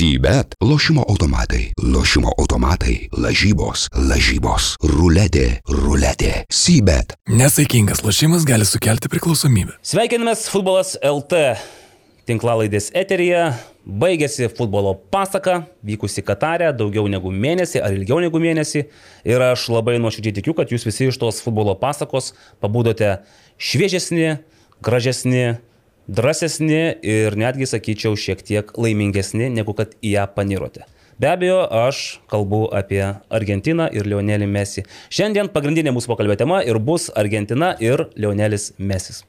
Sybet - lošimo automatai, lošimo automatai, lažybos, lažybos, ruletė, ruletė. Sybet. Nesaikingas lošimas gali sukelti priklausomybę. Sveikinamės futbolas LT tinklalaidės eteryje. Baigėsi futbolo pasaka, vykusi Katarė, daugiau negu mėnesį ar ilgiau negu mėnesį. Ir aš labai nuoširdžiai tikiu, kad jūs visi iš tos futbolo pasakos pabudote šviežesni, gražesni, drąsesni ir netgi, sakyčiau, šiek tiek laimingesni, negu kad į ją panirote. Be abejo, aš kalbu apie Argentiną ir Lionelį Messi. Šiandien pagrindinė mūsų pokalbio tema ir bus Argentina ir Lionelis Mesis.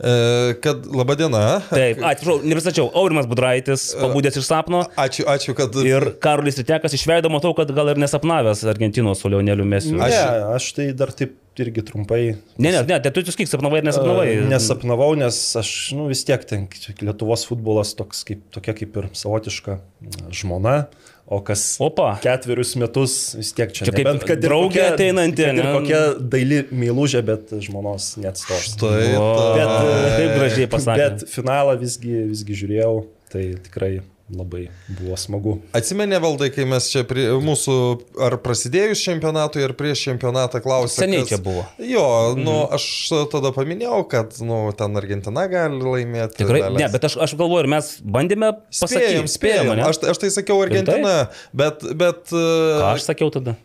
E, kad laba diena. Taip, atsiprašau, nepristačiau, Aurimas Budraitis, pabudęs iš sapno. Ačiū, ačiū, kad. Ir Karolis Ritekas iš veido matau, kad gal ir nesapnavęs Argentinos su Lioneliu Mesiu. Ne, Aš- aš tai dar taip irgi trumpai. Ne, ne, ne, tai tu tik sapnavai ir nesapnavai. E, Nesapnavau, nes aš, nu vis tiek ten Lietuvos futbolas toks kaip, tokia kaip ir savotiška žmona, o kas Opa. ketverius metus vis tiek čia. Čia kaip nebent, kad ir draugė kokia- ateinanti, Ir kokia daili meilužė, bet žmonos neatstos. Tai, O, Bet, e, Kaip gražiai pasakė. Bet finalą visgi, visgi žiūrėjau, tai tikrai labai buvo smagu. Atsimenė valdai, kai mes čia prie mūsų, ar prasidėjus čempionatui, ar prieš čempionatą klausėme. Seniai čia buvo. Jo, nu, aš tada paminėjau, kad, nu, ten Argentina gali laimėti. Tikrai, dalis. ne, bet aš, aš galvoju, ir mes bandėme pasakyti. Spėjom, spėjom. ne? Aš, aš tai sakiau Argentina, bet, bet Ką aš sakiau tada?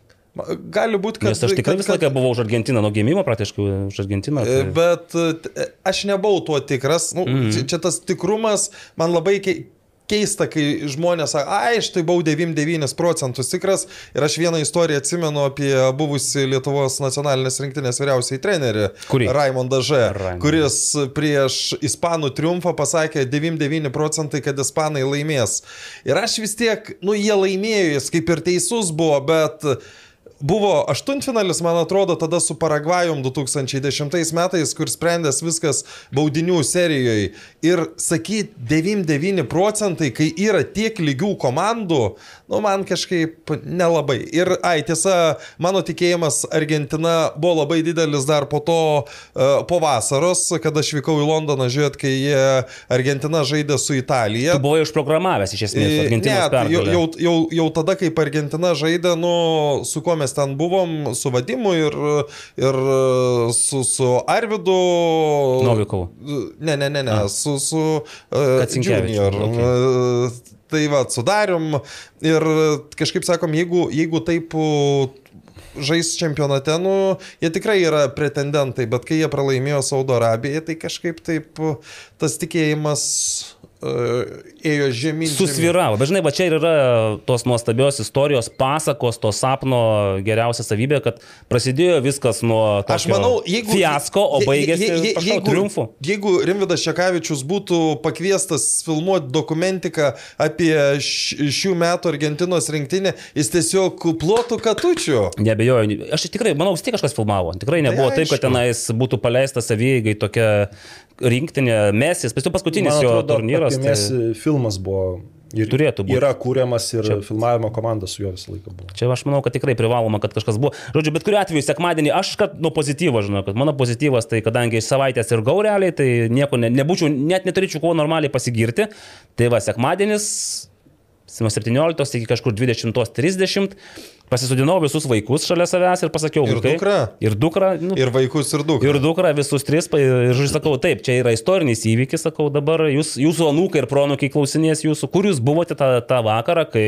gali būti, kad... Nes aš tikrai kad- visą laiką buvau už Argentiną, nuo gimimo praktiškai už Argentiną. E, Tai... Bet e, aš nebuvau tuo tikras. Nu, mm. čia, čia tas tikrumas man labai kei- keista, kai žmonės sako, ai, aš tai buvau 99 procentus tikras. Ir aš vieną istoriją atsimenu apie buvusi Lietuvos nacionalinės rinktinės vyriausiai trenerį. Kurį? Raimondą Ž. Raimondą. Kuris prieš Ispanų triumfą pasakė 99 procentai, kad Ispanai laimės. Ir aš vis tiek, nu, jie laimėjo, jis kaip ir teisus buvo, bet... Buvo aštuntfinalis, man atrodo, tada su Paragvajum 2010 metais, kur sprendęs viskas baudinių serijoje. Ir sakyti 99 procentai, kai yra tiek lygių komandų, nu man kažkaip nelabai. Ir, ai, tiesa, mano tikėjimas Argentina buvo labai didelis dar po to, e, po vasaros, kada aš vykau į Londoną žiūrėti, kai Argentina žaidė su Italija. Tu buvai užprogramavęs iš esmės Argentinos Ne, tai jau, pergalę. jau, jau, jau tada, kai Argentina žaidė, nu, su kuo mes ten buvom, su Vadimu ir, ir su, su Arvidu. Novikovu. Ne, ne, ne, ne, A. su, su uh, Junior. okay. Tai va, sudarėm ir kažkaip sakom, jeigu, jeigu taip žais čempionate, nu, jie tikrai yra pretendentai, bet kai jie pralaimėjo Saudo Arabijai, tai kažkaip taip tas tikėjimas ėjo žemyn. žemyn. Susviravo, bet žinai, va čia ir yra tos nuostabios istorijos, pasakos, to sapno geriausia savybė, kad prasidėjo viskas nuo Aš manau, jeigu... fiasko, o je- baigėsi je- je- prašau, jeigu, triumfu. Jeigu Rimvidas Šekavičius būtų pakviestas filmuoti dokumentiką apie š- šių metų Argentinos rinktinę, jis tiesiog plotų katučių. Nebejoju, aš tikrai, manau, vis tiek kažkas filmavo. Tikrai nebuvo Tai taip, kad tenais būtų paleista savygai tokia rinktinė mesis. Paskui paskutinis Man jo atrodo, turnyras. apie Messi filmas buvo. Ir Turėtų būt. Yra kūriamas ir Čia... filmavimo komanda su juo visą laiką buvo. Čia aš manau, kad tikrai privaloma, kad kažkas buvo. Žodžiu, bet kuriu atveju sekmadienį aš, kad nuo pozityvo žinau, kad mano pozityvas, tai kadangi iš savaitės ir gaureliai, tai nieko ne, nebūčiau, net neturėčiau kuo normaliai pasigirti. Tai va, sekmadienis, nuo 17 iki kažkur 20.30, pasisudinau visus vaikus šalia savęs ir pasakiau, Ir vaikai. dukrą. Ir dukra. Nu, Ir vaikus, ir daug. Ir dukra visus tris, ir sakau, taip, čia yra istorinis įvykis, sakau, dabar jūs, jūsų anūkai ir pronukai klausinės jūsų, kur jūs buvote tą, tą vakarą, kai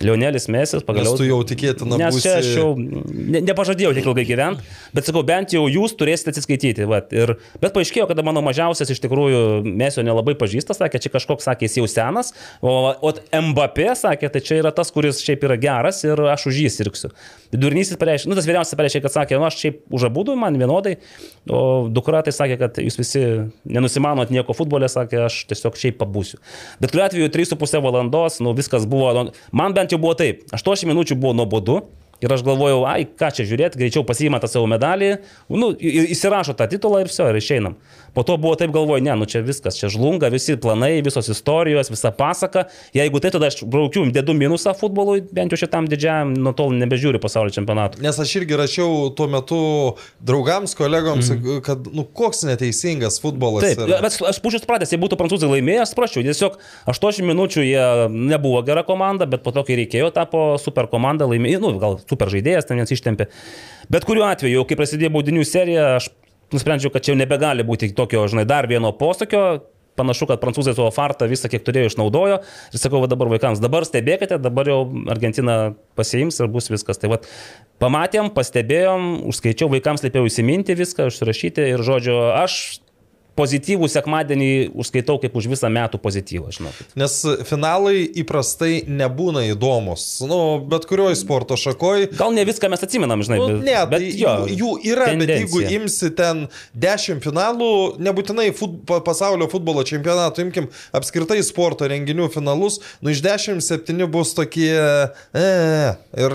Lionelis Mesis pagaliau... Nes tu jau tikėtina Nes būsi- čia aš jau ne, nepažadėjau tiek ilgai gyventi, bet sakau, bent jau jūs turėsite atsiskaityti. Vat, ir, bet paaiškėjo, kad mano mažiausias iš tikrųjų Mesio nelabai pažįsta, sakė, čia kažkoks, sakė, jis jau senas, o, o Mbappé sakė, tai čia yra tas, kuris šiaip yra geras ir aš už jį sirgsiu. Vidurnysis pareiškė, nu tas vyriausias pareiškė, kad sakė, nu aš šiaip už abu man vienodai, o dukra tai sakė, kad jūs visi nenusimanot nieko futbolė, sakė, aš tiesiog šiaip pabūsiu. Bet kuriuo atveju 3,5 valandos, nu viskas buvo, nu, man bent jau buvo taip, 8 minučių buvo nuobodu, Ir aš galvojau, ai, ką čia žiūrėti, greičiau pasiima tą savo medalį, nu, įsirašo tą titulą ir viso, ir išeinam. Po to buvo taip galvoju, ne, nu čia viskas, čia žlunga, visi planai, visos istorijos, visa pasaka. Jeigu tai tada aš braukiu, dedu minusą futbolui, bent jau šitam didžiajam, nuo tol nebežiūriu pasaulio čempionatų. Nes aš irgi rašiau tuo metu draugams, kolegoms, mm. kad, nu, koks neteisingas futbolas. Taip, yra. bet aš pušius pradės, jei būtų prancūzai laimėję, aš prašiau, tiesiog 80 minučių jie nebuvo gera komanda, bet po to, kai reikėjo, tapo super komanda, laimėjo, nu, gal super žaidėjas ten vienas ištempė. Bet kuriuo atveju, kai prasidėjo baudinių serija, aš nusprendžiau, kad čia jau nebegali būti tokio, žinai, dar vieno posūkio. Panašu, kad prancūzai savo fartą visą, kiek turėjo, išnaudojo. Ir sakau, va dabar vaikams, dabar stebėkite, dabar jau Argentina pasiims ir bus viskas. Tai vad, pamatėm, pastebėjom, užskaičiau vaikams, liepiau įsiminti viską, užsirašyti ir, žodžiu, aš pozityvų sekmadienį užskaitau kaip už visą metų pozityvą, žinokit. Nes finalai įprastai nebūna įdomus. Nu, bet kurioje sporto šakoje. Gal ne viską mes atsimenam, žinai, Nu, bet, ne, bet tai jo, jų, yra, bet jeigu tendencija. imsi ten 10 finalų, nebūtinai fut, pa- pasaulio futbolo čempionatų, imkim apskritai sporto renginių finalus, nu iš 10 7 bus tokie... E, ir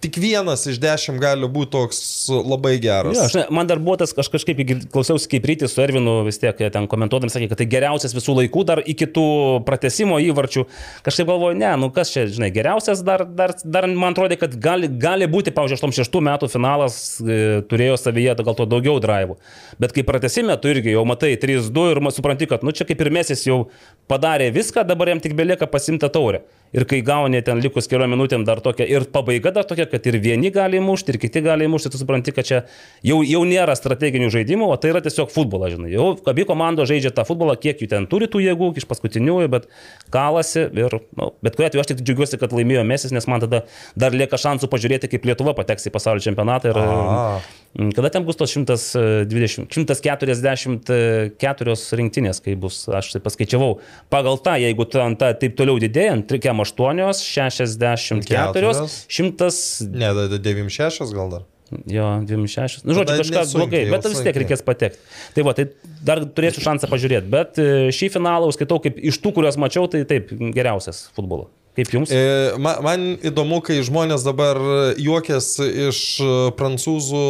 tik vienas iš 10 gali būti toks labai geras. Jo, žinai, man dar buvo tas, aš kažkaip klausiausi kaip rytis su Ervinu, vis tiek ten komentuodami sakė, kad tai geriausias visų laikų dar iki tų pratesimo įvarčių. Kažkaip galvoju, ne, nu kas čia, žinai, geriausias dar, dar, dar man atrodo, kad gali, gali būti, pavyzdžiui, 86 metų finalas e, turėjo savyje gal to daugiau drivų. Bet kai pratesime, tu irgi jau matai 3-2 ir supranti, kad, nu čia kaip ir mesis jau padarė viską, dabar jam tik belieka pasimta taurę. Ir kai gauni ten likus keliom minutėm dar tokia ir pabaiga dar tokia, kad ir vieni gali mušti, ir kiti gali mušti, tu supranti, kad čia jau, jau nėra strateginių žaidimų, o tai yra tiesiog futbolas, žinai. Jau abi komandos žaidžia tą futbolą, kiek jų ten turi tų jėgų iš paskutiniųjų, bet kalasi ir, nu, bet kuriuo atveju aš tik džiaugiuosi, kad laimėjo Mesis, nes man tada dar lieka šansų pažiūrėti, kaip Lietuva pateks į pasaulio čempionatą. Ir, A. Mm, Kada ten bus tos 120, 144 rinktinės, kai bus, aš tai paskaičiavau, pagal tą, jeigu ten ta taip toliau didėjant, 3,8, 64, Keturios. 100, Ne, da- da- 96 gal dar. jo, 26. Nu, žodžiu, nesunkiai, blogai, bet vis tiek reikės patekti. Tai va, tai dar turėsiu šansą pažiūrėti, bet e, šį finalą skaitau kaip iš tų, kuriuos mačiau, tai taip, geriausias futbolo. Kaip jums? E, ma- Man įdomu, kai žmonės dabar juokės iš e, prancūzų.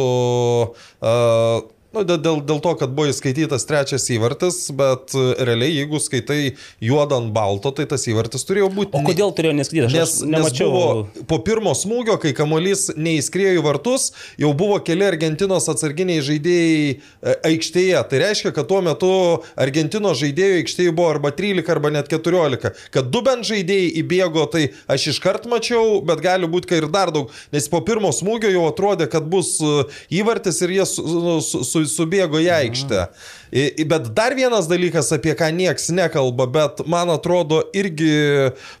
Uh, Nu, dėl, dėl, to, kad buvo įskaitytas trečias įvartis, bet e, realiai, jeigu skaitai juodą ant balto, tai tas įvartis turėjo būti. O kodėl turėjo neskaityti? Aš, Nes, aš nes nemačiau. buvo po pirmo smūgio, kai kamuolys neįskrėjo į vartus, jau buvo keli Argentinos atsarginiai žaidėjai e, aikštėje. Tai reiškia, kad tuo metu Argentinos žaidėjų aikštėje buvo arba 13, arba net 14. Kad du bent žaidėjai įbėgo, tai aš iškart mačiau, bet gali būti, kad ir dar daug. Nes po pirmo smūgio jau atrodė, kad bus e, įvartis ir jie su, nu, su, su, subėgo į aikštę. I- Bet dar vienas dalykas, apie ką nieks nekalba, bet man atrodo irgi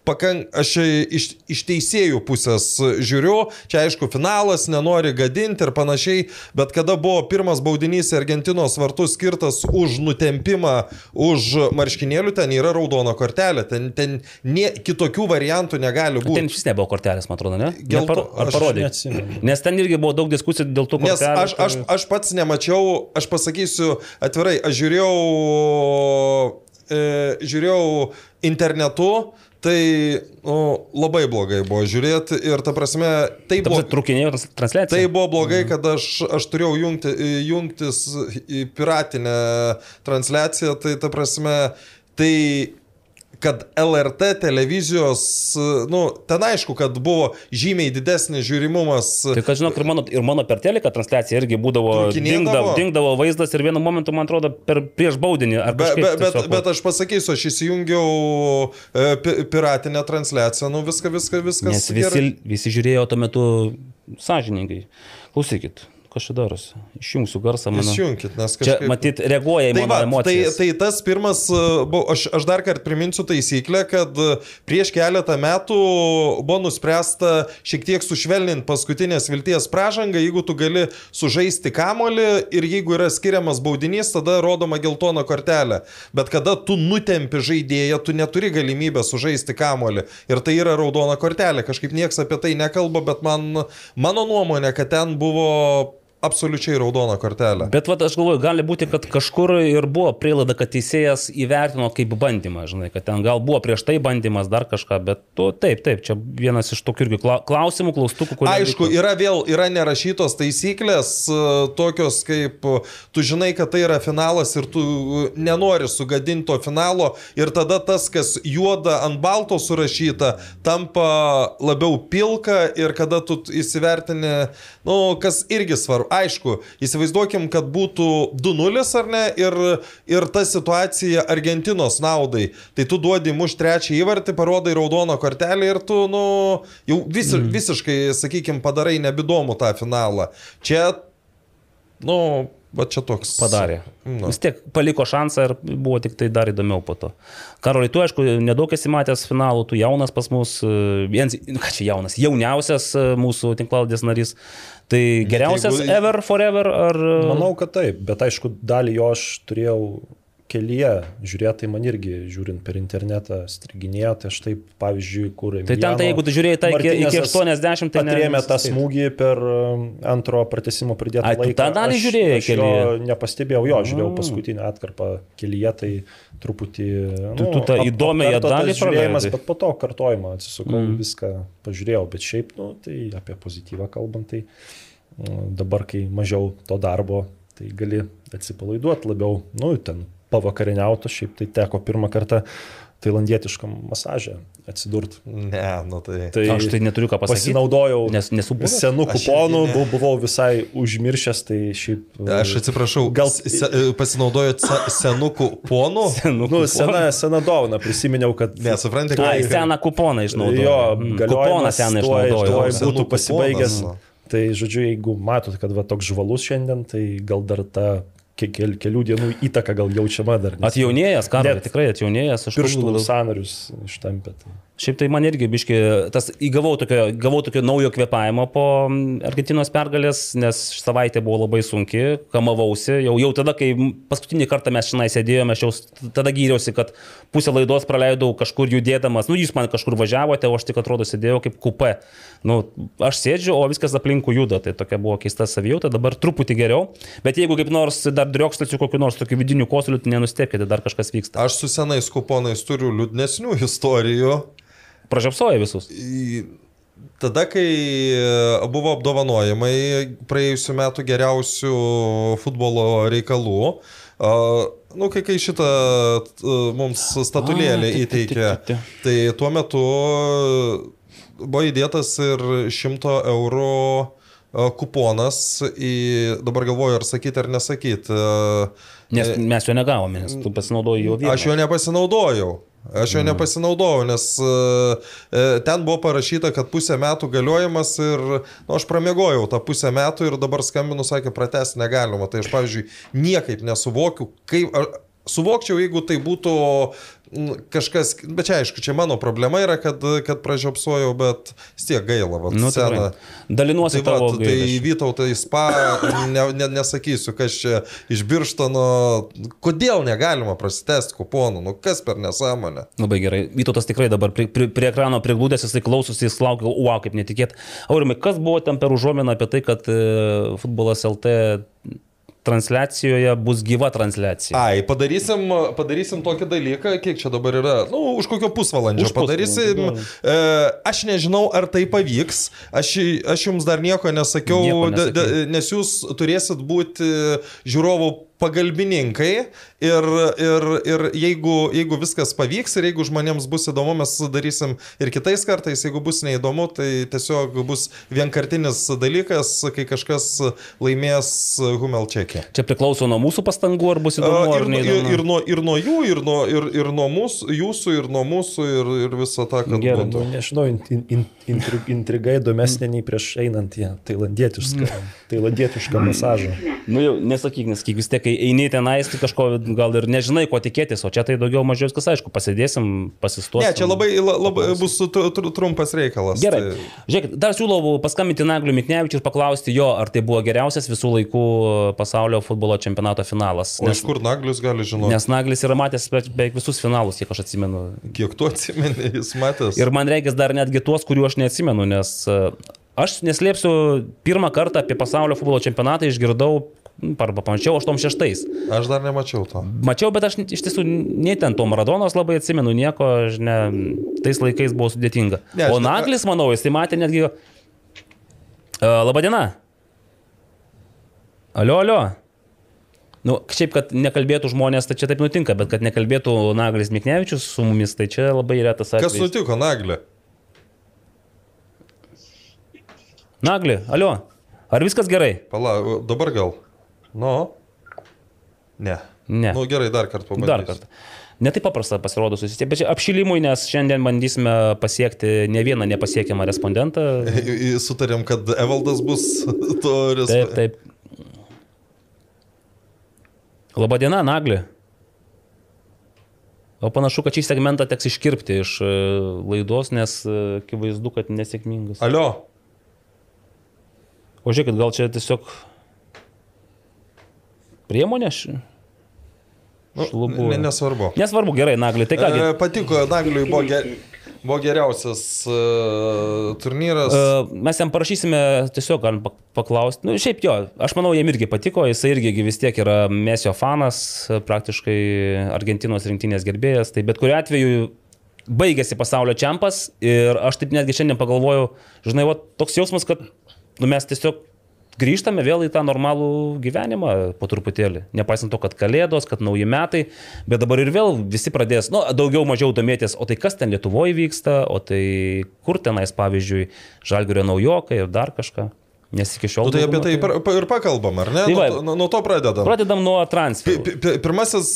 pakank, aš iš, iš teisėjų pusės žiūriu, čia aišku finalas, nenori gadinti ir panašiai, bet kada buvo pirmas baudinys Argentinos vartus skirtas už nutempimą, už marškinėlių, ten yra raudona kortelė, ten, ten nie, kitokių variantų negali Ten būti. vis nebuvo kortelės, man atrodo, ne? Gelto- ar parodė? Nes ten irgi buvo daug diskusijų dėl tų Nes kortelių. aš, aš, aš pats nemačiau, aš pasakysiu atvirai, aš žiūrėjau, e, žiūrėjau internetu, tai nu, labai blogai buvo žiūrėti ir ta prasme, tai buvo... Trukinėjo transliacija. Tai buvo blogai, kad aš, aš turėjau jungti, jungtis į piratinę transliaciją, tai ta prasme, tai kad LRT televizijos, nu, ten aišku, kad buvo žymiai didesnis žiūrimumas. Tai kad žinok, ir mano, ir mano per teleką transliacija irgi būdavo, dingdavo, dingdavo vaizdas ir vienu momentu, man atrodo, per, prieš baudinį. Be, be, bet, tiesiog, bet aš pasakysiu, aš įsijungiau e, pi- piratinę transliaciją, nu viską, viską, viskas. Nes visi, visi žiūrėjo tuo metu sąžiningai. Klausykit, kas čia darosi? Išjungsiu garsą, manau. Išjungkit, nes Čia, kažkaip... matyt, reaguoja į Tai, mano va, tai, emocijas. tai tas pirmas, e, aš, aš dar kartą priminsiu taisyklę, kad e, prieš keletą metų buvo nuspręsta šiek tiek sušvelninti paskutinės vilties pražangą, jeigu tu gali sužaisti kamolį ir jeigu yra skiriamas baudinys, tada rodoma geltona kortelė. Bet kada tu nutempi žaidėją, tu neturi galimybę sužaisti kamolį. Ir tai yra raudona kortelė. Kažkaip niekas apie tai nekalba, bet man, mano nuomonė, kad ten buvo absoliučiai raudoną kortelę. Bet vat, aš galvoju, gali būti, kad kažkur ir buvo prielaida, kad teisėjas įvertino kaip bandymą, žinai, kad ten gal buvo prieš tai bandymas, dar kažką, bet tu, taip, taip, čia vienas iš tokių irgi kla- klausimų, klaustukų, kurie... Aišku, yra vėl, yra nerašytos taisyklės, e, tokios kaip e, tu žinai, kad tai yra finalas ir tu e, nenori sugadinti to finalo ir tada tas, kas juoda ant balto surašyta, tampa labiau pilka ir kada tu įsivertini, nu, kas irgi svarbu. Aišku, įsivaizduokim, kad būtų 2-0 ar ne ir, ir ta situacija Argentinos naudai. Tai tu duodi muš trečią įvartį, parodai raudoną kortelę ir tu, nu, jau vis, mm. visiškai, sakykime, padarai nebedomu tą finalą. Čia, nu, va čia toks. Padarė. Nu. Vis tiek paliko šansą ir buvo tik tai dar įdomiau po to. Karolai, tu aišku, nedaug esi matęs finalų, tu jaunas pas mus, e, vienas, nu, ką čia jaunas, jauniausias e, mūsų tinklaldės narys. Tai geriausias jeigu- ever, forever ar... Manau, kad taip, bet aišku, dalį jo aš turėjau kelyje, žiūrėti man irgi, žiūrint per internetą, striginėjo, tai aš taip, pavyzdžiui, kur... Tai ten, tai jeigu tu žiūrėjai tai iki, iki 80, tai. Atrėmė tą smūgį per um, antro pratesimo pridėtą tu laiką. tą dalį Aš- žiūrėjai aš jo kelyje? Nepastebėjau, jo, žiūrėjau A. paskutinę atkarpą kelyje, tai truputį... Tu- tu tą ap- įdomiąją apkarto dalį žiūrėjimas, bet po to kartojimą atsisukau, Mm. mm. viską pažiūrėjau, bet šiaip, nu, tai apie pozityvą kalbant, tai mm, dabar, kai mažiau to darbo, tai gali atsipalaiduoti labiau, nu, ten pavakariniauti, šiaip tai teko pirmą kartą tailandietiškam masažė atsidurti. Ne, nu tai. Tai Aš tai neturiu ką pasakyti. Pasinaudojau Nes nesu buvęs. senų kuponų, irgi buvau visai užmiršęs, tai šiaip... Aš atsiprašau, Gal- se, pasinaudojot se, senukų ponų? Nu, Nu, sena, sena dovana, prisiminiau, kad... Nesuprantate, Ai, seną kuponą išnaudoju. Jo, Mm, kuponą seną išnaudoju. tuoj Senų būtų pasibaigęs. kuponas, nu. Tai, žodžiu, jeigu matot, kad va toks žvalus šiandien, tai gal dar ta kel, kelių dienų įtaka gal jaučiama dar. nes Atjaunėjęs, Net tikrai atjaunėjęs. Aš Pirštų sanarius ištampė. Tai. Šiaip tai man irgi biški, tas įgavau tokio, gavau tokio naujo kvepavimo po mm, Argentinos pergalės, nes savaitė buvo labai sunki, kamavausi. Jau, jau tada, kai paskutinį kartą mes šiandien sėdėjome, aš jau tada gyriausi, kad pusę laidos praleidau kažkur judėdamas. Nu, jūs man kažkur važiavote, o aš tik atrodo sėdėjau kaip kupe. Nu, aš sėdžiu, o viskas aplinkų juda. Tai tokia buvo keista savijauta, dabar truputį geriau. Bet jeigu kaip nors dar driokstelsiu kokiu nors tokiu vidiniu kosuliu, tai nenustepkite, dar kažkas vyksta. Aš su senais kuponais turiu liūdnesnių istorijų. Pražiapsoja visus. Tada, kai e, buvo apdovanojimai praėjusiu metu geriausių futbolo reikalų, nu, kai, kai šitą t- mums statulėlį įteikė, tai tuo metu buvo įdėtas ir 100 eurų kuponas į, dabar galvoju, ar sakyti ar nesakyti. Nes mes jo negavome, nes tu pasinaudojai jo vietą. Aš jo nepasinaudojau. Aš jo nepasinaudojau, nes uh, ten buvo parašyta, kad pusę metų galiojimas ir nu, aš pramiegojau tą pusę metų ir dabar skambinu, sakė, pratesti negalima. Tai aš, pavyzdžiui, niekaip nesuvokiu, kaip... Suvokčiau, jeigu tai būtų mm, kažkas, bet čia aišku, čia mano problema yra, kad, kad pražiopsojau, bet vis tiek gaila, va, Nu, tikrai. Dalinuosi Tai, va, tavo tai gailesčiu. Vytautai spa, ne, ne, nesakysiu, kas čia iš Birštono, kodėl negalima prasitesti kuponų, nu kas per nesąmonę. Labai gerai. Vytautas tikrai dabar prie, prie, prie ekrano priglūdęs, jisai klausosi, jis laukia, wow, kaip netikėt. Aurimai, kas buvo ten per užuominą apie tai, kad e, futbolas LT transliacijoje bus gyva transliacija? Ai, padarysim, padarysim tokį dalyką, kiek čia dabar yra, nu, už kokio pusvalandžio Už pusvalandžio, padarysim. E, aš nežinau, ar tai pavyks, aš, aš jums dar nieko nesakiau, Nieko de, de, nesakei. nes jūs turėsit būti žiūrovų pagalbininkai ir, ir, ir jeigu, jeigu viskas pavyks ir jeigu žmonėms bus įdomu, mes darysim ir kitais kartais, jeigu bus neįdomu, tai tiesiog bus vienkartinis dalykas, kai kažkas laimės Humel čekį. Čia priklauso nuo mūsų pastangų, ar bus įdomu, Ir, ar nuo- ir, neįdomu. ir, nuo, ir nuo jų, ir nuo, ir, ir nuo mūsų, jūsų, ir nuo mūsų, ir, ir visą tą, kad Gerai, būtų. Nu, nežinau, in, in, in, intri, intriga įdomesnė nei prieš einant į tailandietišką, tailandietišką masažą. Nu jau nesakyk, nesakyk, vis tiek, kai eini tenais, tai kažko gal ir nežinai, ko tikėtis, o čia tai daugiau mažiau viskas aišku, pasėdėsim, pasistuosim. Ne, čia labai, la- labai bus tru- tru- trumpas reikalas. Gerai. Tai- Žiūrėkit, dar siūlau paskambinti Nagliu Miknevičiu ir paklausti jo, ar tai buvo geriausias visų laikų pasaulio futbolo čempionato finalas. O iš kur Naglius gali žinoti? Nes Naglis yra matęs be- beveik visus finalus, kiek aš atsimenu. Kiek tu atsimeni, jis matęs. Ir man reikia dar netgi tuos, kuriuų aš neatsimenu, nes e, Aš neslėpsiu, pirmą kartą apie pasaulio futbolo čempionatą išgirdau arba pamačiau 86. Aš dar nemačiau to. Mačiau, bet aš iš tiesų nei ten to Maradonos labai atsimenu, nieko, ne, tais laikais buvo sudėtinga. Ne, o Naglis, manau, jis tai matė netgi... Uh, Labadiena. Alio, alio. Nu, šiaip, kad nekalbėtų žmonės, tai čia taip nutinka, bet kad nekalbėtų Naglis Miknevičius su mumis, tai čia labai retas atvejis. Kas nutiko, Naglė? Nagli, alio. Ar viskas gerai? Pala, dabar gal. Nu. Ne. Ne. Nu gerai, dar kartą pabandysiu. Dar kartą. Netaip paprasta pasirodo susisiekti, bet apšilimui, nes šiandien bandysime pasiekti ne vieną nepasiekiamą respondentą. Sutarėm, kad Evaldas bus to Taip, taip. Labadiena, Nagli. O panašu, kad šį segmentą teks iškirpti iš e, laidos, nes e, akivaizdu, kad nesėkmingas. Alio. O žiūrėkit, gal čia tiesiog priemonė? š- Nu, Šlubu. ne, nesvarbu. Nesvarbu, gerai, Nagli. Tai kągi. E, patiko, Nagliui buvo, ge, buvo geriausias uh, turnyras. Uh, mes jam parašysime, tiesiog galim pak- paklausti. Nu, šiaip jo, aš manau, jam irgi patiko, jisai irgi gi vis tiek yra Mesio fanas, praktiškai Argentinos rinktinės gerbėjas. Tai bet kuriu atveju baigėsi pasaulio čempas ir aš taip netgi šiandien pagalvojau, žinai, va, toks jausmas, kad nu, mes tiesiog grįžtame vėl į tą normalų gyvenimą po truputėlį. Nepaisant to, kad kalėdos, kad nauji metai, bet dabar ir vėl visi pradės, nu, daugiau mažiau domėtis, o tai kas ten Lietuvoje vyksta, o tai kur tenais, pavyzdžiui, Žalgirio naujokai ir dar kažką. Nes iki šiol... Nu, tai apie tai pa- ir pakalbam, ar ne? Tai va. Nuo, to- nuo, to pradedam. Pradedam nuo transferų. pi- pi- Pirmasis,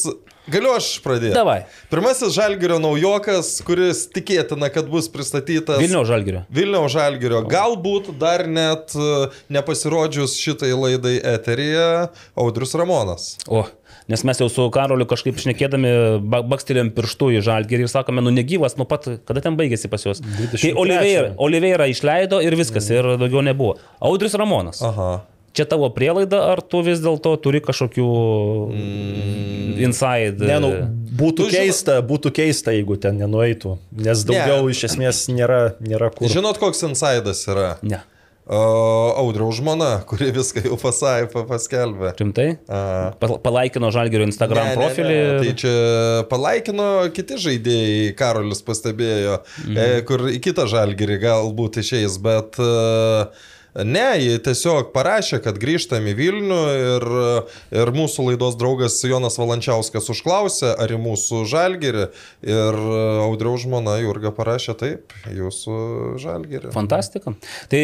galiu aš pradėti. Davai. Pirmasis Žalgirio naujokas, kuris tikėtina, kad bus pristatytas. Vilnių Žalgirio. Vilniaus Žalgirio. Galbūt dar net e, nepasirodžius šitai laidai eteryje Audrius Ramonas. O, nes mes jau su Karoliu kažkaip šnekėdami ba- bakstelėm pirštų į Žalgirį ir sakome, nu negyvas, nu pat, kada ten baigėsi pas juos. 23. Kai Oliveira, Oliveira išleido ir viskas, ir daugiau nebuvo. Audrius Ramonas. Aha. Čia tavo prielaida, ar tu vis dėlto turi kažkokių mm. inside? Ne, nu, būtų Tu žino- keista, būtų keista, jeigu ten nenueitų, nes daugiau Ne. iš esmės nėra, nėra kur. Žinot, koks insaidas yra? Ne. Uh, Audriaus žmona, kuri viską jau pasai, pa- paskelbė. Rimtai? A. Pa- Palaikino Žalgirio Instagram Ne, ne, profilį. Ne, tai čia palaikino kiti žaidėjai, Karolis pastebėjo, mhm. e, kur į kitą žalgirį galbūt išeis, bet e, ne, jie tiesiog parašė, kad grįžtam į Vilnių ir, ir mūsų laidos draugas Jonas Valančiauskas užklausė, ar į mūsų žalgirį ir Audriaus žmona Jurga parašė taip, jūsų žalgirį. Fantastika. Tai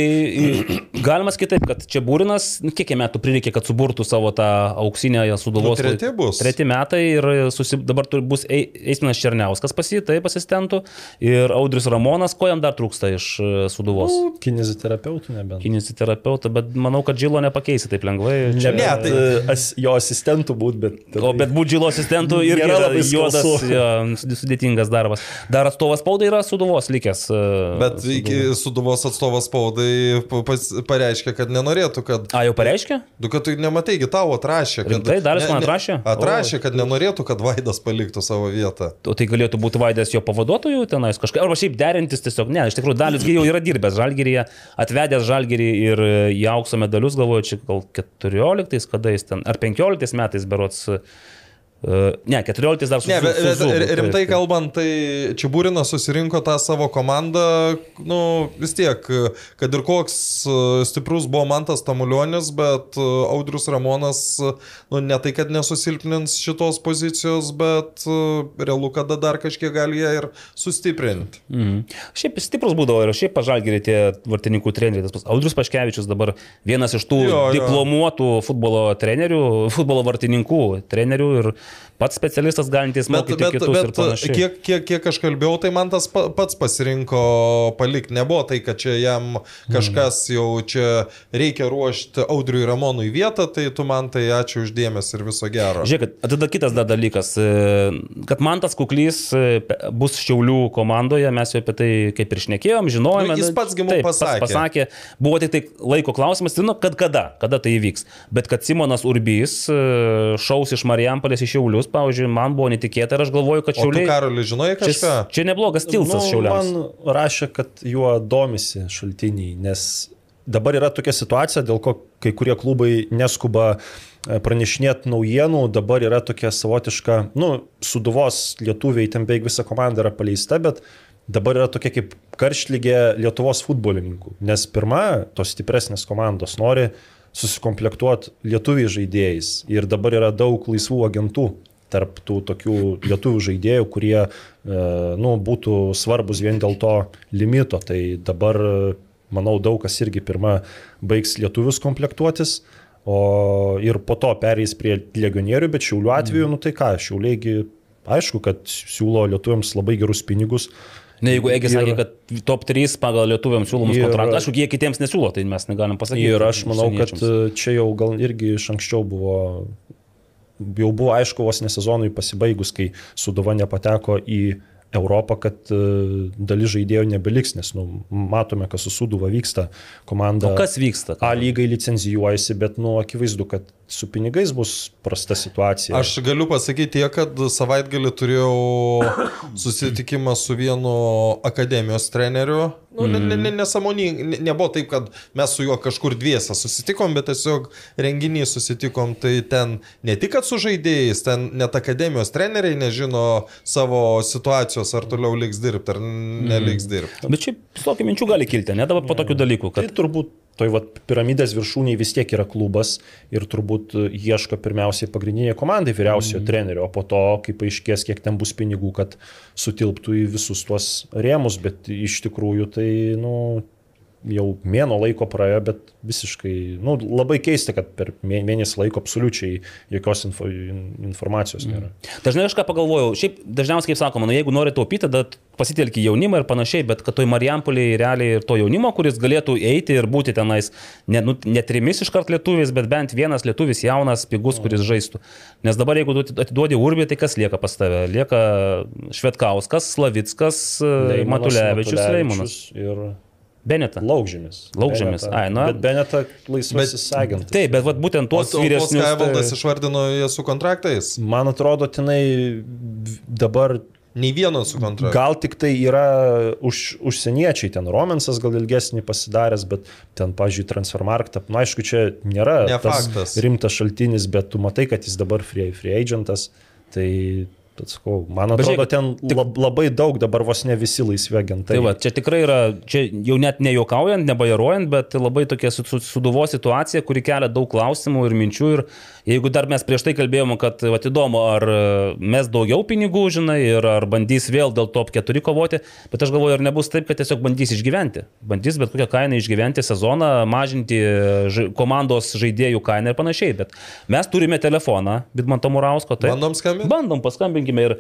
galima sakyti taip, kad čia Būrinas, nu, kiek metų prireikė, kad suburtų savo tą auksinę suduvos. Nu, treti bus. Treti metai ir susi, dabar turi bus Ei- Eisminas Černiauskas pas jį, taip asistentų, ir Audris Ramonas, ko jam dar trūksta iš e, suduvos? Nu, Kineziterapeutų nebent. Kineziterapeutą, bet manau, kad Džilo nepakeisi taip lengvai. Čia- Ne, tai- tai as, jo asistentų būt, bet... O bet būti Džilo asistentų irgi yra labai juodas, jo, sudėtingas darbas. Dar atstovas spaudai yra suduvos likęs. e, Bet Sūduvos. iki Suduvos atstovas spaudai pa- pas- pareiškė, kad nenorėtų, kad A, jau pareiškia? Du, kad tu nematai, tau atrašė. Kad, Rimtai? Darius man atrašė? Atrašė, kad nenorėtų, kad Vaidas paliktų savo vietą. O tai galėtų būti Vaidas jo pavaduotojų tenais kažkaip, arba šiaip derintis tiesiog, ne, iš tikrųjų Dalius gi jau yra dirbęs Žalgiryje, atvedęs Žalgirį ir į aukso medalius, galvoju, čia gal 14, kada jis ten, ar 15 metais berots, ne, 14 dar su Ne, bet, su- rimtai taip. kalbant, tai Čiabūrinas susirinko tą savo komandą, nu vis tiek, kad ir koks e, stiprus buvo Mantas Tamulionis, bet e, Audrius Ramonas, e, nu ne tai, kad nesusilpnins šitos pozicijos, bet e, realu, kada dar kažkiek gali ją ir sustiprinti. Mhm. Šiaip stiprus būdavo ir šiaip pažalgiri tie vartininkų treneriai. tas pats Audrius Paškevičius dabar vienas iš tų Jo, jo, jo. diplomuotų futbolo trenerių, futbolo vartininkų trenerių ir pats specialistas galintis Bet, mokyti bet, kitus ir bet panašiai. kiek, kiek, kiek aš kalbėjau, tai man tas pa- pats pasirinko palikti. Nebuvo tai, kad čia jam kažkas jau čia reikia ruošti Audriui Ramonui vietą, tai tu man tai ačiū uždėmesi ir viso gero. Žiūrėk, tada kitas dar dalykas, e, kad man tas kuklys e, bus Šiaulių komandoje, mes jau apie tai kaip ir šnekėjom, žinojome. Nu, jis nu, pats gi mum taip, pats pasakė. pasakė. Buvo tik tai laiko klausimas, tai, nu, kad kada, kada tai įvyks. Bet kad Simonas Urbys e, šaus iš Marijampolės į Šiaulius, pavyzdžiui, man buvo netikėta ir aš galvoju, kad O tu, Šiauliai... Karoli, žinai kažką? Čia, čia neblogas tiltas Nu, Šiauliams. Man rašė, kad juo domisi šaltiniai, nes dabar yra tokia situacija, dėl ko kai kurie klubai neskuba e, pranešinėti naujienų, dabar yra tokia savotiška, nu, suduvos lietuviai, ten beveik visa komanda yra paleista, bet dabar yra tokia kaip karštlygė Lietuvos futbolininkų. Nes pirma, tos stipresnės komandos nori susikomplektuoti lietuviai žaidėjais. Ir dabar yra daug laisvų agentų tarp tų tokių lietuvių žaidėjų, kurie e, nu, būtų svarbus vien dėl to limito. Tai dabar, manau, daug kas irgi pirmą baigs lietuvius komplektuotis. O ir po to pereis prie legionierių, bet šiaulių atveju, mm. nu tai ką, šiauliai, aišku, kad siūlo lietuviams labai gerus pinigus, Ne, jeigu Egis sakė, kad top 3 pagal lietuviams siūlomus kontraktus, aišku, jie kitiems nesiūlo, tai mes negalim pasakyti. Ir aš manau, kad čia jau gal irgi iš anksčiau buvo, jau buvo aišku vos nesezonui pasibaigus, kai Sudova nepateko į Europą, kad e, dalis žaidėjų nebeliks, nes nu, matome, kas su Suduva vyksta. Komanda o kas vyksta? A lygai licenzijuojasi, bet nu, akivaizdu, kad su pinigais bus prasta situacija. Aš galiu pasakyti tiek, kad savaitgalį turėjau susitikimą su vienu akademijos treneriu. Nu, mm. ne, ne, nesąmoningai, ne, nebuvo taip, kad mes su juo kažkur dviesą susitikom, bet tiesiog renginį susitikom. Tai ten ne tik, kad su žaidėjais, ten net akademijos treneriai nežino savo situacijos, ar toliau liks dirbti, ar neliks dirbti. Mm. Bet šiaip tokių minčių gali kilti, ne dabar po tokių dalykų. Kad... Tai turbūt toj vat, piramidės viršūniai vis tiek yra klubas ir turbūt ieško pirmiausiai pagrindiniai komandai vyriausiojo mm. trenerio, o po to, kai paaiškės, kiek ten bus pinigų, kad sutilptų į visus tuos rėmus, bet iš tikrųjų tai, nu, jau mėno laiko praėjo, bet visiškai, nu, labai keista, kad per mėnesį laiko absoliučiai jokios info, informacijos nėra. Mm. Dažnai aš ką pagalvojau, šiaip dažniausiai, kaip sakoma, nu, jeigu nori taupyti, tada pasitelki jaunimą ir panašiai, bet kad toj Marijampoliai realiai ir to jaunimo, kuris galėtų eiti ir būti tenais, ne, nu, ne trimis iškart lietuvis, bet bent vienas lietuvis jaunas, pigus, kuris žaistų. Nes dabar jeigu atiduodi urbį, tai kas lieka pas tave? Lieka Švetkauskas, Slavickas, Matulevičius, Leimonas. Ir Beneta. Laukžymis. Laukžymis. Ai, na. Bet Beneta laisvasis agentas. Taip, bet vat, būtent tuos vyresnius. Ką Evaldas tai... išvardino jie su kontraktais? Man atrodo, tenai dabar Nei vieno su kontraktu. Gal tik tai yra už, užsieniečiai, ten Romensas gal ilgesnį pasidaręs, bet ten, pažiūrėjau, Transfermarkt, na aišku, čia nėra rimtas šaltinis, bet tu matai, kad jis dabar free, free agentas, tai Bet sakau, man atrodo, žiūrėk, ten tik, labai daug dabar vos ne visi laisvi agentai. Tai va, čia tikrai yra, čia jau net nejuokaujant, nebajaruojant, bet labai tokia suduvo situacija, kuri kelia daug klausimų ir minčių. Ir jeigu dar mes prieš tai kalbėjome, kad va, įdomu, ar mes daugiau pinigų, žinai, ir ar bandys vėl dėl top 4 kovoti, bet aš galvoju, ar nebus taip, kad tiesiog bandys išgyventi. Bandys bet kokią kainą išgyventi sezoną, mažinti ž komandos žaidėjų kainą ir panašiai. Bet mes turime telefoną, Bidmanto Murausko. Tai bandom skambinti. Bandom paskambinti pasirūpinkime ir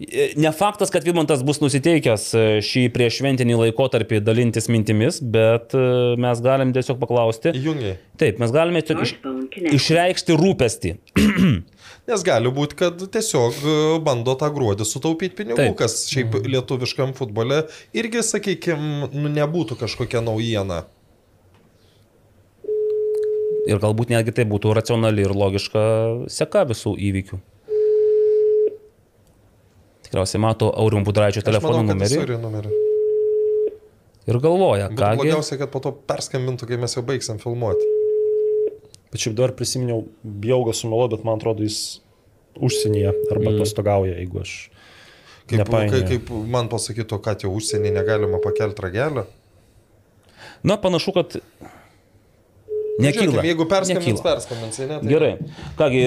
e, Ne faktas, kad Vidmantas bus nusiteikęs e, šį priešventinį laikotarpį dalintis mintimis, bet e, mes galim tiesiog paklausti. Jungiai. Taip, mes galime iš, išreikšti rūpestį. Nes gali būti, kad tiesiog bando tą gruodį sutaupyti pinigų, Taip. kas šiaip mhm. lietuviškam futbole irgi, sakykime, nu, nebūtų kažkokia naujiena. Ir galbūt netgi tai būtų racionali ir logiška seka visų įvykių. Tikriausiai mato Aurim Budraičio telefono numerį. numerį. Ir galvoja, ką. Blogiausia, kad po to perskambintų, kai mes jau baigsim filmuoti. Bet šiaip dar prisiminiau, bijau gal sumelo, bet man atrodo, jis užsienyje arba mm. atostogauja, jeigu aš. Kaip, kai, kaip man pasakytų, kad jau užsienį negalima pakelti ragelio. Na, panašu, kad Nekyla. Žiūrėkime, jeigu perskambins, perskambins, ne? Tai... Gerai. Kągi,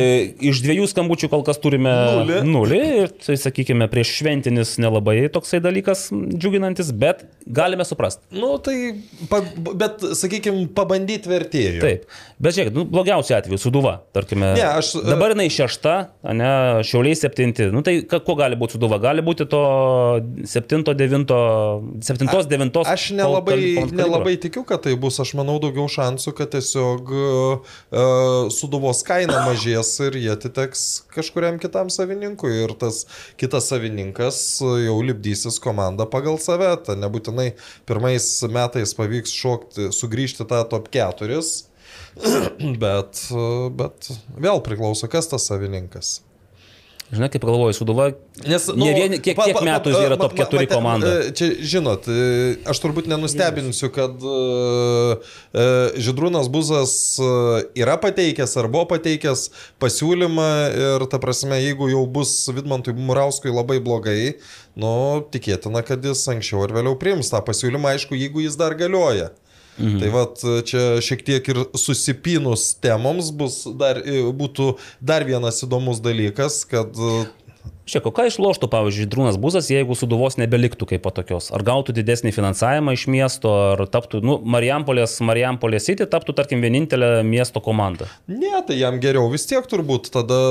iš dviejų skambučių kol kas turime nulį. nulį ir tai, sakykime, prieš šventinis nelabai toksai dalykas džiuginantis, bet galime suprasti. Nu, tai, pa, bet, sakykime, pabandyti vertėjų. Taip. Bet žiūrėk, nu, blogiausiu atveju, suduva, tarkime. Ne, aš. Dabar jinai šešta, ne, šiauliai septinti. Nu, tai ko gali būti suduva? Gali būti to septinto, devinto, septintos, devintos. Aš nelabai, kol, kol nelabai tikiu, kad tai bus. Aš manau daugiau šansų, kad tiesiog tiesiog uh, suduvos kaina mažės ir jie atiteks kažkuriam kitam savininkui ir tas kitas savininkas jau lipdysis komandą pagal save. Ta nebūtinai pirmais metais pavyks šokti, sugrįžti tą top 4, bet, bet vėl priklauso, kas tas savininkas. Žinai, kaip galvoju, Suduva. Nes, ne vien, kiek, kiek metų jis yra top 4 komanda. e, Čia, žinot, e, aš turbūt nenustebinsiu, kad e, Židrūnas Buzas yra pateikęs ar buvo pateikęs pasiūlymą ir, ta prasme, jeigu jau bus Vidmantui Murauskui labai blogai, nu, tikėtina, kad jis anksčiau ar vėliau priims tą pasiūlymą, aišku, jeigu jis dar galioja. Mhm. Tai vad čia šiek tiek ir susipinus temoms bus dar, e, būtų dar vienas įdomus dalykas, kad e, Šiek, o ką išloštų, pavyzdžiui, Drūnas Buzas, jeigu Suduvos nebeliktų kaip po tokios? Ar gautų didesnį finansavimą iš miesto, ar taptų, nu, Marijampolės, Marijampolės City taptų, tarkim, vienintelė miesto komanda? Ne, tai jam geriau vis tiek turbūt. Tada,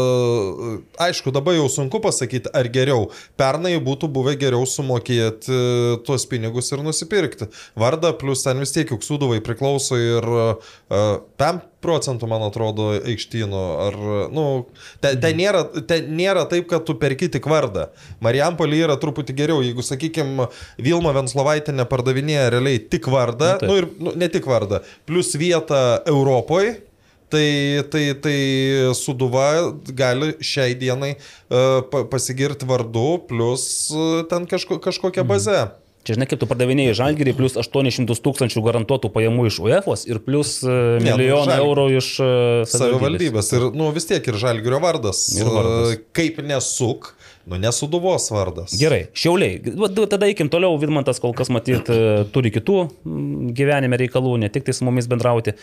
aišku, dabar jau sunku pasakyti, ar geriau. Pernai būtų buvę geriau sumokėti e, tuos pinigus ir nusipirkti. Vardą, plus ten vis tiek juk suduvai priklauso ir uh, 5 procentų, man atrodo, aikštynų. Ar, nu, ten, ten, nėra, ten nėra taip, kad tu perki tik vardą. Marijampolė yra truputį geriau. Jeigu, sakykime, Vilma Venslovaitė nepardavinėja realiai tik vardą, Nu, nu, ir, nu, ne tik vardą, plus vietą Europoje. Tai, tai, tai Suduva gali šiai dienai uh, pasigirti vardu, plus uh, ten kažko, kažkokią bazę. Mhm. Čia žinai, kaip tu pardavinėjai žalgerį, plus 800 tūkstančių garantuotų pajamų iš UEFOS ir plus e, nu, milijoną Žalgirio. eurų iš e, savivaldybės. Ir, nu, vis tiek ir Žalgirio vardas. Ir vardas. Uh, Kaip nesuk, nu, nesuduvos vardas. Gerai, šiauliai. Tada eikim toliau, Vidmantas kol kas matyt e, turi kitų gyvenime reikalų, ne tik tai su mumis bendrauti.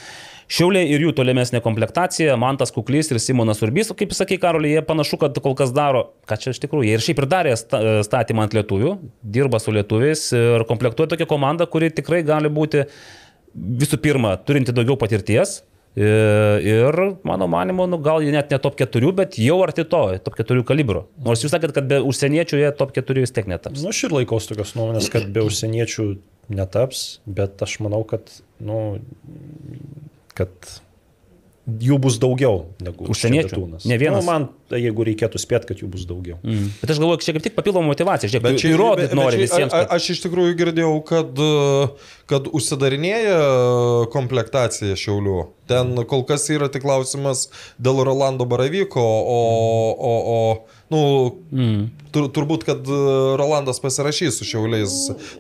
Šiauliai ir jų tolimesnė komplektacija, Mantas Kuklys ir Simonas Urbys, kaip sakai, Karolį, jie panašu, kad kol kas daro, ką čia iš tikrųjų, jie ir šiaip ir darė sta- statymą ant lietuvių, dirba su lietuviais ir komplektuoja tokią komandą, kuri tikrai gali būti visų pirma, turinti daugiau patirties. e, Ir, mano manimu, nu, gal jie net ne top 4, bet jau arti to, top 4 kalibro. Nors jūs sakėt, kad be užsieniečių jie top 4 vis tiek netaps. Nu, aš ir laikaus tokios nuomonės, kad be užsieniečių netaps, bet aš manau, kad, nu, kad jų bus daugiau negu Užsieniečių? Ne vienas? Nu, man, tai jeigu reikėtų spėti, kad jų bus daugiau. Mm. Bet aš galvoju, čia kaip tik papildoma motivacija. Žiūrėk, Bet čia įrodyt nori čia- visiems. a- Kad... a- Aš iš tikrųjų girdėjau, kad, uh, kad užsidarinėja komplektacija Šiaulių. Ten kol kas yra tik klausimas dėl Rolando Baravyko, o, o, o nu, Mm. tur, turbūt, kad uh, Rolandas pasirašys su Šiauliais.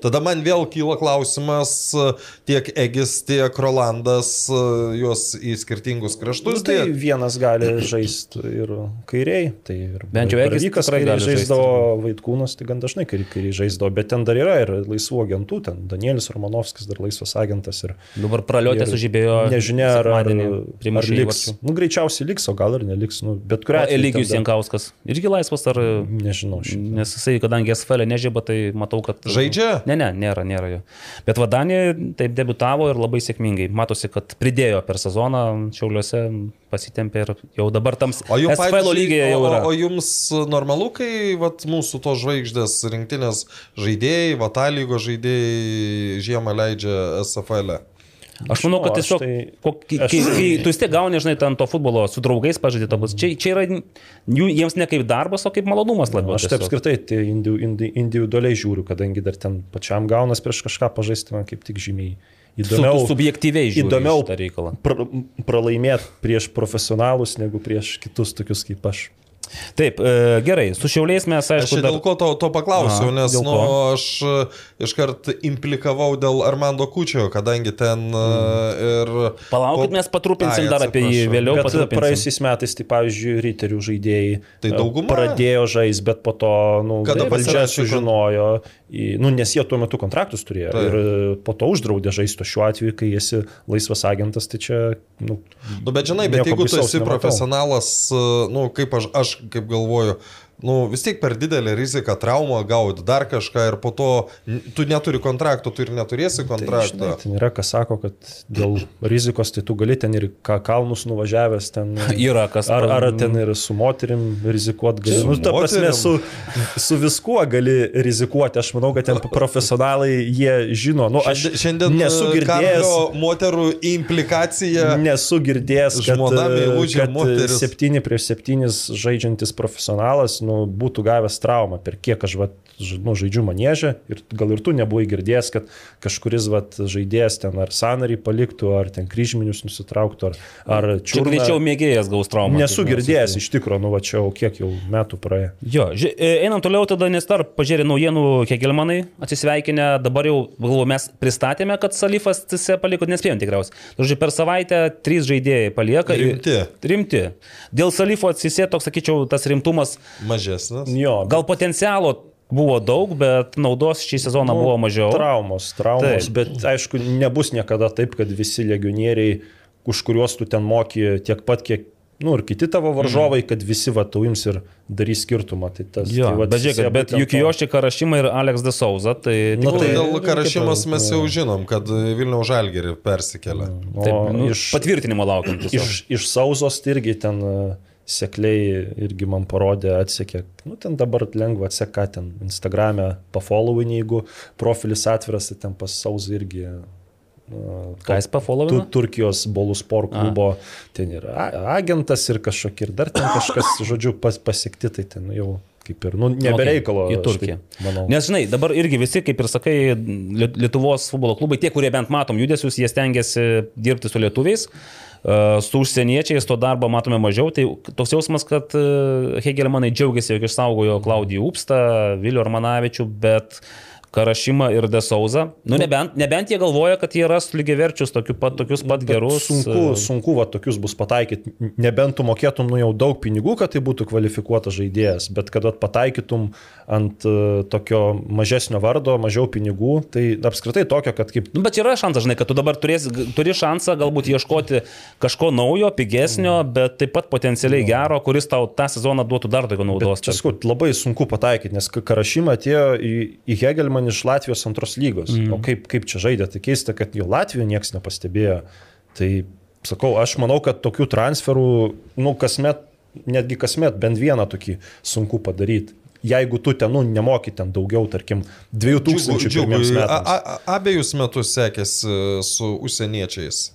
Tada man vėl kyla klausimas, uh, tiek Egis, tiek Rolandas uh, juos į skirtingus Nu, kraštus tai dėt. vienas gali žaisti ir kairiai, tai ir Bent jau Egis tikrai kairiai žaisdavo, Vaitkūnas tai gan dažnai kairiai žaisdavo, bet ten dar yra ir laisvų agentų, ten Danielis Romanovskis dar laisvas agentas ir Dabar praliotė sužibėjo. nežinia ar, ar, ar liks. įvarčių. Nu, greičiausiai liks, o gal ir neliks, nu, bet kuriuo atveju. Eligijus Jankauskas. Irgi laisvas ar... Nežinau šitą. Nes jisai, kadangi SFL nežyba, tai matau, kad... Žaidžia? Ne, ne, nėra, nėra jo. Bet Vadanė taip debutavo ir labai sėkmingai. Matosi, kad pridėjo per sezoną Šiauliuose, pasitempė ir jau dabar tam SFL lygiai jau o, yra. o, o jums normalu, kai vat, mūsų to žvaigždės rinktinės žaidėjai, Vatalygo žaidėjai žiemą leidžia SFL? -ę? Aš manau, kad tiesiog, tai- kokį, aš- kai, kai tu vis tiek gauni, žinai, ten to futbolo su draugais pažadėti, to bus. Čia, čia yra jų, jiems ne kaip darbas, o kaip malonumas labiau. Aš taip apskritai tai individu, indi, individualiai žiūriu, kadangi dar ten pačiam gaunas prieš kažką pažaisti, man kaip tik žymiai Su, įdomiau. subjektyviai žiūri įdomiau tą reikalą. pra, pralaimėti prieš profesionalus negu prieš kitus tokius kaip aš. Taip, e, gerai, su šiauliais mes, Aš aišku, čia dar... dėl ko to, to paklausiau, Aha, nes nu, aš e, iškart implikavau dėl Armando Kučio, kadangi ten mm. ir... Palaukit, po- mes patrupinsim Ai, dar apie jį vėliau. Bet praėjusiais metais, tai pavyzdžiui, riterių žaidėjai Tai dauguma? pradėjo žaisti, bet po to nu, Kada valdžia pasirašė kon- sužinojo, nu, nes jie tuo metu kontraktus turėjo Taip. ir po to uždraudė žaisti. O šiuo atveju, kai esi laisvas agentas, tai čia... Nu, Nu, bet žinai, bet jeigu tu esi nematau. profesionalas, nu, kaip aš, aš kaip galvoju, nu, vis tiek per didelį riziką traumą gauti dar kažką ir po to tu neturi kontrakto, tu ir neturėsi Tai, kontrakto. žinai, ten yra, kas sako, kad dėl rizikos tai tu gali ten ir ką kalnus nuvažiavęs ten. Yra kas Ar, ar ten ir su moterim rizikuoti gali. Su Nu, ta prasme, su, su viskuo gali rizikuoti. Aš manau, kad ten profesionalai jie žino. Nu, aš Šiandien, nesu e, girdėjęs. Moterų implikacija. Nesu girdėjęs, kad, Žmona kad moteris. 7 prieš 7 žaidžiantis profesionalas, nu, nu, būtų gavęs traumą, per kiek aš vat, nu, žaidžiu manėžę ir gal ir tu nebuvai girdėjęs, kad kažkuris vat, žaidėjas ten ar sanarį paliktų, ar ten kryžminius nusitrauktų, ar, ar Čia čiurną. greičiau mėgėjas gaus traumą. Nesu girdėjęs iš tikrųjų, nu va čia jau kiek jau metų praėjo. Jo, ži- e, einam toliau tada, nes dar pažiūrėjau naujienų Hegelmanai, atsisveikinę, dabar jau, galvoju, mes pristatėme, kad Salifas CC paliko, nespėjom tikriausiai. Žodžiu, per savaitę trys žaidėjai palieka. ir- Rimti. Rimti. Dėl Salifo atsisė toks, sakyčiau, tas rimtumas, Mažesnis. Jo, gal potencialo buvo daug, bet naudos šį sezoną Nu, buvo mažiau. Traumos, traumos, Taip. bet aišku, nebus niekada taip, kad visi legionieriai, už kuriuos tu ten moki tiek pat, kiek, nu ir kiti tavo varžovai, mm. kad visi va tauims ir darys skirtumą. Tai tas, Jo, tai, va, bet žiūrėk, bet juk Joši Karašymai ir Alex de Souza, tai... Na, tikrai- tai- Dėl Karašimas mes jau žinom, kad Vilniaus Žalgerį persikėlė. Taip, nu, iš, patvirtinimo laukiam. iš, iš Sauzos tai irgi ten e, sekliai irgi man parodė, atsekė, nu ten dabar lengva atseka, ten Instagram'e pafollowini, jeigu profilis atviras, tai ten pas Sauzą irgi. e, Ką jis Tu, pafollowino? Turkijos bolų sport klubo, ten yra a- agentas ir kažkokie, ir dar ten kažkas, žodžiu, pas, pasiekti, tai ten jau kaip ir, nu, nebereikalo. Okei, į Turkiją. taip Manau. Nes, žinai, dabar irgi visi, kaip ir sakai, Liet- Lietuvos futbolo klubai, tie, kurie bent matom judesius, jie stengiasi dirbti su lietuviais, e, su užsieniečiais to darbo matome mažiau. Tai toks jausmas, kad e, Hegelmanai džiaugiasi, jog išsaugojo Klaudijų Upstą, Vilių Armanavičių, bet Karašymą ir Desauza. Nu, nebent, nebent jie galvoja, kad jie ras lygiai verčius, tokiu pat, tokius pat gerus. Sunku, e, sunku va, tokius bus pataikyti. Nebent tu mokėtum nu, jau daug pinigų, kad tai būtų kvalifikuotas žaidėjas, bet kad vat pataikytum ant uh, tokio mažesnio vardo, mažiau pinigų, tai apskritai tokio, kad kaip Nu, bet yra šansas, žinai, kad tu dabar turėsi, turi šansą galbūt ieškoti kažko naujo, pigesnio, Mm. bet taip pat potencialiai gero, kuris tau tą sezoną duotų dar daugiau naudos. Čia sakau, labai sunku pataikyti, nes Karašyma atėjo į, į Hegelman iš Latvijos antros lygos. Mm. O kaip, kaip čia žaidė, tai keista, kad jo Latvijoje niekas nepastebėjo. Tai sakau, aš manau, kad tokių transferų, nu, kasmet, netgi kasmet bent vieną tokį sunku padaryti. Jeigu tu ten, nu, nemoki ten daugiau, tarkim, 2000 pirmiems Džiugui, a- metams. a- abejus metus sekėsi su užsieniečiais.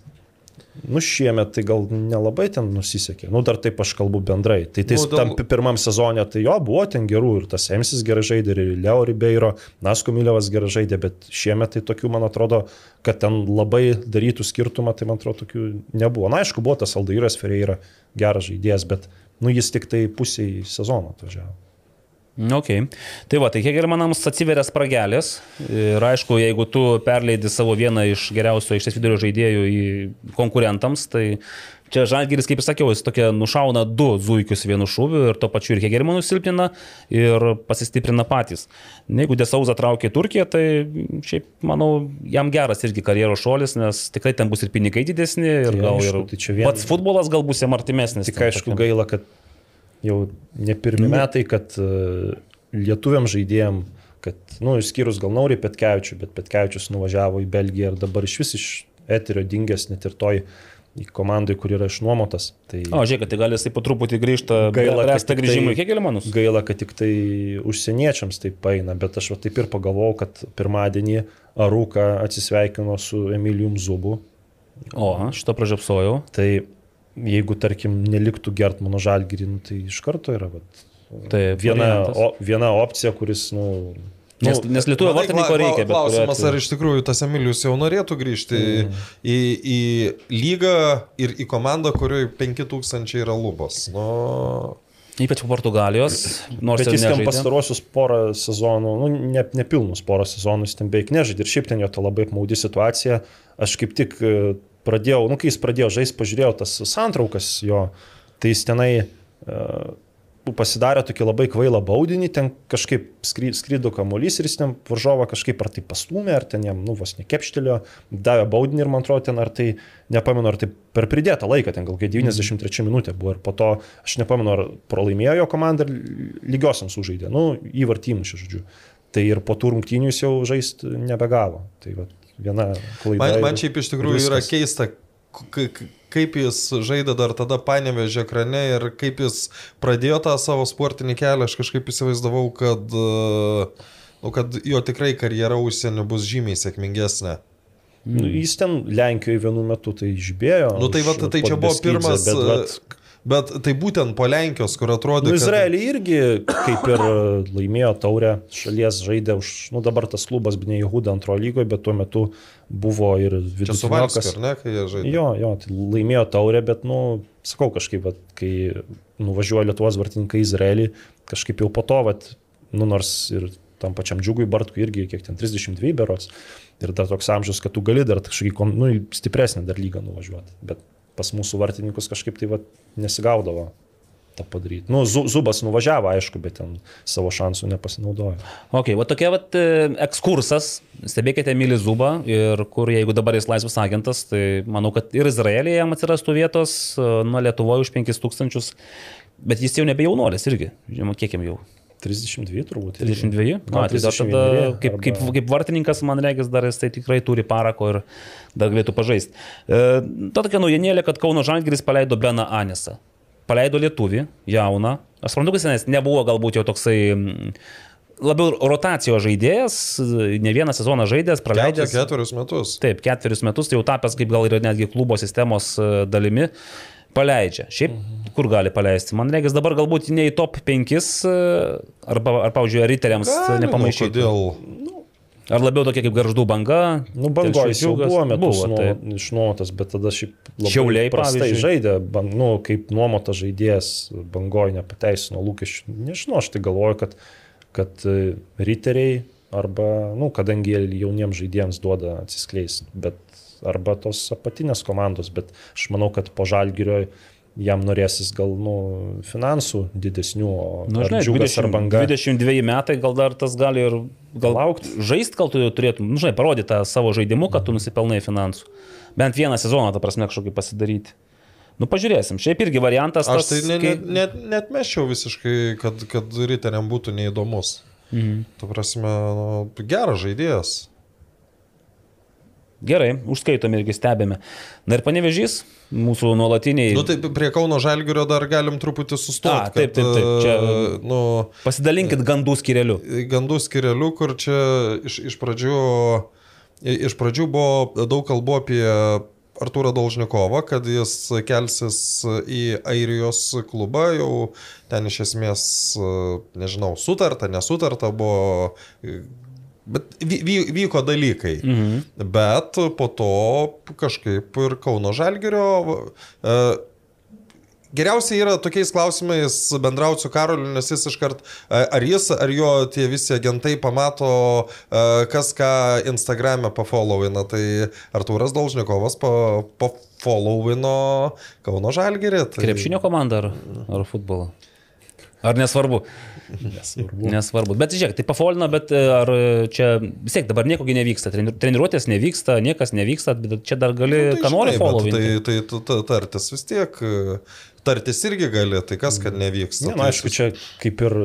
Nu, šiemet tai gal nelabai ten nusisekė. Nu, dar taip aš kalbu bendrai. Tai tais, Nu, tam pi- pirmam sezonė, tai jo, buvo ten gerų ir tas Emsis gerai žaidė, ir Leo Ribeiro, Nasko Milevas gerai žaidė, bet šiemet tai tokių, man atrodo, kad ten labai darytų skirtumą, tai man atrodo, tokių nebuvo. Na, aišku, buvo tas Aldairas Ferreira geras žaidėjas, bet, nu, jis tik tai pusiai sezono atvažiavo. Ok. Tai va, tai Hegelmanams atsiveria spragelės ir aišku, jeigu tu perleidi savo vieną iš geriausių aikštės vidurio žaidėjų į konkurentams, tai čia Žalgiris, kaip ir sakiau, jis tokia nušauna du zuikius vienu šūviu ir to pačiu ir Hegelmanų silpnina ir pasistiprina patys. Jeigu Desauza traukia Turkiją, tai šiaip, manau, jam geras irgi karjeros šuolis, nes tikrai ten bus ir pinigai didesni ir Tai gal aišku, ir tai vien- pats futbolas gal bus jam artimesnis. Tik aišku tokiam. gaila, kad jau ne pirmi metai, kad e, lietuviam žaidėjim, kad, nu, išskyrus gal Naurį Petkevičių, bet Petkevičius nuvažiavo į Belgiją ir dabar iš vis iš eterio dingęs net ir toj komandai, kur yra išnuomotas. Tai O, žiūrėk, tai gal jisai po truputį grįžta, Gaila, kad tik grįžimui tai- į Hegelmanus. gaila, kad tik tai užsieniečiams tai paina, bet aš va taip ir pagalvojau, kad pirmadienį Arūka atsisveikino su Emilijum Zubu. O, šito pražiopsojau. Tai jeigu, tarkim, neliktų gert mano žalgirį, nu, tai iš karto yra vat, Tai viena, o, viena opcija, kuris, nu, Nes, nes lietuvio Manai, vartininko reikia, Klausimas, ar iš tikrųjų tas Emilijus jau norėtų grįžti mm. į, į lygą ir į komandą, kurioje 5000 yra lubos. Nu, Ypač po Portugalijos, nors Bet jis ten pastarosius porą sezonų, nu, ne, nepilnus porą sezonų, jis ten beveik nežaidė ir šiaip ten jo ta labai apmaudi situacija. Aš kaip tik e, pradėjau, nu kai jis pradėjo žaisti, pažiūrėjau tas santraukas jo, tai jis tenai uh, pasidarė tokį labai kvailą baudinį, ten kažkaip skry, skrydo kamuolys ir jis ten varžovą kažkaip ar tai pastumė, ar ten jam, nu, vos nekepštelio, davė baudinį ir man atrodo ten, ar tai, nepamenu, ar tai per pridėtą laiką, ten gal kai 93 minutė buvo ir po to, aš nepamenu, ar pralaimėjo jo komanda ir lygiosiams sužaidė, nu, įvartymus, žodžiu. Tai ir po tų rungtynių jis jau žaisti nebegavo. Tai va, viena klaida. man, man šiaip iš tikrųjų ir yra viskas. keista, kaip jis žaidė dar tada panevežė ekrane ir kaip jis pradėjo tą savo sportinį kelią. Aš kažkaip įsivaizdavau, kad, e, nu, kad jo tikrai karjera užsienio bus žymiai sėkmingesnė. Nu, jis ten Lenkijoje vienu metu tai žibėjo. Nu, tai va, tai čia buvo pirmas, Bet, vat, bet tai būtent po Lenkijos, kur atrodė, Nu, kad... Izraelį irgi kaip ir laimėjo taurę šalies žaidė už, nu dabar tas klubas Bnei Jehuda antrojo lygoje, bet tuo metu buvo ir vidutiniokas. ar ne, kai jie žaidė? Jo, jo, tai laimėjo taurę, bet, nu, sakau kažkaip, vat, kai nuvažiuoja Lietuvos vartininkai į Izraelį, kažkaip jau po to, vat, nu, nors ir tam pačiam džiugui Bartkui irgi, kiek ten 32 berots, ir dar toks amžius, kad tu gali dar kažkokį, nu, į stipresnę dar lygą nuvažiuoti. Bet pas mūsų vartininkus kažkaip tai vat, nesigaudavo tą padaryti. Nu, Zu- Zubas nuvažiavo, aišku, bet ten savo šansų nepasinaudojo. Ok, va tokia vat e, ekskursas, stebėkite Emilį Zubą ir kur jeigu dabar jis laisvas agentas, tai manau, kad ir Izraelėje jam atsirastų vietos, e, nuo Lietuvoje už 5000, bet jis jau nebe jaunuolis irgi, žinoma, kiek jam jau. 32 turbūt. 32? Gal Na, tai dar tada, 31 kaip, kaip, arba- kaip vartininkas, man regis, dar jis tai tikrai turi parako ir dar galėtų pažaisti. E, ta tokia naujienėlė, kad Kauno Žalgiris paleido Beną Anesą. Paleido lietuvį, jauną. Aš suprantu, kad jis nebuvo galbūt jau toksai labiau rotacijos žaidėjas, ne vieną sezoną Keturis, praleidęs. keturis metus. Taip, ketverius metus, tai jau tapęs kaip gal ir netgi klubo sistemos e, dalimi, paleidžia. Šiaip kur gali paleisti? Man reikia dabar galbūt ne į top 5 e, arba, ar, pavyzdžiui, riteriams nu, nepamaišyti. Kodėl? Ar labiau tokia kaip garždų banga? Nu, bangoj jau buvo metus buvo, nuo, taip. išnuomotas, bet tada šiaip labai Šiauliai, prastai pavyzdžiui. žaidė, ban, nu, kaip nuomotas žaidėjas bangoj nepateisino lūkesčių. Nežinau, aš tai galvoju, kad, kad e, riteriai arba, nu, kadangi jie jauniems žaidėjams duoda atsiskleisti, bet arba tos apatinės komandos, bet aš manau, kad po žalgirio jam norėsis gal, nu, finansų didesnių, o Nu, ar žinai, džiugas 20, ar banga. 22 metai gal dar tas gali ir gal Laukti. Žaist gal tu jau turėtum, nu, žinai, parodyti tą savo žaidimu, kad tu nusipelnai finansų. Bent vieną sezoną, ta prasme, kažkokį pasidaryti. Nu, pažiūrėsim. Šiaip irgi variantas. Aš tas, tai ne, kai- ne, net, net meščiau visiškai, kad, kad riteriam būtų neįdomus. Mhm. Tu prasme, nu, geras žaidėjas. Gerai, užskaitom irgi stebėme. Na ir panevežys, mūsų nuolatiniai. Nu, tai prie Kauno Žalgirio dar galim truputį sustoti. A, taip, taip, taip, čia- e, Nu, Pasidalinkit gandų skireliu. gandų skirelių, kur čia iš, iš, pradžių, iš pradžių buvo daug kalbų apie Artūrą Dolžnikovą, kad jis kelsis į Airijos klubą, jau ten iš esmės, nežinau, sutarta, nesutarta buvo, bet vy- vy- vyko dalykai. Mhm. Bet po to kažkaip ir Kauno Žalgirio e, Geriausiai yra tokiais klausimais bendrauti su Karoliu, nes jis iškart, e, ar jis, ar jo tie visi agentai pamato, e, kas ką Instagram'e pafollowina. Tai Artūras Dolžnikovas pa- pafollowino Kauno Žalgerį. Tai... Krepšinio komanda ar, ar futbolo? Ar nesvarbu? Nesvarbu. Nesvarbu. Bet žiūrėk, tai pafolina, bet e, ar čia vis tiek dabar nieko gi nevyksta. Treni- Treniruotės nevyksta, niekas nevyksta, bet čia dar gali, Nu, nu, ką nori followinti. Tai, tai, tai, tai tartis vis tiek, e, tartis irgi gali, tai kas, kad nevyksta. Ne, nu, Tai aišku, čia kaip ir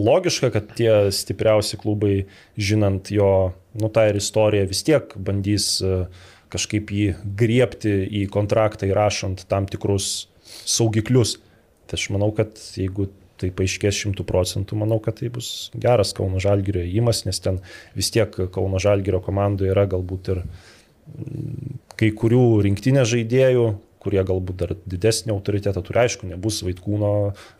logiška, kad tie stipriausi klubai, žinant jo, nu, tą ir istoriją, vis tiek bandys e, kažkaip jį griepti į kontraktą įrašant tam tikrus saugiklius. Tai aš manau, kad jeigu tai paaiškės šimtų procentų, manau, kad tai bus geras Kauno Žalgirio įimas, nes ten vis tiek Kauno Žalgirio komandoje yra galbūt ir mm, kai kurių rinktinės žaidėjų, kurie galbūt dar didesnį autoritetą turi, aišku, nebus Vaitkūno,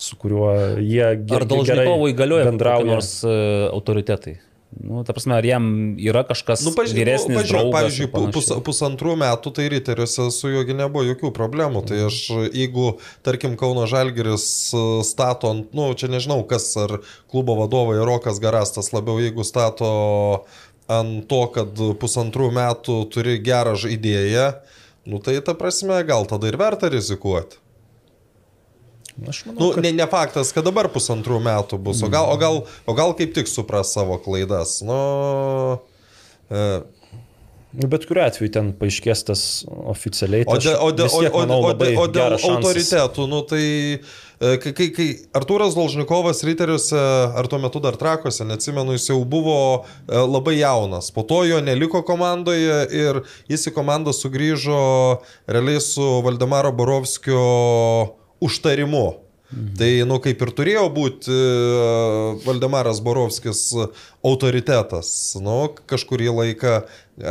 su kuriuo jie ge- Ar gerai Dolžnikovui galioja nors uh, autoritetai? Nu, ta prasme, ar jam yra kažkas Nu, paži... vyresnis, nu, pažiūrėk, pavyzdžiui, pus, pusantrų metų tai riteriuose su juogi nebuvo jokių problemų. Tai aš, jeigu, tarkim, Kauno Žalgeris e, stato ant, nu, čia nežinau, kas ar klubo vadovai Rokas Garastas labiau, jeigu stato ant to, kad pusantrų metų turi gerą žaidėją, nu tai ta prasme, gal tada ir verta rizikuoti. Aš manau, Nu, kad ne, ne faktas, kad dabar pusantrų metų bus, o gal, o gal, o gal kaip tik supras savo klaidas. Nu, e, nu, bet kuriu atveju ten paaiškės tas oficialiai. O, tai de, o, de, o, tiek o, manau, o, de, o dėl autoritetų, nu tai e, kai, kai, kai Artūras Dolžnikovas Riteriuose, ar tuo metu dar trakuose, neatsimenu, jis jau buvo e, labai jaunas. Po to jo neliko komandoje ir jis į komandą sugrįžo realiai su Valdemaro Borovskio užtarimu. Mhm. Tai, nu, kaip ir turėjo būti e, Valdemaras Borovskis autoritetas. Nu, kažkurį laiką,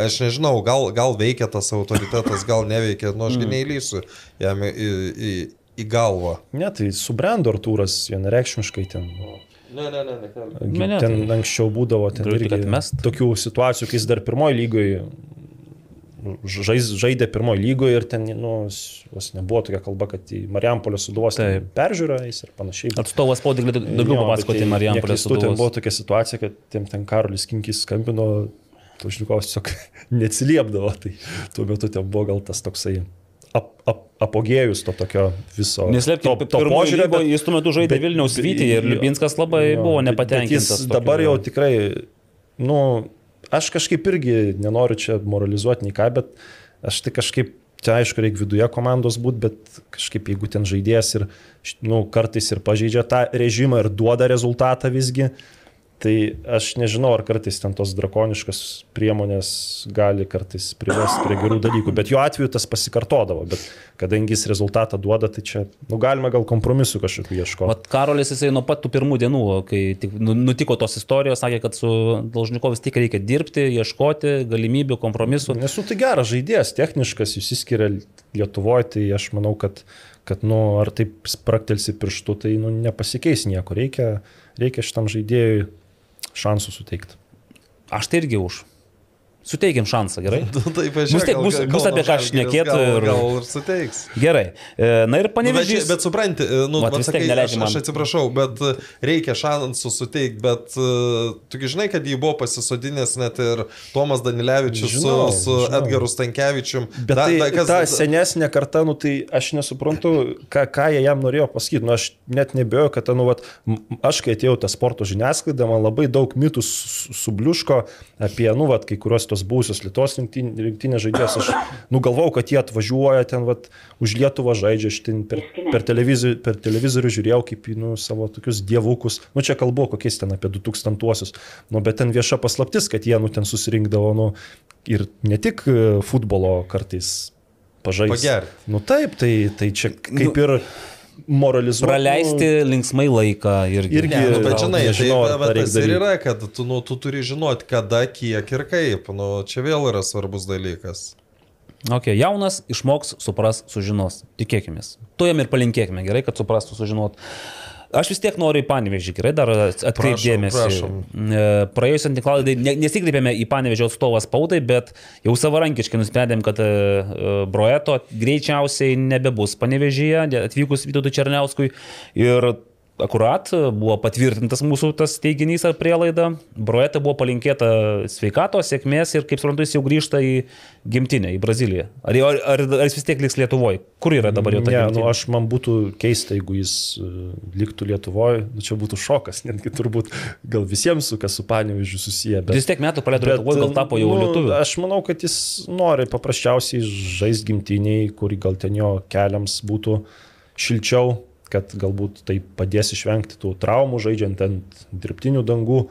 aš nežinau, gal, gal veikia tas autoritetas, gal neveikia, nu, ašgi neįlysiu jam į, į, į galvą. Ne, tai subrendo Artūras vienareikšmiškai ten. Ne, ne, ne, ne. Ne, ne, ten tai- anksčiau būdavo ten irgi atmest. tokių situacijų, kai jis dar pirmoji lygoje žais, žaidė pirmoji lygoje ir ten, nu, s- vos nebuvo tokia kalba, kad į Marijampolę suduvos Taip. peržiūrą jis ir panašiai. Atstovas spaudai galėtų daugiau papasakoti tai Marijampolės neklystu, Ten buvo suduvos. tokia situacija, kad tiem ten Karolis Kinkis skambino, Tužnikovas tiesiog neatsiliepdavo. Tai tuo metu ten buvo gal tas toksai ap, ap, apogėjus to tokio viso. Neslėpkime, to, to požiūrio, bet jis tuo metu žaidė bet- Vilniaus Vytį ir Liubinskas labai jo, buvo nepatenkintas. Jis dabar jau tikrai, nu, aš kažkaip irgi nenoriu čia moralizuoti nei ką, bet aš tai kažkaip, čia aišku, reikia viduje komandos būti, bet kažkaip jeigu ten žaidėjas ir, nu, kartais ir pažeidžia tą režimą ir duoda rezultatą visgi, Tai aš nežinau, ar kartais ten tos drakoniškas priemonės gali kartais privesti prie gerų dalykų, bet jo atveju tas pasikartodavo, bet kadangi jis rezultatą duoda, tai čia, nu, galima gal kompromisų kažkokių ieškoti. Vat Karolis jisai nuo pat tų pirmų dienų, kai tik nu- nutiko tos istorijos, sakė, kad su Dolžnikovas tik reikia dirbti, ieškoti galimybių, kompromisų. Nesu tai geras žaidėjas, techniškas, jūs įskiria Lietuvoje, tai aš manau, kad, kad nu, ar taip spraktelsi pirštų, tai nu, nepasikeis nieko. Reikia, reikia šitam žaidėjui šansų suteikti. Aš tai irgi už. Suteikim šansą, gerai? Taip, Bus tiek- bus- bus apie ką šnekėt gal, ir- gal ir suteiks. Gerai. E, Na ir Nu, bet, panevežys. bet supranti, nu, Vat vis tiek sakai, aš, man. aš atsiprašau, bet e, reikia šansų suteikti, bet uh, tu gi žinai, kad jį buvo pasisodinęs net ir Tomas Danilevičius Žinau, su, su žinau. Edgaru Stankevičium. Bet da, tai kas... ta senesnė karta, nu, tai aš nesuprantu, ką, ką jie jam norėjo pasakyti. Nu, aš net nebejoju, kad, nu, vat, aš kai atėjau tą sporto žiniasklaidą, man labai daug mitų su- subliuško apie, nu, vat, kai kurios tos būsios Lietuvos rinktin- rinktinės žaidėjus. Aš nugalvau, kad jie atvažiuoja ten, vat, už Lietuvą žaidžia, aš ten per, per, televizorių, per televizorių žiūrėjau kaip į, nu, savo tokius dievukus. Nu, čia kalbu kokiais ten apie 2000-uosius. Nu, bet ten vieša paslaptis, kad jie, nu, ten susirinkdavo, nu, ir ne tik e, futbolo kartais pažaisti. Nu taip, tai, tai čia kaip Nu, ir moralizuoti. Praleisti linksmai laiką irgi. Irgi- Ne, nu, bet žinai, nežinau, ar tai, bet tas ir yra, kad tu, nu, tu turi žinoti, kada, kiek ir kaip. Nu, čia vėl yra svarbus dalykas. Ok, jaunas išmoks, supras, sužinos. Tikėkime. Tu jam ir palinkėkime, gerai, kad suprastų, sužinot. Aš vis tiek noriu į Panevežį, gerai, dar atkreipdėmėsi. prašom. Praėjusią tinklalaidį ne, nesikreipėme į Panevežio atstovą spaudai, bet jau savarankiškai nusprendėm, kad e, e, Broeto greičiausiai nebebus Panevežyje, atvykus Vytautui Černiauskui. Ir akurat buvo patvirtintas mūsų tas teiginys ar prielaida. Broeta buvo palinkėta sveikatos, sėkmės ir, kaip suprantu, jis jau grįžta į gimtinę, į Braziliją. Ar, ar, ar, ar jis vis tiek liks Lietuvoje? Kur yra dabar jo ta Ne, gimtinė? nu, aš man būtų keista, jeigu jis e, liktų Lietuvoje, nu, čia būtų šokas, netgi turbūt gal visiems, su kas su Panevižiu susiję. Bet vis tiek metų praleido Lietuvoje, gal tapo jau nu, lietuviu. Aš manau, kad jis nori paprasčiausiai žaisti gimtiniai, kur gal ten jo keliams būtų šilčiau, kad galbūt tai padės išvengti tų traumų žaidžiant ant dirbtinių dangų.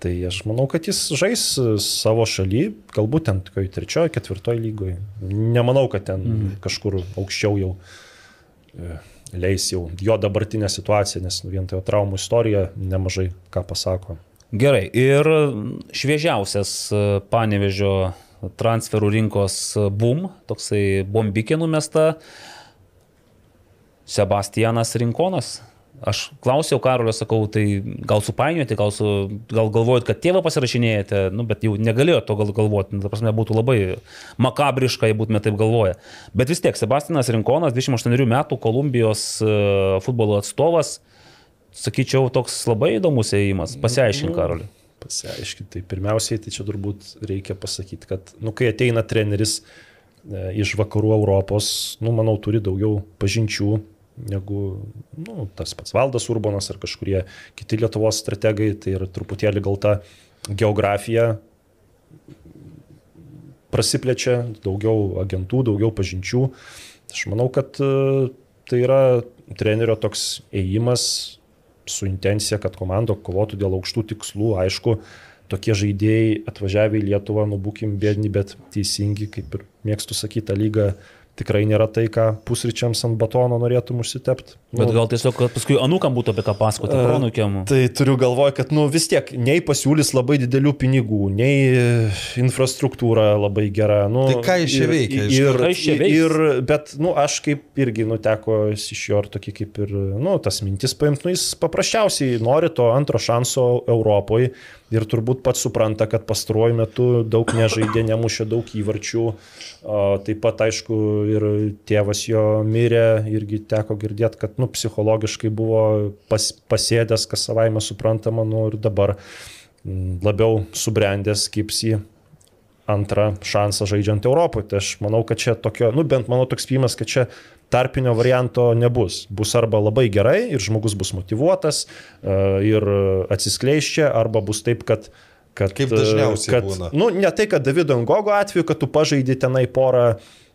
Tai aš manau, kad jis žais savo šaly, galbūt ten tokioj trečiojo, ketvirtojo lygoje. Nemanau, kad ten mm. kažkur aukščiau jau e, leis jau jo dabartinę situaciją, nes vien tai jo traumų istorija nemažai ką pasako. Gerai, ir šviežiausias e, panevežio transferų rinkos e, boom, toksai bombikė numesta, Sebastianas Rinkonas. Aš klausiau Karolio, sakau, tai gal supainiojate, gal, su, gal galvojat, kad tėvą pasirašinėjate, nu, bet jau negalėjo to gal galvoti, nu, ta prasme, būtų labai makabriška, jei būtume taip galvoję. Bet vis tiek, Sebastianas Rinkonas, 28 metų Kolumbijos e, futbolo atstovas, sakyčiau, toks labai įdomus ėjimas. Pasiaiškink, Karoliu. Pasiaiškinti, tai pirmiausiai, tai čia turbūt reikia pasakyti, kad, nu, kai ateina treneris e, iš vakarų Europos, nu, manau, turi daugiau pažinčių negu nu, tas pats Valdas Urbanas ar kažkurie kiti Lietuvos strategai, tai yra truputėlį gal ta geografija prasiplečia, daugiau agentų, daugiau pažinčių. Aš manau, kad e, tai yra trenerio toks ėjimas su intencija, kad komanda kovotų dėl aukštų tikslų. Aišku, tokie žaidėjai atvažiavę į Lietuvą, nu būkim bėdni, bet teisingi, kaip ir mėgstu sakyti, tą lygą tikrai nėra tai, ką pusryčiams ant batono norėtum užsitepti. Bet gal tiesiog, kad paskui anūkam būtų apie ką pasakoti, pronukiam. Tai turiu galvoje, kad nu, vis tiek nei pasiūlys labai didelių pinigų, nei e, infrastruktūra labai gera. Nu, Tai ką jis čia ir- veikia, iš Ir, veiks? ir, bet, nu, aš kaip irgi nuteko iš jo ir tokį kaip ir, nu, tas mintis paimti, nu, jis paprasčiausiai nori to antro šanso Europoje ir turbūt pats supranta, kad pastaruoju metu daug nežaidė, nemušė daug įvarčių. Taip pat, aišku, ir tėvas jo mirė, irgi teko girdėti, kad, nu, psichologiškai buvo pas, pasėdęs, kas savaime suprantama, nu, ir dabar mm, labiau subrendęs kipsi antrą šansą žaidžiant Europoje. Tai aš manau, kad čia tokio, nu bent mano toks spėjimas, kad čia tarpinio varianto nebus. Bus arba labai gerai ir žmogus bus motivuotas e, ir atsiskleis čia, arba bus taip, kad Kad, Kaip dažniausiai kad, būna. Nu, ne tai, kad Davido Ngogo atveju, kad tu pažaidži tenai porą,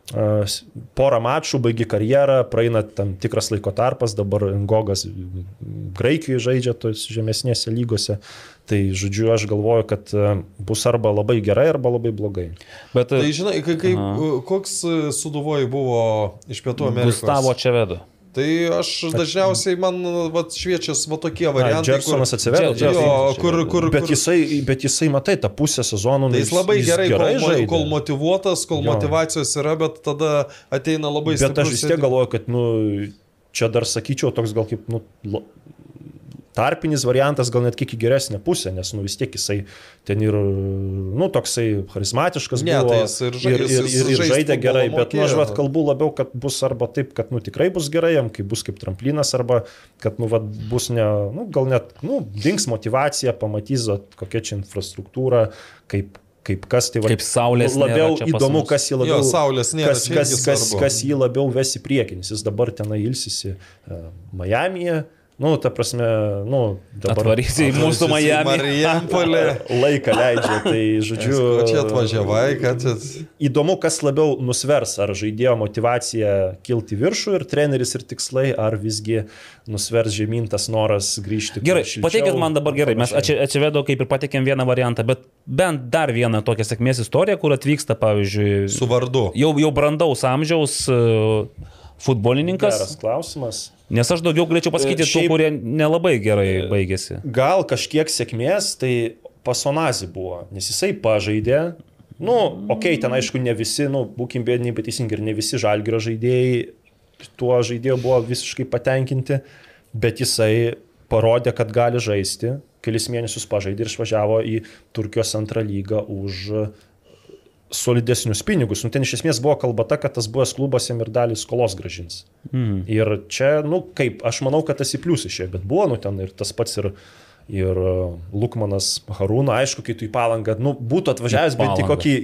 e, porą mačų, baigi karjerą, praeina tam tikras laiko tarpas, dabar Ngogas Graikijoje žaidžia tos žemesnėse lygose. Tai žodžiu, aš galvoju, kad e, bus arba labai gerai, arba labai blogai. Bet Tai žinai, kai, kai, koks e, suduvoji buvo iš Pietų Amerikos? Gustavo Čevedo. Tai aš dažniausiai man vat, šviečias va tokie variantai. Džersonas kur- atsiverė. Džer- Jo, Džersonas kur, kur, Bet kur, jisai, bet jisai, matai, tą pusę sezono. Tai jis labai gerai, kol, mo- žaidė. kol motivuotas, kol Jo. motivacijos yra, bet tada ateina labai Bet aš vis tiek galvoju, kad, nu, čia dar sakyčiau, toks gal kaip, nu, tarpinis variantas, gal net kiek į geresnę pusę, nes, nu, vis tiek jisai ten ir, nu, toksai charizmatiškas Ne, buvo. tai jis ir žai- ir, ir, ir, ir žaidė gerai, bet, nu, aš mokėjo. vat kalbu labiau, kad bus arba taip, kad, nu, tikrai bus gerai jam, kai bus kaip tramplinas, arba, kad, nu, vat, bus ne, nu, gal net, nu, dings motivacija, pamatys, vat, kokia čia infrastruktūra, kaip kaip kas tai va, Kaip saulės nėra labiau įdomu, kas jį labiau, Jo, saulės nėra, kas, kas, kas, kas jį labiau ves į priekį, nes jis dabar tenai ilsisi uh, Miami'e, nu, ta prasme, nu, dabar Atvarysi į mūsų Miami. Marijampolė. laiką leidžia, tai žodžiu. Ko čia atvažiavai, kad... Įdomu, kas labiau nusvers, ar žaidėjo motivacija kilti viršų ir treneris ir tikslai, ar visgi nusvers žemyn tas noras grįžti. Gerai, šilčiau pateikit man dabar gerai, mes atsivedo kaip ir pateikėm vieną variantą, bet bent dar vieną tokią sėkmės istoriją, kur atvyksta, pavyzdžiui, Su vardu. jau, jau brandaus amžiaus e, futbolininkas, Geras klausimas. nes aš daugiau galėčiau pasakyti tų, Šiaip- kurie nelabai gerai baigėsi. Gal kažkiek sėkmės, tai pasonazi buvo, nes jisai pažaidė. Nu, okei, okay, ten aišku, ne visi, nu, būkim bėdiniai, bet teisingai, ir ne visi žalgio žaidėjai tuo žaidėju buvo visiškai patenkinti, bet jisai parodė, kad gali žaisti, kelis mėnesius pažaidė ir išvažiavo į Turkijos antrą lygą už solidesnius pinigus. Nu, ten iš esmės buvo kalba ta, kad tas buvęs klubas jam ir dalį skolos gražins. Mm. Ir čia, nu kaip, aš manau, kad tas į plius išėjo, bet buvo, nu ten ir tas pats ir, ir uh, Lukmanas Harūna, aišku, kai tu į palangą, nu būtų atvažiavęs bent į kokį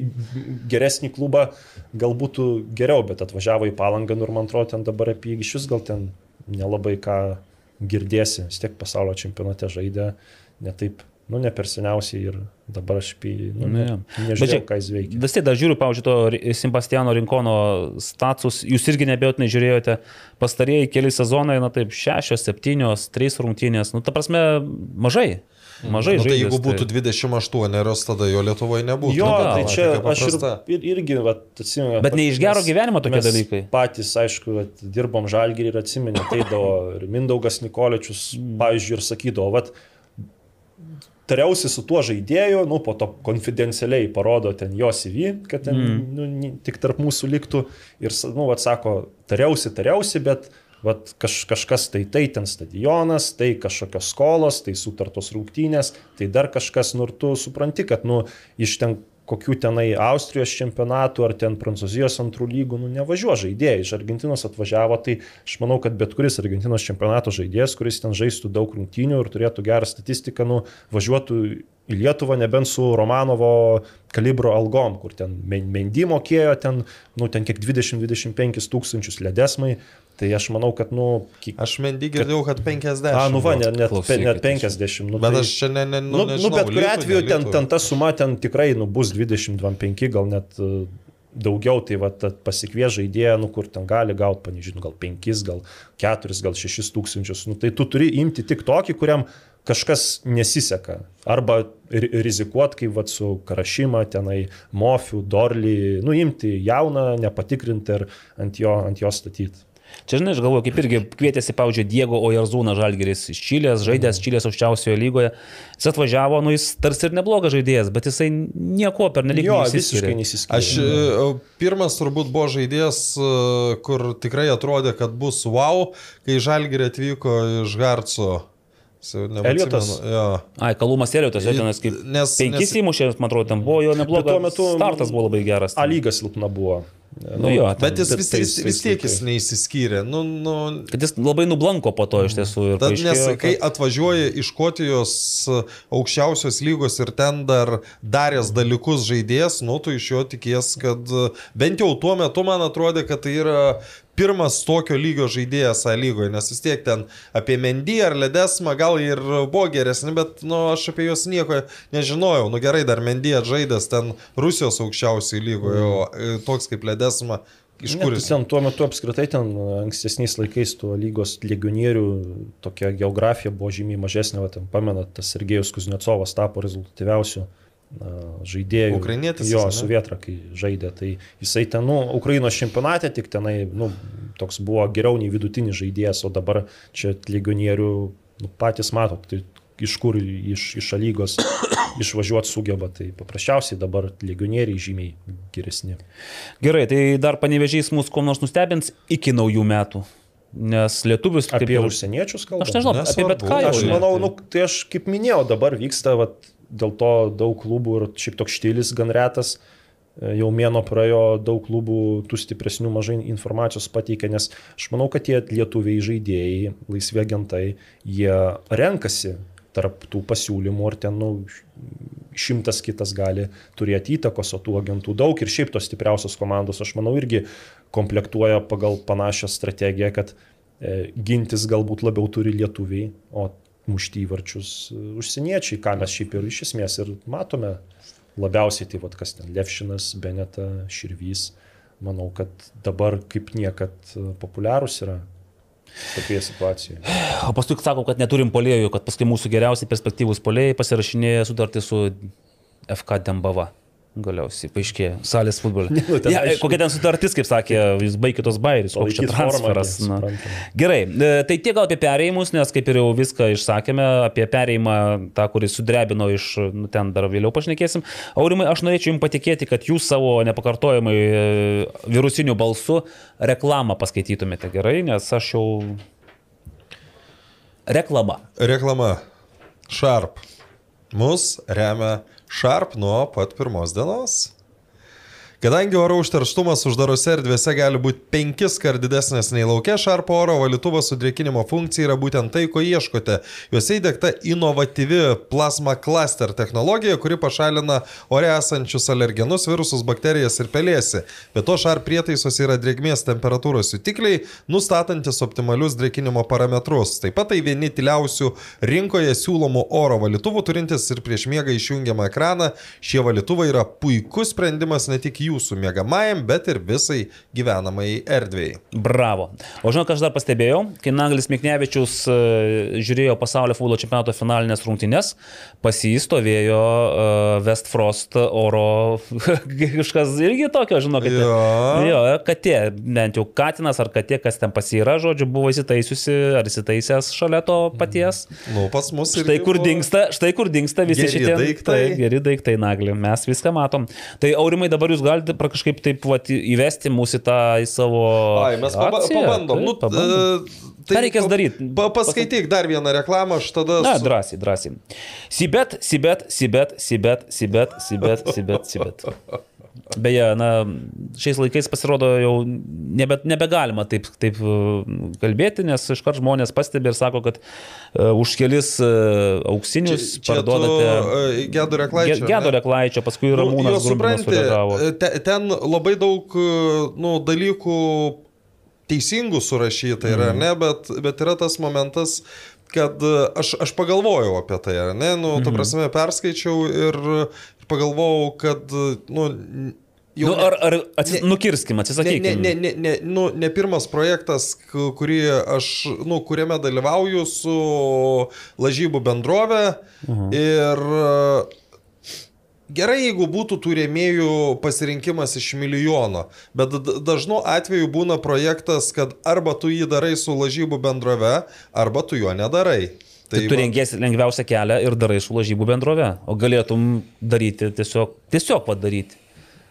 geresnį klubą, gal būtų geriau, bet atvažiavo į palangą, nu ir man atrodo, ten dabar apie jį iš vis gal ten nelabai ką girdėsi, vis tiek pasaulio čempionate žaidė, ne taip, nu ne per seniausiai ir dabar aš apie jį, nu, ne, nežinau, ką jis veikia. Vis tiek dar žiūriu, pavyzdžiui, to Sebastiano Rinkono status, jūs irgi nebejotinai žiūrėjote, pastarėjai keli sezonai, na taip, šešios, septynios, trys rungtynės, nu ta prasme, mažai. Mažai Nu, tai žaidęs, jeigu būtų 28, tada jo Lietuvoje nebūtų. Jo, Nu, tai čia aš ir, ir, irgi, vat, atsimenu. Bet ne iš gero gyvenimo tokie dalykai. Patys, aišku, vat, dirbom žalgirį ir atsimenė, tai davo ir Mindaugas Nikoličius, pavyzdžiui, ir sakydavo, vat, tariausi su tuo žaidėju, nu, po to konfidencialiai parodo ten jo CV, kad ten mm. nu, tik tarp mūsų liktų ir, nu, vat, sako, tariausi, tariausi, bet vat, kaž, kažkas tai tai ten stadionas, tai kažkokios skolos, tai sutartos rungtynės, tai dar kažkas, nu, ir tu supranti, kad, nu, iš ten kokių tenai Austrijos čempionatų ar ten Prancūzijos antrų lygų, nu nevažiuoja žaidėjai. Iš Argentinos atvažiavo, tai aš manau, kad bet kuris Argentinos čempionato žaidėjas, kuris ten žaistų daug rungtynių ir turėtų gerą statistiką, nu važiuotų į Lietuvą nebent su Romanovo kalibro algom, kur ten Men- Mendy mokėjo ten, nu ten kiek 20-25 tūkstančius ledesmai. Tai aš manau, kad, nu, kiek... Aš mendy girdėjau, kad 50. A, nu va, net, net, Klausykit, net 50. Nu, Bet tai- aš čia ne, ne, nu, Nu, nu, nežinau, bet kuriu atveju ten, ten ta suma ten tikrai nu, bus 20-25, gal net e, daugiau, tai va, pasikvies žaidėją, nu, kur ten gali gauti, panežinau, gal 5, gal 4, gal 6 tūkstančius. Nu, tai tu turi imti tik tokį, kuriam kažkas nesiseka. Arba ri- rizikuot, kaip vat, su Karašyma, tenai Mofiu, Dorly, nuimti jauną, nepatikrinti ir ant jo, ant jo statyti. Čia, žinai, aš galvoju, kaip irgi kvietėsi, pavyzdžiui, Diego Ojarzūną Žalgeris iš Čilės, žaidęs Mhm. Čilės aukščiausioje lygoje. Jis atvažiavo, nu jis tarsi ir neblogas žaidėjas, bet jisai nieko per nelik Jo, visiškai nesiskiria. Aš e, pirmas turbūt buvo žaidėjas, e, kur tikrai atrodė, kad bus wow, kai Žalgirė atvyko iš Harco. Eliotas? Jo. Ai, Kalumas Eliotas, jo tenas kaip Nes- penkis nes- įmušė, man atrodo, ten buvo jo neblogas. tuo metu- startas buvo labai geras. A lyga silpna buvo. Nu jo, Bet jis vis, tais- vis, vis tiek jis neįsiskyrė. Nu, nu, Kad jis labai nublanko po to iš tiesų. Tad, nes paaiškėjo, kai kad- atvažiuoja iš Škotijos aukščiausios lygos ir ten dar daręs dalykus žaidėjas, nu tu iš jo tikies, kad bent jau tuo metu man atrodė, kad tai yra pirmas tokio lygio žaidėjas A lygoje, nes vis tiek ten apie Mendy ar Ledesmą gal ir buvo geresni, bet nu, aš apie juos nieko nežinojau. Nu gerai, dar Mendy žaidęs ten Rusijos aukščiausiai lygoje, o e, toks kaip Ledesma. Iš kur jis? ten tuo metu apskritai ten ankstesniais laikais tuo lygos legionierių tokia geografija buvo žymiai mažesnė, o ten pamenat, tas Sergejus Kuznecovas tapo rezultatyviausiu na, žaidėjų. Ukrainietis Jo, ane? su Vietra, kai žaidė. Tai jisai ten, nu, Ukrainos čempionate tik tenai, nu, toks buvo geriau nei vidutinis žaidėjas, o dabar čia legionierių, nu, patys matot, tai iš kur iš, iš lygos išvažiuoti sugeba, tai paprasčiausiai dabar legionieriai žymiai geresni. Gerai, tai dar panevežys mūsų kuo nors nustebins iki naujų metų. Nes lietuvius kaip Apie ir- užsieniečius kalbame. Aš nežinau, apie bet Nesvarbu. ką. Aš manau, nu, tai aš kaip minėjau, dabar vyksta vat, dėl to daug klubų ir šiaip toks štilis gan retas. E, Jau mėno praėjo daug klubų, tų stipresnių mažai informacijos pateikė, nes aš manau, kad tie lietuviai žaidėjai, laisvi agentai, jie renkasi tarp tų pasiūlymų, ar ten nu, šimtas kitas gali turėti įtakos, o tų agentų daug ir šiaip tos stipriausios komandos, aš manau, irgi komplektuoja pagal panašią strategiją, kad e, gintis galbūt labiau turi lietuviai, o mušti įvarčius e, užsieniečiai, ką mes šiaip ir iš esmės ir matome labiausiai, tai vad kas ten, Levšinas, Beneta, Širvys, manau, kad dabar kaip niekad e, populiarūs yra tokioje situacijoje. O paskui sako, kad neturim polėjų, kad paskui mūsų geriausi perspektyvūs polėjai pasirašinėja sutartį su FK Dembava. Galiausiai paaiškėjo, salės futbolė. Nu, ten ja, aišku. kokia ten sutartis, kaip sakė, jūs baigite tos bairius, koks čia formą, transferas. suprantama. Gerai, e, tai tiek gal apie perėjimus, nes kaip ir jau viską išsakėme, apie perėjimą, tą, kuris sudrebino iš, nu, ten dar vėliau pašnekėsim. Aurimai, aš norėčiau jums patikėti, kad jūs savo nepakartojamai e, virusiniu balsu reklamą paskaitytumėte gerai, nes aš jau... Reklama. Reklama. Sharp. Mus remia Sharp nuo pat pirmos dienos. Kadangi oro užterštumas uždarose erdvėse gali būti penkis kart didesnis nei laukia, Sharp oro valytuvas su drėkinimo funkcija yra būtent tai, ko ieškote. Juose įdėkta inovatyvi plasma cluster technologija, kuri pašalina ore esančius alergenus, virusus, bakterijas ir pelėsi. Be to, Sharp prietaisos yra drėgmės temperatūros jutikliai, nustatantis optimalius drėkinimo parametrus. Taip pat tai vieni tyliausių rinkoje siūlomų oro valytuvų, turintis ir prieš miegą išjungiamą ekraną. Šie valytuvai yra puikus sprendimas ne tik jūsų mėgamajam, bet ir visai gyvenamai erdvėjai. Bravo. O žinau, ką aš dar pastebėjau, kai Naglis Miknevičius e, žiūrėjo pasaulio futbolo čempionato finalinės rungtynes, pas jį stovėjo uh, West Frost oro kažkas irgi tokio, žinokit. Jo. jo, katė, bent jau katinas ar katė, kas ten pas jį yra, žodžiu, buvo įsitaisiusi ar įsitaisęs šalia to paties. Nu, pas mus ir. Štai kur dinksta, štai kur dinksta visi Geri šitie daiktai. Tai, geri daiktai, Nagli. Mes viską matom. Tai aurimai dabar jūs galite pra- kažkaip taip vat, įvesti mūsų tą į savo... Ai, mes paba akciją. pabandom. Taip, Nu, pabandom. e, Ką reikės pa- daryt? Pa, paskaityk dar vieną reklamą, aš tada... Na, su- drąsiai, drąsiai. Sibet, Sibet, Sibet, Sibet, Sibet, Sibet, Sibet, Sibet. Beje, na, šiais laikais pasirodo jau nebe, nebegalima taip, taip uh, kalbėti, nes iškart žmonės pastebi ir sako, kad uh, už kelis uh, auksinius Čia, čia parduodate. e, Gedo reklaičio. Ge- Gedo reklaičio, paskui Ramūnas jo, Grumbinas supranti, sureagavo. te, ten labai daug e, nu, dalykų teisingų surašyta yra, Mhm. ne, bet, bet yra tas momentas, kad e, aš, aš pagalvojau apie tai, ar ne, nu, Mhm. tu prasme, perskaičiau ir pagalvojau, kad, nu, jau Nu, ar ar atsis, ne- nukirskim, atsisakykime. ne, ne, ne, ne, nu, ne pirmas projektas, kurį aš, nu, kuriame dalyvauju su lažybų bendrove. Mhm. Ir gerai, jeigu būtų tų rėmėjų pasirinkimas iš milijono, bet dažnu atveju būna projektas, kad arba tu jį darai su lažybų bendrove, arba tu jo nedarai. Tai tu rengiesi lengviausią kelią ir darai su lažybų bendrove. O galėtum daryti tiesiog, tiesiog padaryti.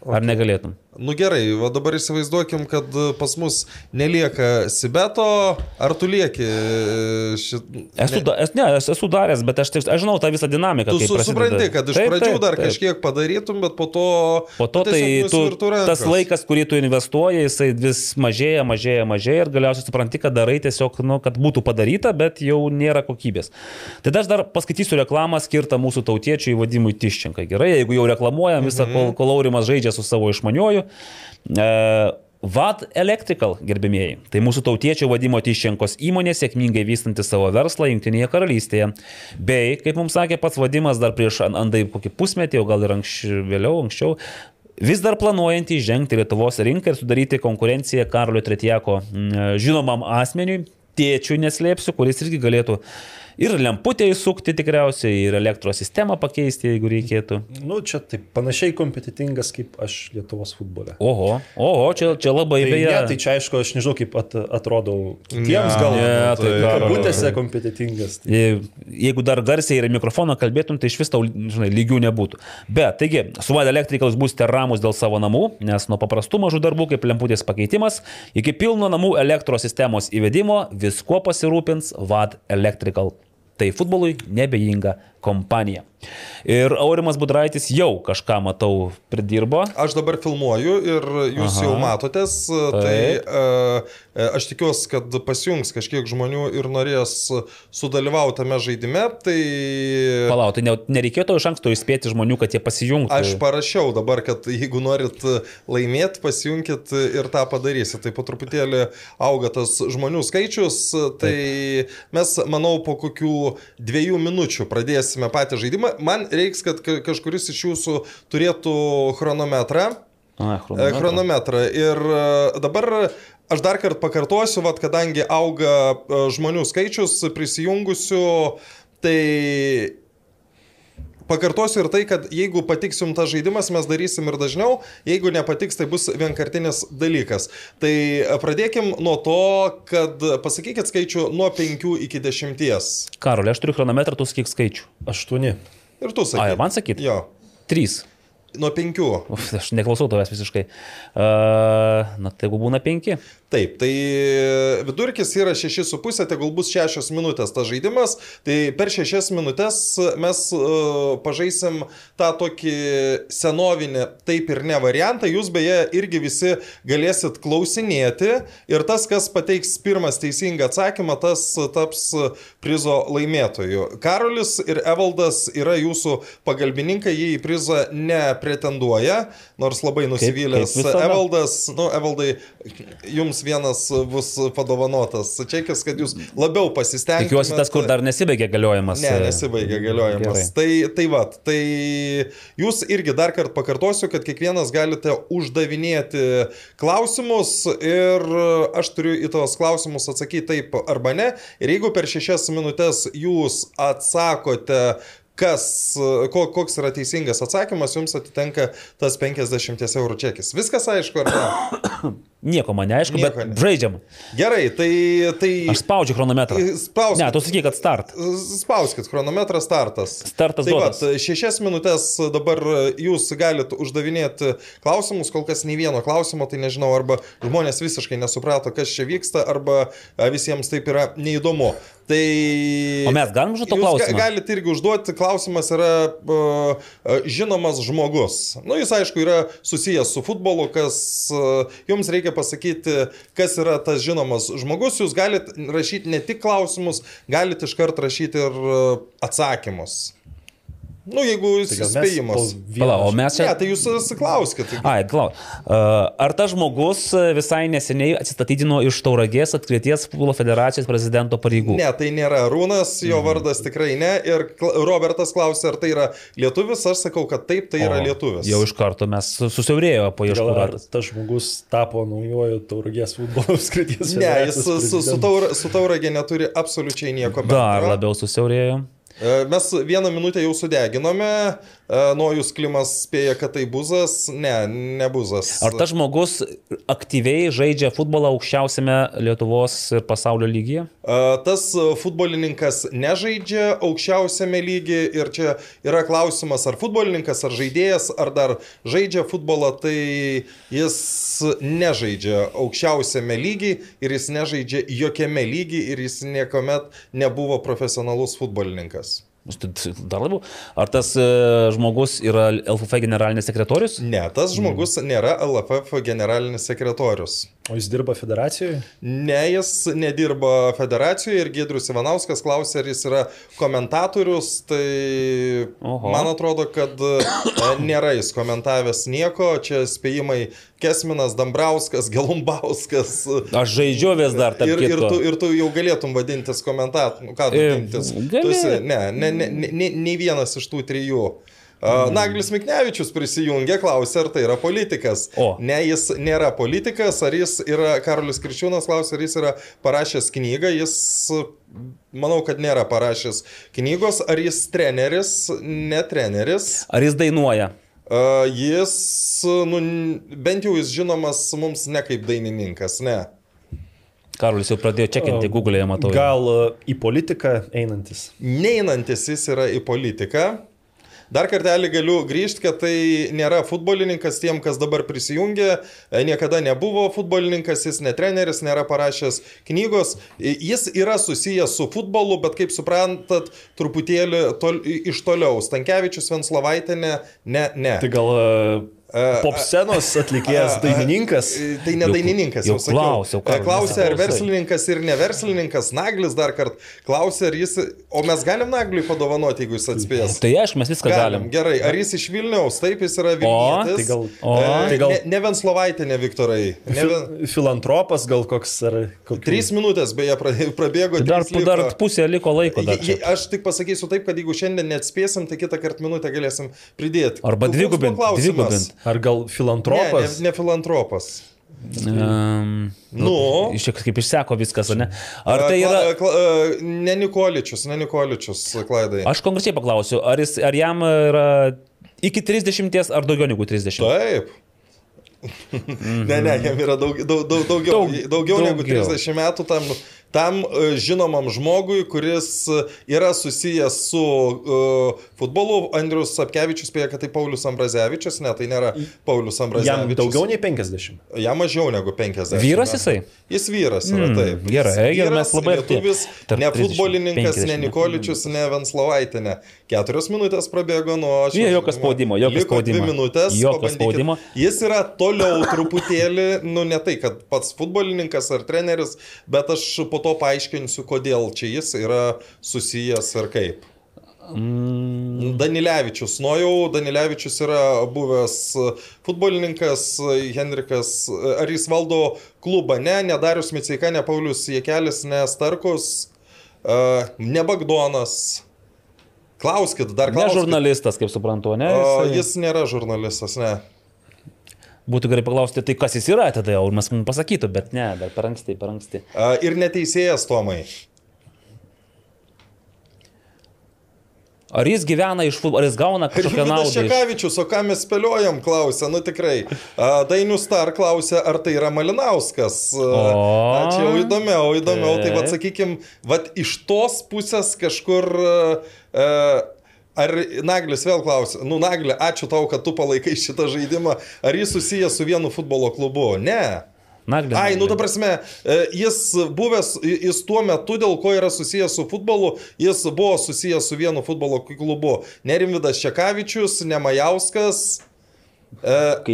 Ar negalėtum? Nu gerai, va dabar įsivaizduokim, kad pas mus nelieka Sibeto, ar tu lieki e, šit... Esu, ne- da, es, ne, es, esu daręs, bet aš, aš žinau tą visą dinamiką. Tu su, supranti, kad iš Taip, pradžių taip, dar taip. kažkiek padarytum, bet po to... Po to tu tai tu, rankas. tas laikas, kurį tu investuoji, jisai vis mažėja, mažėja, mažėja ir galiausiai supranti, kad darai tiesiog, nu, kad būtų padaryta, bet jau nėra kokybės. Tai aš dar paskaitysiu reklamą skirtą mūsų tautiečiui Vadimui Tiščenkai. Gerai, jeigu jau reklamuojam visą, Mhm. kol, kol Aurimas žaidžia su savo išmaniuoju. E, VAT Electrical, gerbėmieji, tai mūsų tautiečio vadimo Tiščenkos įmonė sėkmingai vystanti savo verslą Junktinėje karalystėje. Bei, kaip mums sakė pats vadimas dar prieš an- andai kokį pusmetį, o gal ir anksčiau, vėliau, anksčiau, vis dar planuojantį žengti Lietuvos rinką ir sudaryti konkurenciją Karolio Tretjako mm, žinomam asmeniui, tėčiui neslėpsiu, kuris irgi galėtų ir lemputę įsukti tikriausiai, ir elektros sistemą pakeisti, jeigu reikėtų. Nu, čia taip panašiai kompetitingas kaip aš Lietuvos futbole. Oho, oho, čia, čia labai Tai, beje. ne, tai čia aišku, aš nežinau, kaip at, atrodau kitiems gal. ne, tai Karoli. Kabutėse kompetitingas. Tai. Je- Jeigu dar garsiai ir mikrofoną kalbėtum, tai iš vis tau, žinai, lygių nebūtų. Bet, taigi, su Vada Electricals būsite ramus dėl savo namų, nes nuo paprastų mažų darbų kaip lemputės pakeitimas iki pilno namų elektros sistemos įvedimo viskuo pasirūpins Vad Electrical. Tai futbolui nebejinga kompanija. Ir Aurimas Budraitis jau kažką, matau, pridirbo. Aš dabar filmuoju ir jūs Aha. jau matotės, tai uh, aš tikiuosi, kad pasijungs kažkiek žmonių ir norės sudalyvauti tame žaidime. Tai Palauk, tai ne, nereikėtų iš anksto įspėti žmonių, kad jie pasijungtų. aš parašiau dabar, kad jeigu norit laimėti, pasijunkit ir tą padarysit. Tai po truputėlį auga tas žmonių skaičius. Tai mes, manau, po kokių dviejų minučių pradėsime patį žaidimą. Man reiks, kad ka- kažkuris iš jūsų turėtų chronometrą. A, E, Chronometrą. Ir e, dabar aš dar kartą pakartosiu, vat, kadangi auga e, žmonių skaičius prisijungusių, tai pakartosiu ir tai, kad jeigu patiks jums tas žaidimas, mes darysim ir dažniau, jeigu nepatiks, tai bus vienkartinis dalykas. Tai pradėkim nuo to, kad pasakykit skaičių nuo 5 iki 10. Karolė, aš turiu chronometrą, tu sakyk skaičių. Aštuoni. Ir tu sakai. Ai, man sakyt? Jo. Trys. Nuo 5. Uf, aš neklausau tavęs visiškai. Uh, na, tai jeigu būna penki. Taip, tai vidurkis yra 6,5, tegul bus 6 minutės tas žaidimas. Tai per 6 minutės mes uh, pažaisim tą tokį senovinį taip ir ne variantą. Jūs beje irgi visi galėsit klausinėti ir tas, kas pateiks pirmas teisingą atsakymą, tas taps prizo laimėtoju. Karolis ir Evaldas yra jūsų pagalbininkai, jie į prizą nepretenduoja, nors labai nusivylęs. kaip visada. Evaldas, nu, Evaldai, jums vienas bus padovanotas čekis, kad jūs labiau pasistengtumėte. Tikiuosi tas, kur dar nesibaigė galiojimas. Ne, e, nesibaigia galiojimas. Tai, tai va, tai jūs irgi dar kartą pakartosiu, kad kiekvienas galite uždavinėti klausimus ir aš turiu į tos klausimus atsakyti taip arba ne. Ir jeigu per šešias minutės jūs atsakote kas, ko, koks yra teisingas atsakymas, jums atitenka tas 50 eurų čekis. Viskas aišku, ar ne? Nieko man neaišku, Nieko bet ne. žaidžiam. Gerai, tai... tai... Aš spaudžiu chronometrą. Spauskit. Ne, tu sakyk, kad start. Spauskit, chronometras startas. Startas tai duotas. vat, šešias minutės dabar jūs galite uždavinėti klausimus, kol kas nei vieno klausimo, tai nežinau, arba žmonės visiškai nesuprato, kas čia vyksta, arba visiems taip yra neįdomu. Tai... O mes galim užduoti klausimą? ga- galite irgi užduoti, klausimas yra uh, žinomas žmogus. Nu, jis aišku yra susijęs su futbolu, kas uh, jums reikia pasakyti, kas yra tas žinomas žmogus. Jūs galite rašyti ne tik klausimus, galite iškart rašyti ir uh, atsakymus. Nu, jeigu Tai spėjimas. Pala, o mes Ne, čia... tai jūs klauskite. Ai, klau. Uh, ar tas žmogus uh, visai neseniai atsistatydino iš Tauragės atkrities futbolo federacijos prezidento pareigų? Ne, tai nėra Rūnas, jo vardas tikrai ne. Ir Robertas klausė, ar tai yra lietuvis, aš sakau, kad taip, tai yra O, lietuvis. Jau iš karto mes susiaurėjo po Gal ieškų ar ratas. tas žmogus tapo naujojo tauragės futbolo apskrities Ne, jis su, su, su, taur, su tauragė neturi absoliučiai nieko bendro. Dar labiau susiaurėjo. Mes vieną minutę jau sudeginome, Nojus Klimas spėja, kad tai buzas. Ne, ne buzas. Ar tas žmogus aktyviai žaidžia futbolą aukščiausiame Lietuvos ir pasaulio lygyje? E, Tas futbolininkas nežaidžia aukščiausiame lygiai ir čia yra klausimas, ar futbolininkas, ar žaidėjas, ar dar žaidžia futbolą, tai jis nežaidžia aukščiausiame lygiai ir jis nežaidžia jokiame lygiai ir jis niekuomet nebuvo profesionalus futbolininkas. Dar labiau. Ar tas e, žmogus yra LFF generalinis sekretorius? Ne, tas žmogus nėra LFF generalinis sekretorius. O jis dirba federacijoje? Ne, jis nedirba federacijoje ir Gedrius Ivanauskas klausė, ar jis yra komentatorius, tai Oho. man atrodo, kad e, nėra jis komentavęs nieko, čia spėjimai Kesminas, Dambrauskas, Gelumbauskas. Aš žaidžiu vis dar tarp Ir, ir, tu, ir tu jau galėtum vadintis komentatoriumi. Ką tu vadintis? ne, ne, ne, ne, ne, nei vienas iš tų trijų. Uh, Naglis Miknevičius prisijungė, klausė, ar tai yra politikas. O. Ne, jis nėra politikas, ar jis yra, Karolis Kričiūnas klausė, ar jis yra parašęs knygą, jis, manau, kad nėra parašęs knygos, ar jis treneris, ne treneris. Ar jis dainuoja? Uh, jis, nu, bent jau jis žinomas mums ne kaip dainininkas, ne. Karolis jau pradėjo čekinti Google'e, matau. Gal e, į politiką einantis? Neinantis jis yra į politiką. Dar kartelį galiu grįžti, kad tai nėra futbolininkas tiem, kas dabar prisijungė, e, niekada nebuvo futbolininkas, jis ne treneris, nėra parašęs knygos, I- jis yra susijęs su futbolu, bet kaip suprantat, truputėlį tol, iš toliau. Stankievičius Venslovaitinė, ne, ne. Tai gal e, E, popscenos atlikėjas, dainininkas? Tai ne dainininkas, jau jau sakiau. klausiau, Klausė, ar verslininkas ir neverslininkas, Naglis dar kartą klausė, ar jis... O mes galim Nagliui padovanoti, jeigu jis atspės. Tai aišku, mes viską galim. Gerai, ar jis iš Vilniaus? Taip, jis yra Vilnietis. tai gal- o, tai gal- Ne, ne Venslovaitė, ne Viktorai. Ne Ven... filantropas gal koks ar kokių... Trys minutės beje pra- prabėgo. Tai dar, liko. dar pusė liko laiko. Dar čia. Aš tik pasakysiu taip, kad jeigu šiandien neatspėsim, tai kitą kartą minutę galėsim pridėti. Arba dvigubint, klausimas? dvigubint. Ar gal Ne, filantropas? ne, ne filantropas. Um, Nu. Iš čia kaip išseko viskas, ar ne? Ar tai E, yra... kla- kla- e, Ne Nikoličius, ne Nikoličius, klaidai. Aš konkrečiai paklausiu, ar, jis, ar jam yra iki 30 ar daugiau negu 30? Taip. ne, ne, jam yra daug, daug, daug, daugiau, Daug- daug, daugiau negu daugiau. 30 metų tam, tam e, žinomam žmogui, kuris e, yra susijęs su uh, futbolu. Andrius Sapkevičius spėja, kad tai Paulius Ambrazevičius, ne, tai nėra Paulius Jam Ambrazevičius. daugiau nei 50. Jam mažiau negu 50. Vyras jisai? Jis vyras yra, Mm, taip. gerai, gerai, mes labai lietuvis, ne 30, futbolininkas, 50. ne Nikoličius, ne Venslovaitinė. Keturios minutės prabėgo nuo aš. Ne, jokio spaudimo, jokio spaudimo. Dvi minutės. Jokio spaudimo. Jis yra toliau truputėlį, nu ne tai, kad pats futbolininkas ar treneris, bet aš po to paaiškinsiu, kodėl čia jis yra susijęs ir kaip. Mm, Danilevičius, nu jau Danilevičius yra buvęs futbolininkas, Henrikas, ar jis valdo klubą, ne, ne Darius Micika, ne Paulius Jekelis, ne Starkus, uh, ne Bagdonas. Klauskit, dar ne klauskit. žurnalistas, kaip suprantu, ne? O, Jisai- jis nėra žurnalistas, ne. Būtų gerai paklausti, tai kas jis yra tada jau, mes mums pasakytų, bet ne, dar per anksti, per anksti. Uh, ir neteisėjas Tomai. Ar jis gyvena iš futbolo, ar jis gauna kažkokią naudą? Iš... Čekavičius, o ką mes spėliojam, klausia, nu tikrai. Dainius Star klausia, ar tai yra Malinauskas. O. Čia jau įdomiau, įdomiau. Tai vad sakykim, vad iš tos pusės kažkur... A, Ar Naglis vėl klausia, nu Naglė, ačiū tau, kad tu palaikai šitą žaidimą. Ar jis susijęs su vienu futbolo klubu? Ne. Naglis. Ai, nu ta prasme, e, jis buvęs, jis tuo metu, dėl ko yra susijęs su futbolu, jis buvo susijęs su vienu futbolo klubu. Ne Rimvidas Čekavičius, ne Majauskas. Kai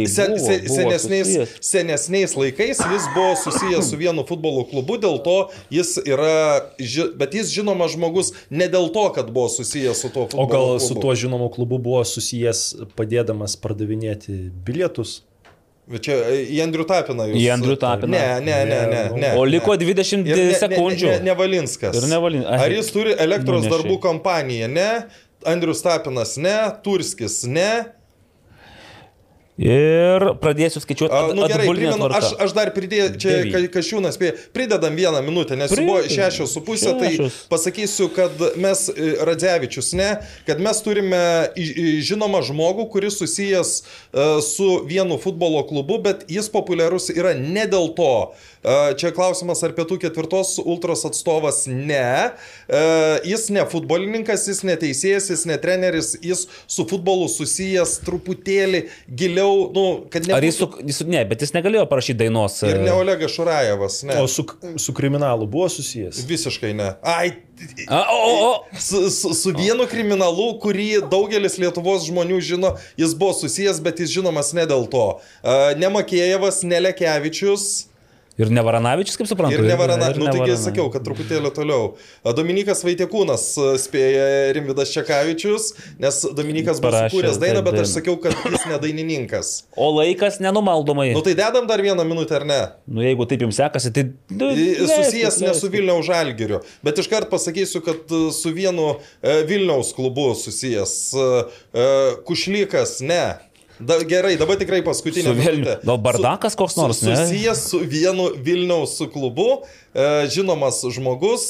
sen, buvo, se, buvo senesniais, susijęs. senesniais laikais jis buvo susijęs su vienu futbolo klubu, dėl to jis yra, ži, bet jis žinomas žmogus ne dėl to, kad buvo susijęs su tuo O futbolo gal klubu. su tuo žinomu klubu buvo susijęs padėdamas pardavinėti bilietus? Bet Čia e, į Andrių Tapiną jūs. Į Andrių Tapiną. Ne, ne, ne, ne. ne O liko ne. 20 Ir ne- sekundžių. Ne, ne, ne Valinskas. Ir ne Valin- ai, Ar jis turi elektros nunešei. darbų kompaniją? Ne. Andrius Tapinas ne. Turskis ne. Ir pradėsiu skaičiuoti. A, nu gerai, primenu, aš, aš dar pridėjau, čia. Ka- Kašiūnas spėjo, pridedam vieną minutę, nes Pridedam. buvo šešios su pusė, tai pasakysiu, kad mes, e, Radzevičius, ne, kad mes turime žinomą žmogų, kuris susijęs e, su vienu futbolo klubu, bet jis populiarus yra ne dėl to. E, Čia klausimas, ar pietų ketvirtos ultros atstovas ne. Jis ne futbolininkas, jis ne teisėjas, jis ne treneris, jis su futbolu susijęs truputėlį giliau, nu, kad ne. Ar jis su, jis, su- ne, bet jis negalėjo parašyti dainos. Ir e, ne Olegas Šurajevas, ne. O su, su kriminalu buvo susijęs? Visiškai ne. Ai, A, o, o, su, su, su vienu kriminalu, kurį daugelis Lietuvos žmonių žino, jis buvo susijęs, bet jis žinomas ne dėl to. Uh, ne Makėjevas, ne Lekevičius. Ir ne Varanavičius, kaip suprantu. Ir ne Varana, ir nu taigi sakiau, kad truputėlį toliau. Dominikas Vaitekūnas a, spėja Rimvidas Čekavičius, nes Dominikas buvo sukūręs dainą, bet aš sakiau, kad jis ne dainininkas. O laikas nenumaldomai. Nu tai dedam dar vieną minutę ar ne? Nu, jeigu taip jums sekasi, tai... Nu, I- leiskit, Susijęs ne su. Vilniaus žalgiriu, bet iškart pasakysiu, kad su vienu Vilniaus klubu susijęs. Kušlykas, ne. Da, gerai, dabar tikrai paskutinė. Su Vilniu- minutė. gal Bardakas koks Su- nors, ne? Susijęs su vienu Vilniaus klubu, e, žinomas žmogus,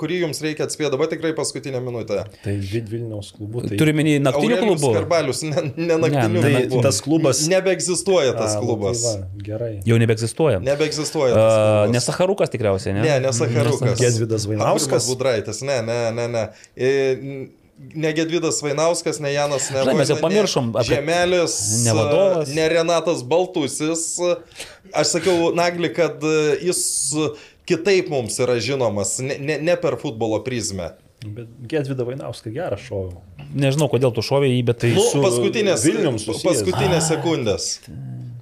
kurį jums reikia atspėti. Dabar tikrai paskutinė minutė. Tai Vilniaus klubu. Tai... Turime į naktinių klubų. Skarbalius, ne, ne naktinių ne, klubų. tas klubas- Nebeegzistuoja tas A, nu, klubas. Tai va, gerai. Jau nebeegzistuoja. Nebeegzistuoja tas klubas. ne Sacharukas tikriausiai, ne? Ne, ne Sacharukas. Gedvydas Vainauskas? Aurimas Budraitis, ne, ne, ne, ne. E, Ne Gedvydas Vainauskas, ne Janas Žinai, mes jau pamiršom ne apie- Žemelis, Ne vadovas. ne Renatas Baltusis. Aš sakiau, Nagli, kad jis kitaip mums yra žinomas, ne, ne, ne per futbolo prizmę. Bet Gedvydą Vainauską gerą šovą. Nežinau, kodėl tu šovė jį, bet tai Nu, su paskutinės, paskutinės sekundės.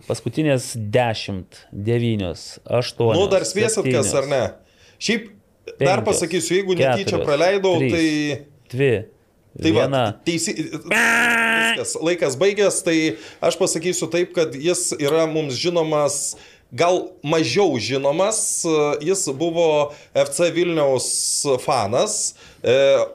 paskutinės 10, 9, 8. Nu, dar spėsit kas ar ne? Šiaip, dar penkios, pasakysiu, jeigu netyčia keturios, praleidau, trys, tai... Dvi. Tai viena. va, teisi... Viskas, laikas baigęs, tai aš pasakysiu taip, kad jis yra mums žinomas, gal mažiau žinomas, jis buvo FC Vilniaus fanas,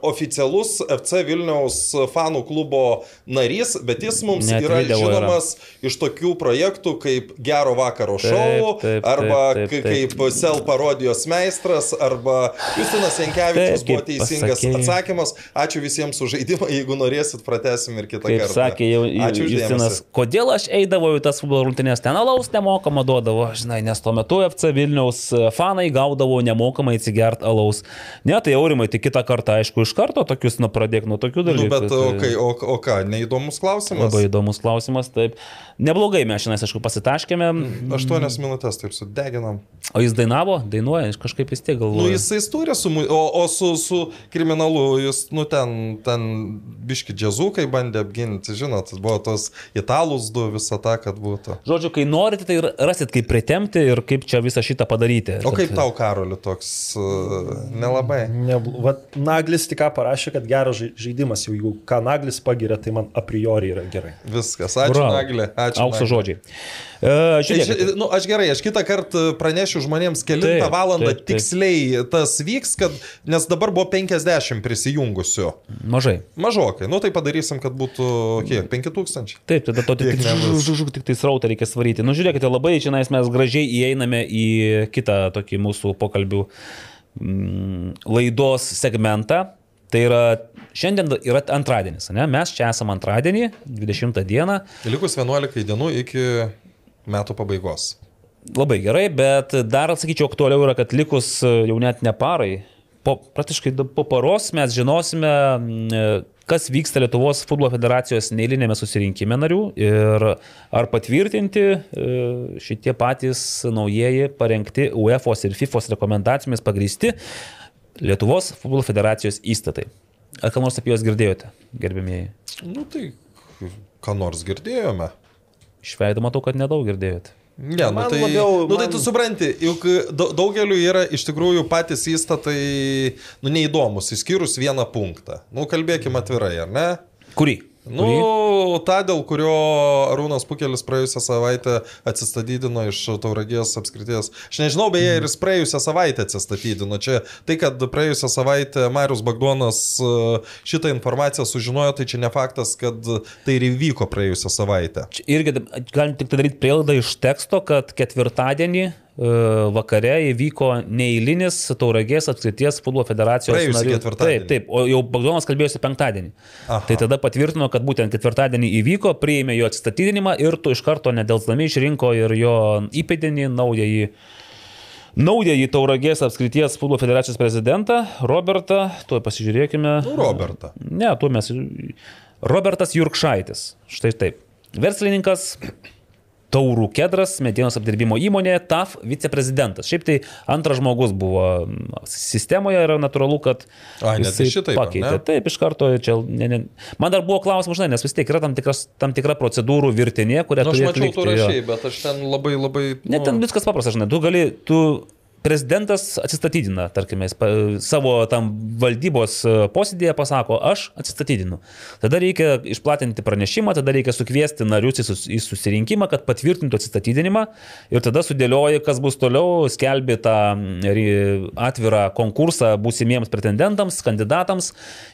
oficialus FC Vilniaus fanų klubo narys, bet jis mums Net yra video yra. žinomas iš tokių projektų kaip Gero vakaro Taip, šou, taip, arba taip, taip, taip. kaip Sel parodijos meistras, arba Justinas Jankevičius Taip, buvo teisingas pasakei. atsakymas. Ačiū visiems už žaidimą, jeigu norėsit, pratesim ir kitą Kaip kartą. sakė jau Ačiū Justinas, kodėl aš eidavau į tas futbolo rungtynės, ten alaus nemokamą duodavo, žinai, nes tuo metu FC Vilniaus fanai gaudavo nemokamai atsigert alaus. Ne, tai aurimai, tai kitą kartą, aišku, iš karto tokius, nu, pradėk nuo tokių Nu, dalykų. bet o, tai- kai, o, o ką, neįdomus klausimas? Labai įdomus klausimas, taip. Neblogai mes šiandien, aišku, pasitaškėme. Aštuonias minutės taip sudeginam. O jis dainavo, dainuoja, kažkaip vis tiek Nu, galvoju. jisai turi su, o, o su, su kriminalu, jis, nu, ten, ten biški džiazukai bandė apginti, žinot, buvo tos italus du, visą tą, kad būtų. Žodžiu, kai norite, tai ir rasit, kaip pritemti ir kaip čia visą šitą padaryti. O kaip tau, Karoli, toks uh, nelabai? Nebl... Vat Naglis tik ką parašė, kad geras žai- žaidimas, jau jeigu ką Naglis pagiria, tai man a priori yra gerai. Viskas. Ačiū, Bravo. Naglė. Ačiū. Aukso žodžiai. E, žiūrėk, Ži- Nu, aš gerai, aš kitą kartą pranešiu žmonėms kelintą valandą taip, taip. tiksliai tas vyks, kad, nes dabar buvo 50 prisijungusių. mažai. Mažokai, nu tai padarysim, kad būtų kiek, 5000. Taip, tada to tik, tik, tik tai srautą reikia svaryti. Nu, žiūrėkite, labai čia mes gražiai įeiname į kitą tokį mūsų pokalbių mm, laidos segmentą. Tai yra, šiandien yra antradienis, ne? mes čia esame antradienį, 20 dieną. Likus 11 dienų iki metų pabaigos. Labai gerai, bet dar atsakyčiau aktualiau yra, kad likus jau net ne parai, po, praktiškai po paros mes žinosime, mm, kas vyksta Lietuvos futbolo federacijos neįlinėme susirinkime narių ir ar patvirtinti e, šitie patys naujieji parengti UEFA ir FIFA rekomendacijomis pagrysti Lietuvos futbolo federacijos įstatai. Ar ką nors apie juos girdėjote, gerbėmieji? Nu tai, ką nors girdėjome. Šveido matau, kad nedaug girdėjot. Ne, nu Man tai, labiau- nu tai man- tu supranti, juk da- daugeliu yra iš tikrųjų patys įstatai, nu neįdomus, išskyrus vieną punktą. Nu kalbėkime atvirai, ar ne? Kurį? Nu, tą, dėl kurio Arūnas Pukelis praėjusią savaitę atsistatydino iš Tauragės apskrities. Aš nežinau, beje, ir jis praėjusią savaitę atsistatydino. Čia tai, kad praėjusią savaitę Marius Bagdonas e, šitą informaciją sužinojo, tai čia ne faktas, kad tai ir įvyko praėjusią savaitę. Čia Irgi galim tik daryti prielaidą iš teksto, kad ketvirtadienį vakare įvyko neįlinis Tauragės apskrities futbolo federacijos narių-. Taip, taip, o jau Bagdonas kalbėjosi penktadienį. Aha. Tai tada patvirtino, kad būtent ketvirtadienį įvyko, priėmė jo atsistatydinimą ir tu iš karto nedelsdami išrinko ir jo įpėdinį, naująjį. Naująjį Tauragės apskrities futbolo federacijos prezidentą, Robertą, tuoj pasižiūrėkime. Nu, Robertą. Ne, tuo mes. Robertas Jurkšaitis. Štai taip. Verslininkas, Taurų Kedras, medienos apdirbimo įmonė, TAF viceprezidentas. Šiaip tai antras žmogus buvo mm, sistemoje ir natūralu, kad Ai, net šitaip, pakeitė. ne? Taip, iš karto čia. Ne, ne. Man dar buvo klausimas, žinai, nes vis tiek yra tam, tikras, tam tikra procedūrų virtinė, kurią Nu, aš turi mačiau, tu atlikti, jo. rašiai, bet aš ten labai labai... Ne, ten viskas paprasta, žinai, tu gali, tu prezidentas atsistatydina, tarkime, savo tam valdybos e, posėdėje pasako, aš atsistatydinu. Tada reikia išplatinti pranešimą, tada reikia sukviesti narius į, sus, į susirinkimą, kad patvirtintų atsistatydinimą ir tada sudėlioji, kas bus toliau, skelbi tą mm, atvirą konkursą būsimiems pretendentams, kandidatams.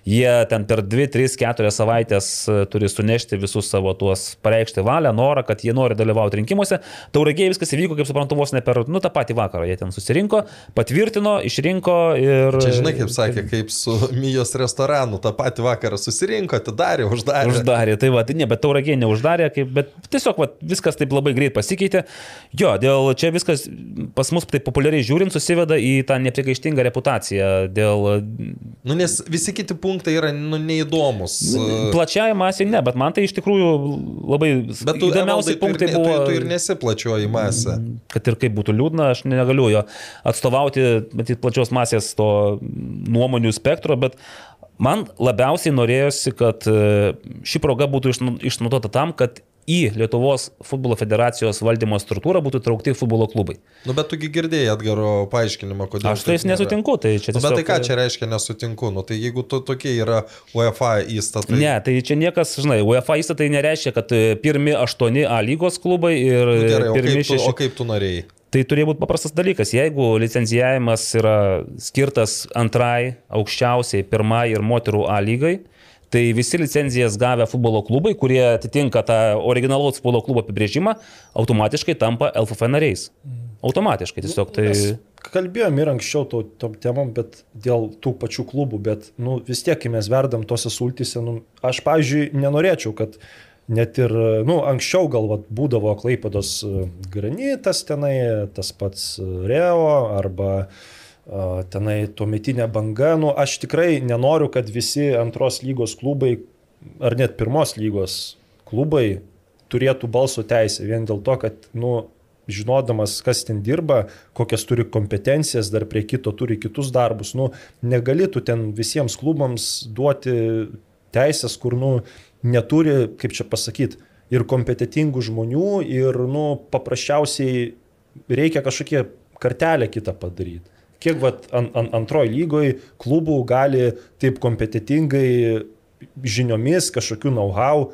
Jie ten per 2, 3, 4 savaitės e, turi sunešti visus savo tuos, pareikšti valią, norą, kad jie nori dalyvauti rinkimuose. Tauragėje viskas įvyko, kaip suprantu, vos ne per, nu, tą patį vakarą. Jie ten susirinko, patvirtino, išrinko ir... Čia žinai, kaip sakė, kaip su Mijos restoranu, tą patį vakarą susirinko, atidarė, uždarė. Uždarė, tai va, tai ne, bet tauragė neuždarė, kaip, bet tiesiog va, viskas taip labai greit pasikeitė. Jo, dėl čia viskas pas mus taip populiariai žiūrint susiveda į tą neprikaištingą reputaciją. Dėl Nu, nes visi kiti punktai yra nu, neįdomus. plačiai masiai ne, bet man tai iš tikrųjų labai Bet tu, įdomiausi ir, punktai ne- buvo. tu, tu ir nesiplačioji masę. kad ir kaip būtų liūdna, aš negaliu jo atstovauti, matyt, plačios masės to nuomonių spektro, bet man labiausiai norėjosi, kad e, ši proga būtų išnaudota tam, kad į Lietuvos futbolo federacijos valdymo struktūrą būtų traukti futbolo klubai. Nu, bet tugi girdėjai Edgaro paaiškinimą, kodėl. Aš nėra. nesutinku, tai čia Nu, tiesiog... bet tai ką čia reiškia nesutinku? Nu, tai jeigu tu tokie yra UEFA įstatai. Ne, tai čia niekas, žinai, UEFA įstatai nereiškia, kad e, pirmi aštuoni A lygos klubai ir Nu, gerai, o pirmi kaip, tu, šeši. o kaip tu norėjai? Tai turėjo būti paprastas dalykas. Jeigu licencijavimas yra skirtas antrai, aukščiausiai, pirmai ir moterų A lygai, tai visi licenzijas gavę futbolo klubai, kurie atitinka tą originalaus futbolo klubo apibrėžimą, automatiškai tampa LFF nariais. Automatiškai tiesiog tai... Mes kalbėjom ir anksčiau to, tom temom, bet dėl tų pačių klubų, bet nu, vis tiek, kai mes verdam tose sultyse, nu, aš, pavyzdžiui, nenorėčiau, kad net ir, nu, anksčiau gal vat, būdavo Klaipados e, granitas tenai, tas pats e, Reo arba a, tenai tuometinė banga, nu, aš tikrai nenoriu, kad visi antros lygos klubai ar net pirmos lygos klubai turėtų balso teisę vien dėl to, kad, nu, žinodamas, kas ten dirba, kokias turi kompetencijas, dar prie kito turi kitus darbus, nu, negalėtų ten visiems klubams duoti teisės, kur, nu, neturi, kaip čia pasakyti, ir kompetitingų žmonių, ir, nu, paprasčiausiai reikia kažkokie kartelę kitą padaryti. Kiek vat, an, an, antroji lygoje klubų gali taip kompetitingai žiniomis, kažkokiu know-how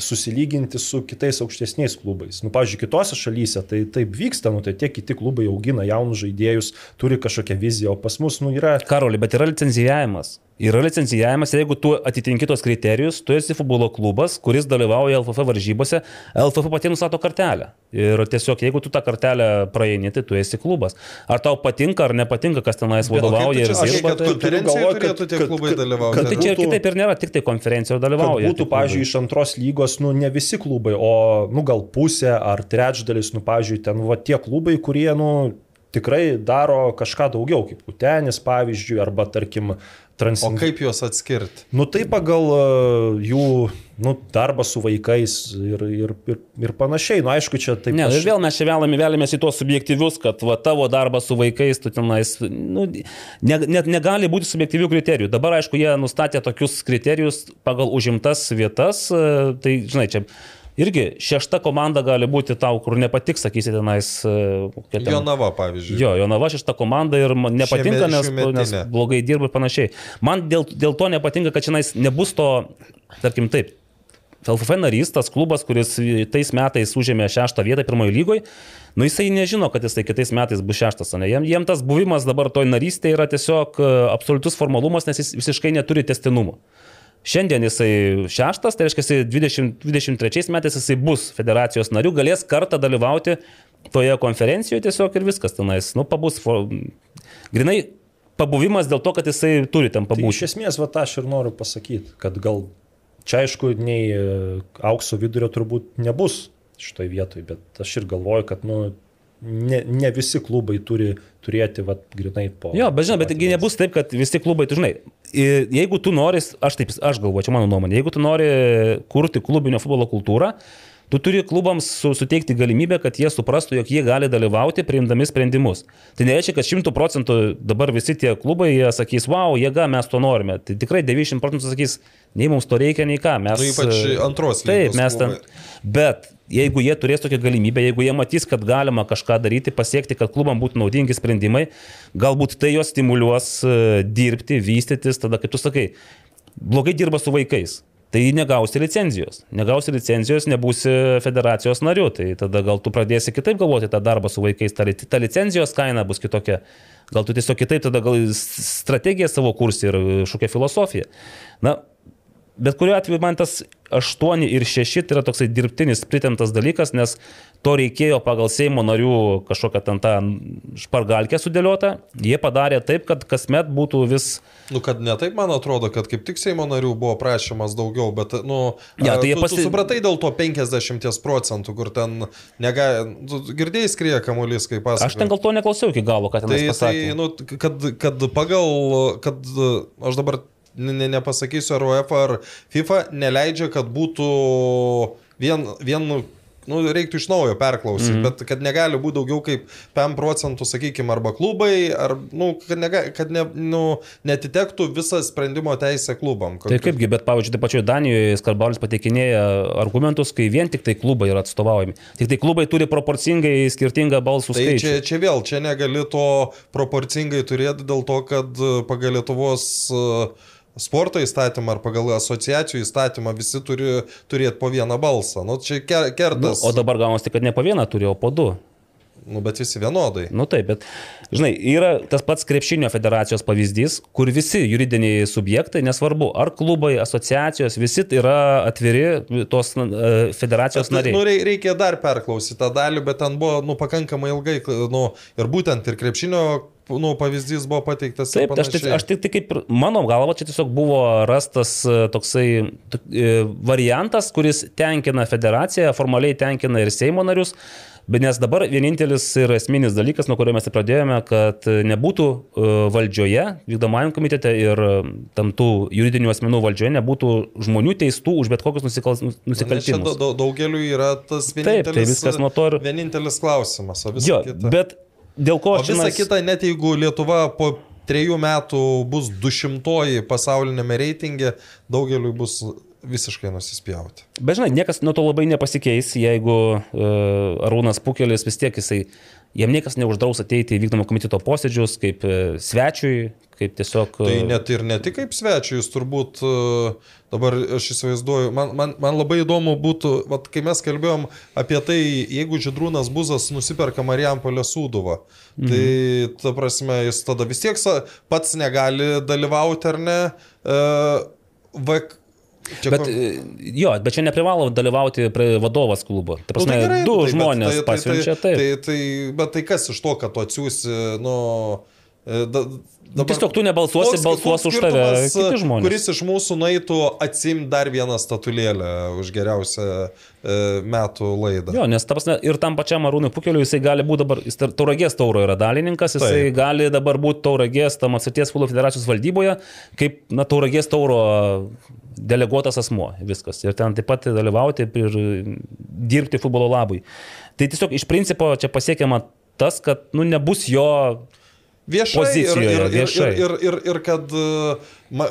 susilyginti su kitais aukštesniais klubais. Nu, pavyzdžiui, kitose šalyse tai taip vyksta, nu, tai tie kiti klubai augina jaunus žaidėjus, turi kažkokią viziją, o pas mus, nu, yra Karoli, bet yra licencijavimas. Yra licencijavimas, jeigu tu atitinki tos kriterijus, tu esi futbolo klubas, kuris dalyvauja LFF varžybose, LFF pati nustato kartelę. Ir tiesiog, jeigu tu tą kartelę praeini, tai tu esi klubas. Ar tau patinka ar nepatinka, kas tenais vadovauja ir dirba. kad tai- konferencijoje galvot, kad- turėtų tie kad- klubai kad- dalyvauti? kad Tai čia kitaip ir nėra, tik tai konferencijoje kad dalyvauja. būtų, pavyzdžiui, iš antros lygos, nu, ne visi klubai, o, nu, gal pusė ar trečdalis, nu, pavyzdžiui, ten, va, tie klubai, kurie, nu, tikrai daro kažką daugiau, kaip Utenis, pavyzdžiui, arba, tarkim, O Transin... kaip juos atskirti? Nu, tai pagal uh, jų, nu, darbą su vaikais ir, ir, ir, ir panašiai. Nu, aišku, čia taip Ne, ir vėl mes čia vėlame, vėlėmės į tuos subjektyvius, kad va, tavo darbas su vaikais, tu tenais, nu, ne, net negali būti subjektyvių kriterijų. Dabar, aišku, jie nustatė tokius kriterijus pagal užimtas vietas, e, tai, žinai, čia irgi šešta komanda gali būti tau, kur nepatiks, sakysi, tenais. e, ten- Jonava, pavyzdžiui. Jo, Jonava šešta komanda ir nepatinka, Šieme- nes, nes šiųmetinė. blogai dirba ir panašiai. Man dėl, dėl to nepatinka, kad šiandien nebus to, tarkim taip, LFF narys, tas klubas, kuris tais metais užėmė šeštą vietą pirmojo lygoje, nu jisai nežino, kad jisai kitais metais bus šeštas. Ne? Jiem, jiem tas buvimas dabar toj narystėje yra tiesiog e, absoliutus formalumas, nes jis visiškai neturi testinumo. Šiandien jisai šeštas, tai reiškia, jisai 20, 23 metais jisai bus federacijos nariu, galės kartą dalyvauti toje konferencijoje tiesiog ir viskas tenais. Nu, pabus, for... grinai pabuvimas dėl to, kad jisai turi ten Tai iš pabūti. esmės, va aš ir noriu pasakyti, kad gal čia aišku, nei e, aukso vidurio turbūt nebus šitoje vietoje, bet aš ir galvoju, kad nu, ne, ne visi klubai turi turėti, va, grinai po. Jo, bet žinai, bet nebus taip, kad visi klubai, tu žinai, jeigu tu nori, aš taip, aš galvoju, čia mano nuomonė, jeigu tu nori kurti klubinio futbolo kultūrą, tu turi klubams su, suteikti galimybę, kad jie suprastų, jog jie gali dalyvauti priimdami sprendimus. Tai nereiškia, kad šimtų procentų dabar visi tie klubai, sakys, wow, jėga, mes to norime. Tai tikrai 90 procentų sakys, nei mums to reikia, nei ką. Mes, Nu, ypač antros Taip, mes ten. Bet jeigu jie turės tokią galimybę, jeigu jie matys, kad galima kažką daryti, pasiekti, kad klubam būtų naudingi sprendimai, galbūt tai juos stimuliuos e, dirbti, vystytis, tada, kaip tu sakai, blogai dirba su vaikais. Tai negausi licenzijos. Negausi licenzijos, nebūsi federacijos nariu. Tai tada gal tu pradėsi kitaip galvoti tą darbą su vaikais. Ta, ta licenzijos kaina bus kitokia. Gal tu tiesiog kitaip tada gal strategiją savo kursi ir kažkokią filosofiją. Na, Bet kuriuo atveju man tas 8 ir 6 tai yra toksai dirbtinis pritemtas dalykas, nes to reikėjo pagal Seimo narių kažkokią ten tą špargalkę sudėliotą. Jie padarė taip, kad kasmet būtų vis... Nu, kad ne taip, man atrodo, kad kaip tik Seimo narių buvo prašymas daugiau, bet, nu, Ja, tai jie tu, pasi- tu supratai dėl to 50 procentų, kur ten negali, girdėjai skrieja kamuolys, kaip pasakoja. Aš ten gal to neklausiau iki galo, ką ten Tai, tai pasakė. nu, kad, kad pagal, kad aš dabar ne, ne- nepasakysiu, ar UEFA ar FIFA neleidžia, kad būtų vien, vien nu, reiktų iš naujo perklausyti, mm. bet kad negali būti daugiau kaip 5 procentų, sakykime, arba klubai, ar, nu, kad, nega, kad ne, nu, netitektų visą sprendimo teisę klubam. Tai kaipgi, bet pavyzdžiui, taip pačioje Danijoje Skarbalis pateikinėja argumentus, kai vien tik tai klubai yra atstovaujami. Tik tai klubai turi proporcingai skirtingą balsų Tai skaičių. čia, čia vėl, čia negali to proporcingai turėti dėl to, kad e, pagal Lietuvos e, sporto įstatymą ar pagal asociacijų įstatymą visi turi turėti po vieną balsą. Nu, čia ker- Nu, kertas. o dabar gaunasi, kad ne po vieną turi, o po du. Nu, bet visi vienodai. Nu taip, bet, žinai, yra tas pats krepšinio federacijos pavyzdys, kur visi juridiniai subjektai, nesvarbu, ar klubai, asociacijos, visi yra atviri tos e, federacijos Tai, nariai. nu, rei- reikia dar perklausyti tą dalį, bet ten buvo nu, pakankamai ilgai, nu, ir būtent ir krepšinio nu, pavyzdys buvo pateiktas. Taip, aš, tik- aš tik tai kaip, mano galva, čia tiesiog buvo rastas e, toksai tok- e, variantas, kuris tenkina federaciją, formaliai tenkina ir Seimo narius. Bet nes dabar vienintelis ir esminis dalykas, nuo kurio mes ir pradėjome, kad nebūtų e, valdžioje, vykdomajam komitete ir tam tų juridinių asmenų valdžioje nebūtų žmonių teistų už bet kokius nusikal, Nu, čia nusikaltimus. da- da- daugeliu yra tas tai vienintelis, viskas nuo to ir- vienintelis klausimas. Jo, kita. bet dėl ko aš visa čionais- kita, net jeigu Lietuva po trejų metų bus 200 pasaulinėme reitinge, daugeliu bus visiškai nusispjauti. Bet žinai, niekas nuo to labai nepasikeis, jeigu uh, Arūnas Pukelis vis tiek jisai, jam niekas neuždraus ateiti į vykdomo komiteto posėdžius kaip uh, svečiui, kaip tiesiog... Tai e, net ir ne tik kaip svečiui, jūs turbūt e, dabar aš įsivaizduoju, man, man, man labai įdomu būtų, vat, kai mes kalbėjom apie tai, jeigu Židrūnas Buzas nusiperka Marijampolę Sūduvą, tai Mhm. ta prasme jis tada vis tiek pats negali dalyvauti ar ne. Uh, vak, čia Bet, ko- e, jo, bet čia neprivalo dalyvauti vadovas klubo. Tai Nu, prasme, tai gerai, du tai, bet žmonės tai, pasiunčia, tai, taip. tai, tai, bet tai kas iš to, kad tu atsiųsi, nu... e, Da, Nu, tiesiog tu nebalsuosi, balsuos už tave kiti žmonės. Kuris iš mūsų nueitų atsimti dar vieną statulėlę už geriausią e, metų laidą. Jo, nes ta prasme, ir tam pačiam Arūnui Pukeliui jisai gali būti dabar, jis tauragės tauro yra dalininkas, jisai Taip. Gali dabar būti tauragės tam atsities futbolo federacijos valdyboje, kaip, na, tauragės tauro deleguotas asmuo, viskas. Ir ten taip pat dalyvauti ir dirbti futbolo labui. Tai tiesiog iš principo čia pasiekiama tas, kad, nu, nebus jo Viešai ir, pozicijoje, ir, ir, viešai. ir, ir, ir, ir kad e, ma,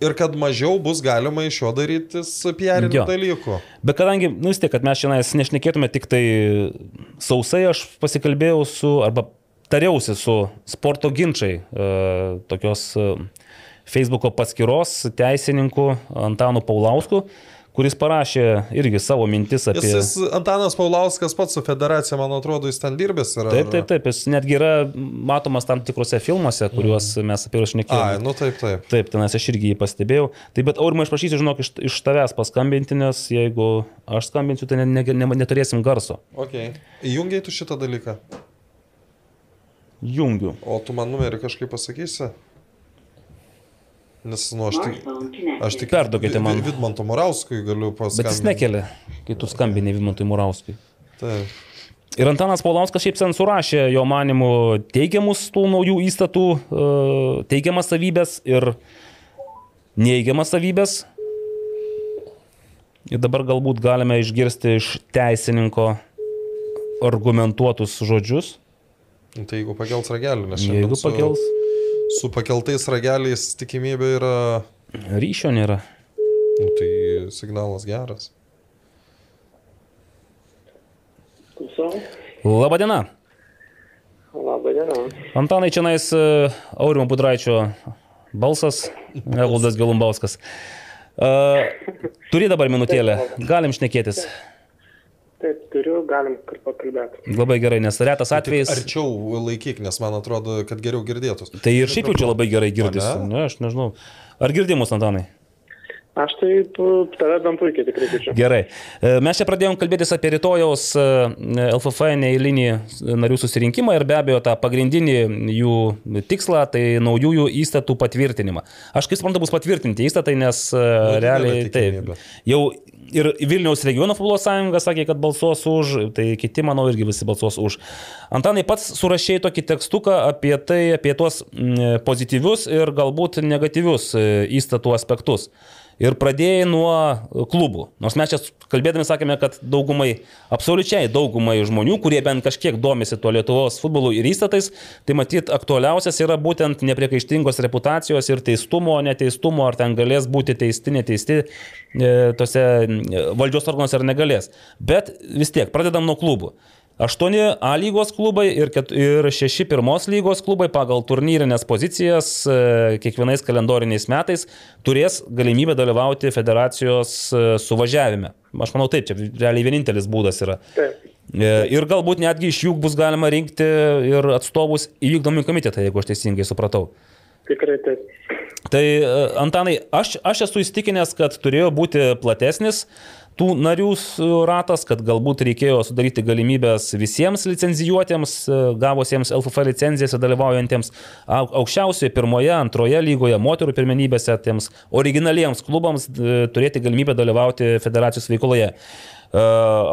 ir kad mažiau bus galima iš jo darytis PR dalykų. Bet kadangi, nu vis tiek, kad mes šiandien nešnekėtume tik tai sausai, aš pasikalbėjau su, arba tariausi su sporto ginčiai, e, tokios e, Facebook'o paskyros teisininku Antanu Paulausku, kuris parašė irgi savo mintis apie... Jis, jis Antanas Paulauskas pats su federacija, man atrodo, jis ten dirbęs yra. Taip, taip, taip, jis netgi yra matomas tam tikrose filmuose, kuriuos mes apie juos Ai, nu taip, taip. Taip, tenais aš irgi jį pastebėjau. Taip, bet aurimai aš prašysiu, žinok, iš, iš tavęs paskambinti, nes jeigu aš skambinsiu, tai ne, ne, ne, neturėsim garso. Ok. Įjungiai tu šitą dalyką. Jungiu. O tu man numerį kažkaip pasakysi? Nes, nu, aš tik... Aš tik Perduokite Vi- man. Vi- Vidmanto Morauskui galiu pasakyti. Bet jis nekelia, kai tu skambini Vimantui Murauskui. Taip. Ir Antanas Paulauskas šiaip sen surašė jo manimu teigiamus tų naujų įstatų, e, teigiamas savybės ir neigiamas savybės. Ir dabar galbūt galime išgirsti iš teisininko argumentuotus žodžius. Nu, Tai jeigu pakels ragelį, nes šiandien Jeigu pakels, su pakeltais rageliais tikimybė yra... ryšio nėra. Nu, tai signalas geras. Labadiena. Labą dieną. Antanai čia nais Aurimo Budraičio balsas, Evaldas Gelumbauskas. Uh, turi dabar minutėlę, galim šnekėtis. Taip, turiu, galim pakalbėti. Labai gerai, nes retas atvejis. Arčiau laikyk, nes man atrodo, kad geriau girdėtus. Tai ir šiaip jau čia labai gerai girdisi. Ane? Ne, aš nežinau. Ar girdimus, Antanai? Aš tai tave bent puikiai tikrai girdžiu. Gerai. E, Mes čia pradėjom kalbėtis apie rytojaus e, LFF neįlinį narių susirinkimą ir be abejo tą pagrindinį jų tikslą, tai naujųjų įstatų patvirtinimą. Aš kaip suprantu, bus patvirtinti įstatai, nes e, didelė realiai taip. Jau ir Vilniaus regiono futbolo sąjunga sakė, kad balsuos už, tai kiti, manau, irgi visi balsuos už. Antanai pats surašėjai tokį tekstuką apie tai, apie tuos mm, pozityvius ir galbūt negatyvius e, įstatų aspektus. Ir pradėjai nuo klubų. Nors mes čia kalbėdami sakėme, kad daugumai, absoliučiai daugumai žmonių, kurie bent kažkiek domisi tuo Lietuvos futbolu ir įstatais, tai matyt aktualiausias yra būtent nepriekaištingos reputacijos ir teistumo, neteistumo, ar ten galės būti teisti, neteisti e, tose valdžios organuose ar negalės. Bet vis tiek, pradedam nuo klubų. Aštuoni A lygos klubai ir, ir šeši pirmos lygos klubai pagal turnyrinės pozicijas e, kiekvienais kalendoriniais metais turės galimybę dalyvauti federacijos e, suvažiavime. Aš manau taip, čia realiai vienintelis būdas yra. Taip. E, Ir galbūt netgi iš jų bus galima rinkti ir atstovus į vykdomį komitetą, jeigu aš teisingai supratau. Tikrai taip. Tai Antanai, aš, aš esu įstikinęs, kad turėjo būti platesnis tų narių s- ratas, kad galbūt reikėjo sudaryti galimybės visiems licenzijuotiems, e, gavusiems LFF licencijas ir dalyvaujantiems au- aukščiausioje pirmoje, antroje lygoje, moterų pirmenybėse, tiems originaliems klubams e, turėti galimybę dalyvauti federacijos veikloje. E,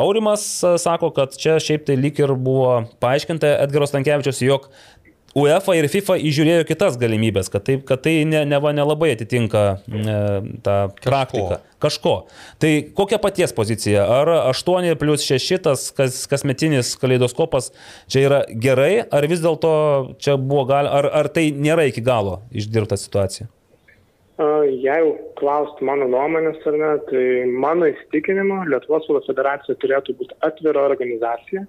Aurimas e, sako, kad čia šiaip tai lyg ir buvo paaiškinta Edgaros Tankievičius, jog UEFA ir FIFA įžiūrėjo kitas galimybės, kad tai, kad tai ne, neva nelabai atitinka e, tą praktiką. Kažko. Tai kokia paties pozicija? Ar 8 plus 6 tas kas, kasmetinis kaleidoskopas čia yra gerai, ar vis dėlto čia buvo gal, ar, ar tai nėra iki galo išdirbta situacija? A, Jeigu klaust mano nuomonės ar ne, tai mano įsitikinimu Lietuvos federacija turėtų būti atvira organizacija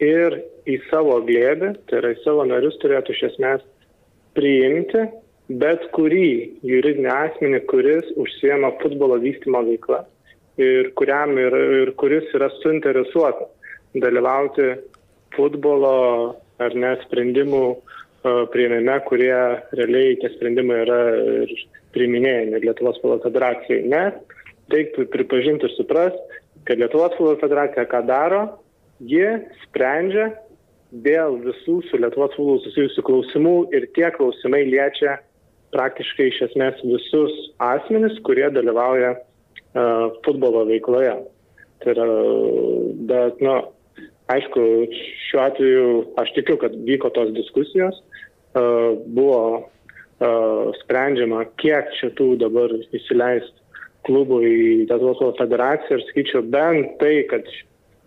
ir į savo glėbį, tai yra į savo narius turėtų iš esmės priimti bet kurį juridinį asmenį, kuris užsiema futbolo vystimo veiklą ir, kuriam ir, ir kuris yra suinteresuotas dalyvauti futbolo ar ne sprendimų e, prieimime, kurie realiai tie sprendimai yra ir priiminėjami Lietuvos futbolo federacijai. Nes reiktų pripažinti ir suprasti, kad Lietuvos futbolo federacija ką daro, ji sprendžia dėl visų su Lietuvos futbolu susijusių klausimų ir tie klausimai liečia praktiškai iš esmės visus asmenis, kurie dalyvauja uh, futbolo veikloje. Tai yra, bet, na, nu, aišku, šiuo atveju aš tikiu, kad vyko tos diskusijos, uh, buvo uh, sprendžiama, kiek šitų dabar įsileist klubų į Lietuvos federaciją ir skaičiau bent tai, kad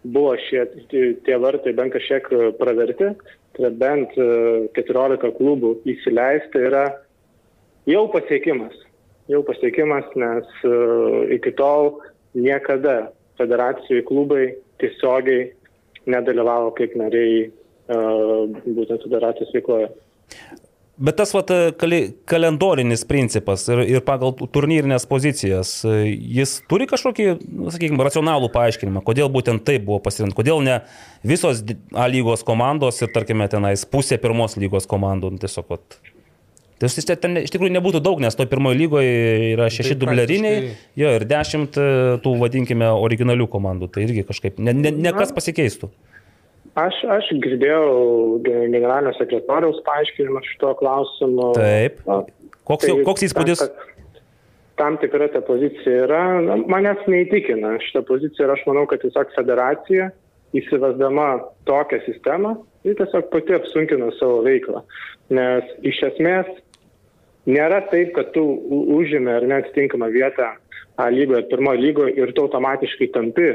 buvo šie tie vartai bent kažkiek praverti, tai bent 14 klubų įsileisti yra jau pasiekimas. jau pasiekimas, nes uh, iki tol niekada federacijų klubai tiesiogiai nedalyvavo kaip nariai būtent federacijos veikloje. Bet tas vat, kali, kalendorinis principas ir, ir pagal turnyrinės pozicijas, jis turi kažkokį, nu, sakykime, racionalų paaiškinimą, kodėl būtent taip buvo pasirinkta, kodėl ne visos A lygos komandos ir, tarkime, tenais pusė pirmos lygos komandų, nu, tiesiog, vat, Tai ten iš tikrųjų nebūtų daug, nes to pirmojo lygoje yra šeši tai dubleriniai, jo, ir dešimt e, tų, vadinkime, originalių komandų. Tai irgi kažkaip, ne, ne, ne kas pasikeistų. Aš, aš girdėjau generalinio sekretoriaus paaiškinimą šito klausimu. Taip. Koks, tai, koks įspūdis? Tam, tam tikra ta pozicija yra, manęs neįtikina šitą poziciją ir aš manau, kad tiesiog federacija įsivesdama tokią sistemą, ji tiesiog pati apsunkina savo veiklą. Nes iš esmės Nėra taip, kad tu užėmė ar neatitinkamą vietą A lygoje, pirmojo lygoje ir tu automatiškai tampi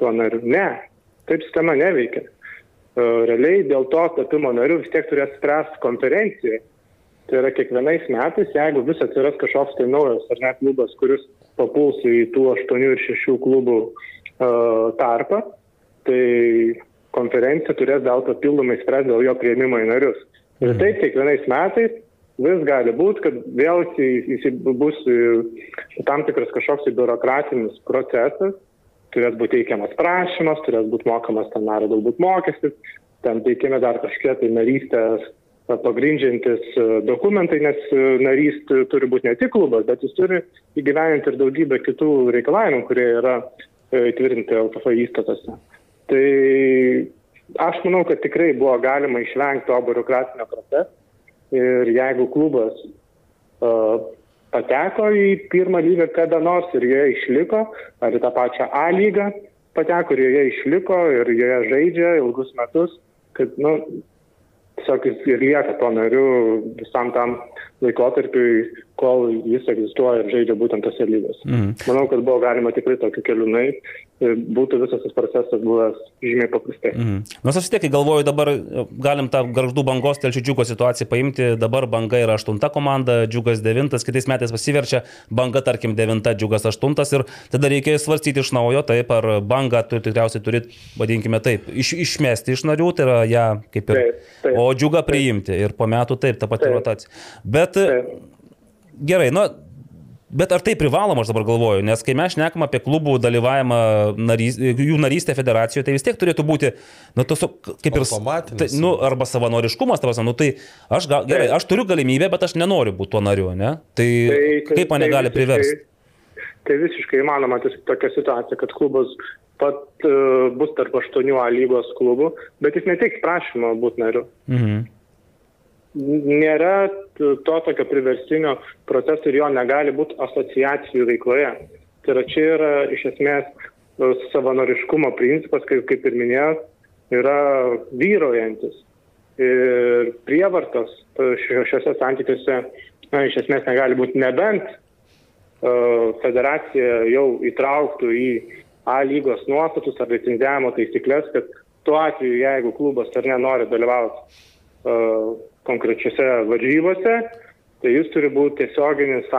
tuo nariu. Ne, taip sistema neveikia. E, realiai dėl to tapimo nariu vis tiek turės spręsti konferencijai. Tai yra kiekvienais metais, jeigu vis atsiras kažkoks tai naujas ar net klubas, kuris papuls į tų 8 ir 6 klubų uh, tarpą, tai konferencija turės dar papildomai spręsti dėl jo prieimimo į narius. Ir taip kiekvienais metais vis gali būti, kad vėl jis bus e, tam tikras kažkoks tai biurokratinis procesas, turės būti teikiamas prašymas, turės būti mokamas ten nario galbūt mokestis, ten teikiami dar kažkiek tai narystės pagrindžiantis e, dokumentai, nes e, narys turi būti ne tik klubas, bet jis turi įgyveninti ir daugybę kitų reikalavimų, kurie yra įtvirtinti LTF įstatose. Tai aš manau, kad tikrai buvo galima išvengti to biurokratinio proceso Ir jeigu klubas uh, pateko į pirmą lygą kada nors ir joje išliko, ar į tą pačią A lygą pateko ir joje išliko ir joje žaidžia ilgus metus, kad, nu, tiesiog jis ir lieka to nariu visam tam laikotarpiui, kol jis egzistuoja ir žaidžia būtent tose lygose. Mm. Manau, kad buvo galima tikrai tokiu keliu nueiti būtų visas tas procesas buvęs žymiai paprastai. Mm. Nors aš tiek galvoju, dabar galim tą garždų bangos telšių džiugo situaciją paimti, dabar banga yra aštunta komanda, džiugas devintas, kitais metais pasiverčia, banga tarkim devinta, džiugas aštuntas ir tada reikėjo svarstyti iš naujo, taip, ar banga tu tikriausiai turi, vadinkime taip, iš, išmesti iš narių, tai yra ją kaip ir, taip, taip, o džiugą priimti taip. ir po metų taip, ta pati rotacija. Bet taip gerai, nu, Bet ar tai privaloma, aš dabar galvoju, nes kai mes šnekam apie klubų dalyvavimą, narys, jų narystę federacijoje, tai vis tiek turėtų būti, nu, tas kaip ir... Tai, nu, arba savanoriškumas, tavas, nu, tai aš, gal, gerai, aš turiu galimybę, bet aš nenoriu būti tuo nariu, ne? Tai, tai, tai kaip mane tai, gali priversti? Tai, tai visiškai įmanoma tokia situacija, kad klubas pat uh, bus tarp aštuonių A lygos klubų, bet jis neteiks prašymą būti nariu. Mhm nėra to tokio priverstinio proceso ir jo negali būti asociacijų veikloje. Tai yra čia yra iš esmės e, savanoriškumo principas, kaip, kaip ir minėjau, yra vyrojantis. Ir prievartos šiuose santykiuose na, iš esmės negali būti nebent uh, federacija jau įtrauktų į A lygos nuostatus ar licenzijavimo taisyklės, kad tuo atveju, jeigu klubas ar nenori dalyvauti uh, konkrečiose varžybose, tai jis turi būti tiesioginis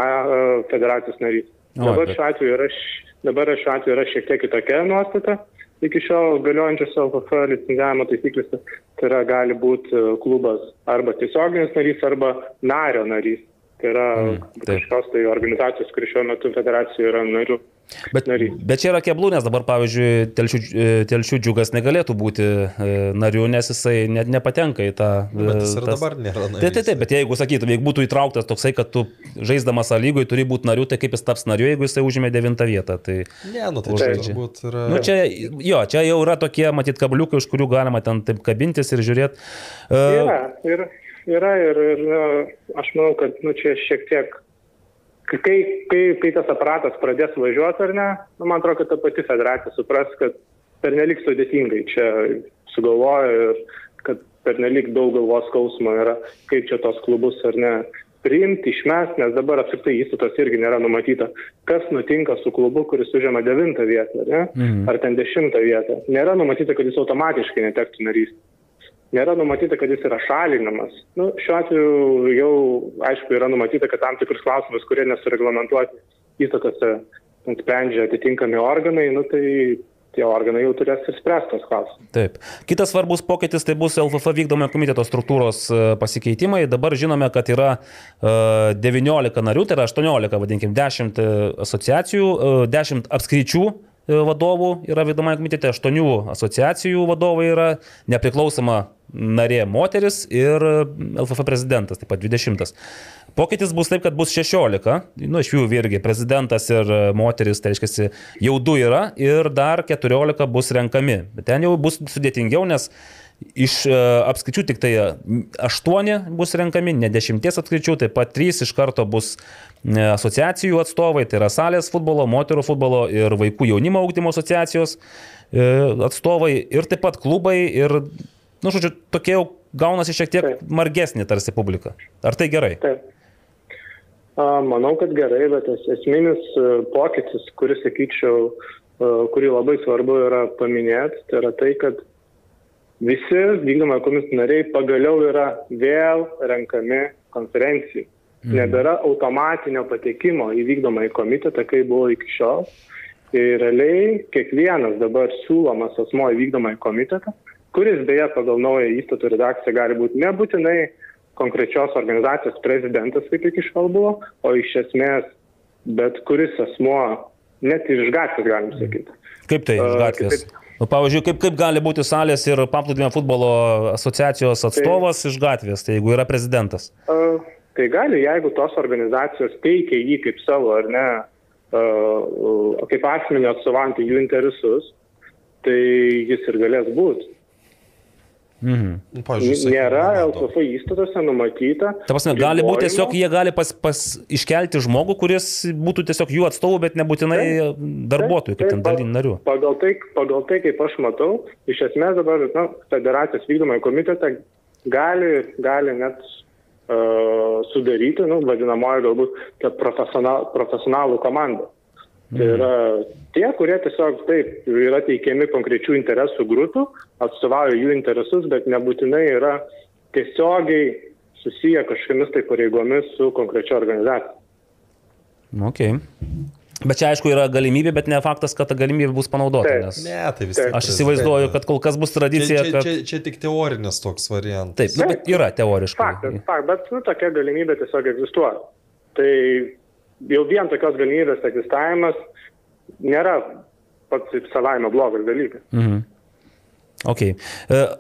federacijos narys. O, dabar, šiuo atveju yra, dabar šiuo atveju yra šiek tiek kitokia nuostata. Iki šiol galiojančios LFF licenzijavimo taisyklėse tai yra gali būti klubas arba tiesioginis narys, arba nario narys. Tai yra mm, kažkokios tai organizacijos, kuri šiuo metu federacijoje yra narių. Bet, narys. bet čia yra keblų, nes dabar, pavyzdžiui, telšių, e, telšių džiugas negalėtų būti e, nariu, nes jisai net nepatenka į tą... Bet jis ir tas... dabar nėra narys. Taip, taip, taip, bet jeigu sakytum, jeigu būtų įtrauktas toksai, kad tu žaisdamas A lygoje turi būti nariu, tai kaip jis taps nariu, jeigu jisai užėmė devintą vietą. Tai ne, nu tai čia turbūt yra... Nu, čia, jo, čia jau yra tokie, matyt, kabliukai, už kurių galima ten taip kabintis ir žiūrėti. Uh, yra, yra, yra ir, ir aš manau, kad nu, čia šiek tiek kai, kai, kai tas aparatas pradės važiuoti ar ne, nu, man atrodo, kad ta pati federacija supras, kad pernelik sudėtingai čia sugalvoja ir kad pernelik daug galvos skausmo yra, kaip čia tos klubus ar ne priimti, išmesti, nes dabar apskritai įstatos irgi nėra numatyta, kas nutinka su klubu, kuris užima devintą vietą, ne? mm. ar ten dešimtą vietą. Nėra numatyta, kad jis automatiškai netektų narystės. Nėra numatyta, kad jis yra šalinamas. Nu, šiuo atveju jau, aišku, yra numatyta, kad tam tikrus klausimus, kurie nesureglamentuoti įstatose, sprendžia atitinkami organai, nu, tai tie organai jau turės ir spręstos klausimus. Taip. Kitas svarbus pokytis tai bus LFF vykdomojo komiteto struktūros e, pasikeitimai. Dabar žinome, kad yra 19 narių, tai yra 18, vadinkim, 10 asociacijų, 10 apskričių vadovų yra vykdomąjį komitete, aštuonių asociacijų vadovai yra, nepriklausoma narė moteris ir LFF prezidentas, taip pat 20. Pokytis bus taip, kad bus 16, nu iš jų irgi prezidentas ir moteris, tai reiškia, jau du yra ir dar 14 bus renkami. Bet ten jau bus sudėtingiau, nes Iš e, apskaičių tik tai 8 bus renkami, ne 10 apskaičių, taip pat 3 iš karto bus e, asociacijų atstovai, tai yra salės futbolo, moterų futbolo ir vaikų jaunimo augdymo asociacijos e, atstovai ir taip pat klubai ir, nu, žodžiu, tokie jau gaunasi šiek tiek taip. margesnė tarsi publika. Ar tai gerai? Taip. Manau, kad gerai, bet esminis pokytis, kuris, sakyčiau, kurį labai svarbu yra paminėti, tai yra tai, kad visi vykdomojo komisijos nariai pagaliau yra vėl renkami konferencijų. Mhm. Nebėra automatinio patekimo į vykdomąjį komitetą, kaip buvo iki šiol. Ir realiai kiekvienas dabar siūlomas asmo į vykdomąjį komitetą, kuris beje pagal naują įstatų redakciją gali būti nebūtinai konkrečios organizacijos prezidentas, kaip iki šiol buvo, o iš esmės bet kuris asmo, net ir iš gatvės galim sakyti. Kaip tai iš gatvės? Uh, Nu, pavyzdžiui, kaip, kaip gali būti salės ir paplūdimio futbolo asociacijos atstovas tai, iš gatvės, tai jeigu yra prezidentas? Uh, tai gali, jeigu tos organizacijos teikia jį kaip savo ar ne, uh, kaip asmenį atstovantį jų interesus, tai jis ir galės būti. Mhm. Nu, pavyzdžiui, Nėra LTF įstatuose numatyta. Ta prasme, gali būti tiesiog, jie gali pas, pas iškelti žmogų, kuris būtų tiesiog jų atstovų, bet nebūtinai taip, darbuotojų, kaip ten dalinių narių. Pagal tai, pagal tai, kaip aš matau, iš esmės dabar na, federacijos vykdomąjį komitetą gali, gali net uh, sudaryti, nu, vadinamoji galbūt, profesional, profesionalų komandą. Tai yra tie, kurie tiesiog taip yra teikiami konkrečių interesų grupių, atstovauja jų interesus, bet nebūtinai yra tiesiogiai susiję kažkokiamis tai pareigomis su konkrečia organizacija. Okay. Bet čia aišku yra galimybė, bet ne faktas, kad ta galimybė bus panaudota. Taip, nes... ne, tai vis tiek. Aš įsivaizduoju, kad kol kas bus tradicija. Čia, čia, kad... čia, čia tik teorinis toks variantas. Taip, nu, bet yra teoriškai. Faktas, fakt, bet nu, tokia galimybė tiesiog egzistuoja. Tai jau vien tokios galimybės egzistavimas nėra pats savaime blogas dalykas. Mhm. Ok. E,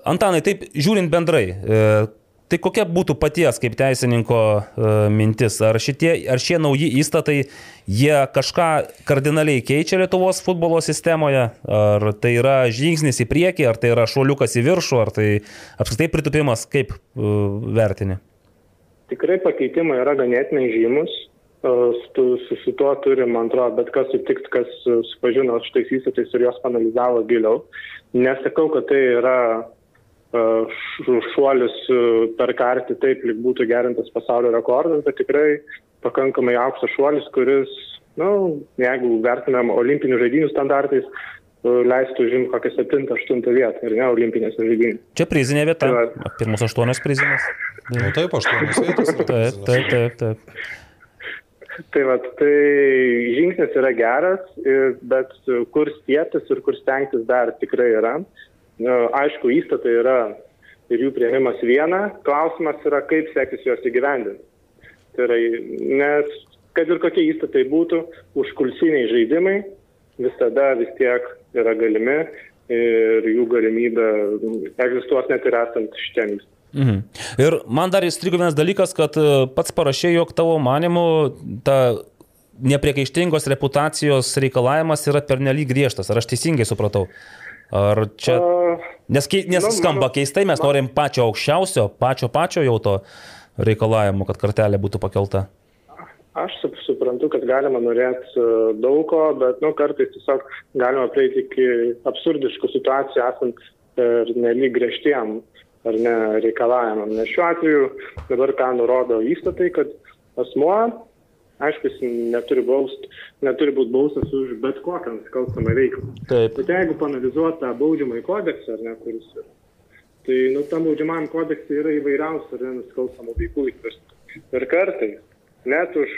Antanai, taip žiūrint bendrai, e, tai kokia būtų paties kaip teisininko e, mintis? Ar, šitie, ar šie nauji įstatai, jie kažką kardinaliai keičia Lietuvos futbolo sistemoje? Ar tai yra žingsnis į priekį, ar tai yra šuoliukas į viršų, ar tai apskritai pritupimas, kaip vertini? Tikrai pakeitimai yra ganėtinai žymus su, su, su tuo turi, man atrodo, bet kas sutikt, kas supažino su šitais įstatais ir juos analizavo giliau. Nesakau, kad tai yra šuolis per kartį taip, lyg būtų gerintas pasaulio rekordas, bet tikrai pakankamai aukštas šuolis, kuris, na, nu, jeigu vertinam olimpinių žaidinių standartais, leistų užimti kokią 7-8 vietą ir ne olimpinės žaidynės. Čia prizinė vieta. Tai Pirmus aštuonios prizinės. Na nu, taip, aštuonios vietos. Taip, taip, taip. taip. Tai, vat, tai žingsnis yra geras, bet kur stieptis ir kur stengtis dar tikrai yra. Aišku, įstatai yra ir jų prieimimas viena, klausimas yra, kaip seksis juos įgyvendinti. Tai yra, nes kad ir kokie įstatai būtų, užkulsiniai žaidimai visada vis tiek yra galimi ir jų galimybė egzistuos net ir esant šitiem įstatymui. Mhm. Ir man dar įstrigo vienas dalykas, kad e, pats parašė, jog tavo manimu ta nepriekaištingos reputacijos reikalavimas yra pernelyg griežtas. Ar aš teisingai supratau? Ar čia... Nes, nes nu, skamba keistai, mes norim pačio aukščiausio, pačio pačio jau to reikalavimo, kad kartelė būtų pakelta. Aš suprantu, kad galima norėti e, daug ko, bet nu, kartais tiesiog galima prieiti iki absurdiškų situacijų, esant per nelyg griežtiem ar ne reikalavimam. Nes šiuo atveju dabar ką nurodo įstatai, kad asmuo, aišku, jis neturi, baust, neturi būti baustas už bet kokią nusikalstamą veiklą. Taip. Bet jeigu panalizuot tą baudžiamąjį kodeksą, ar ne, kuris yra, Tai, nu, tam baudžiamajam kodeksui yra įvairiausių ar ne, nusikalstamų veikų įtvirtintų. Ir kartais, net už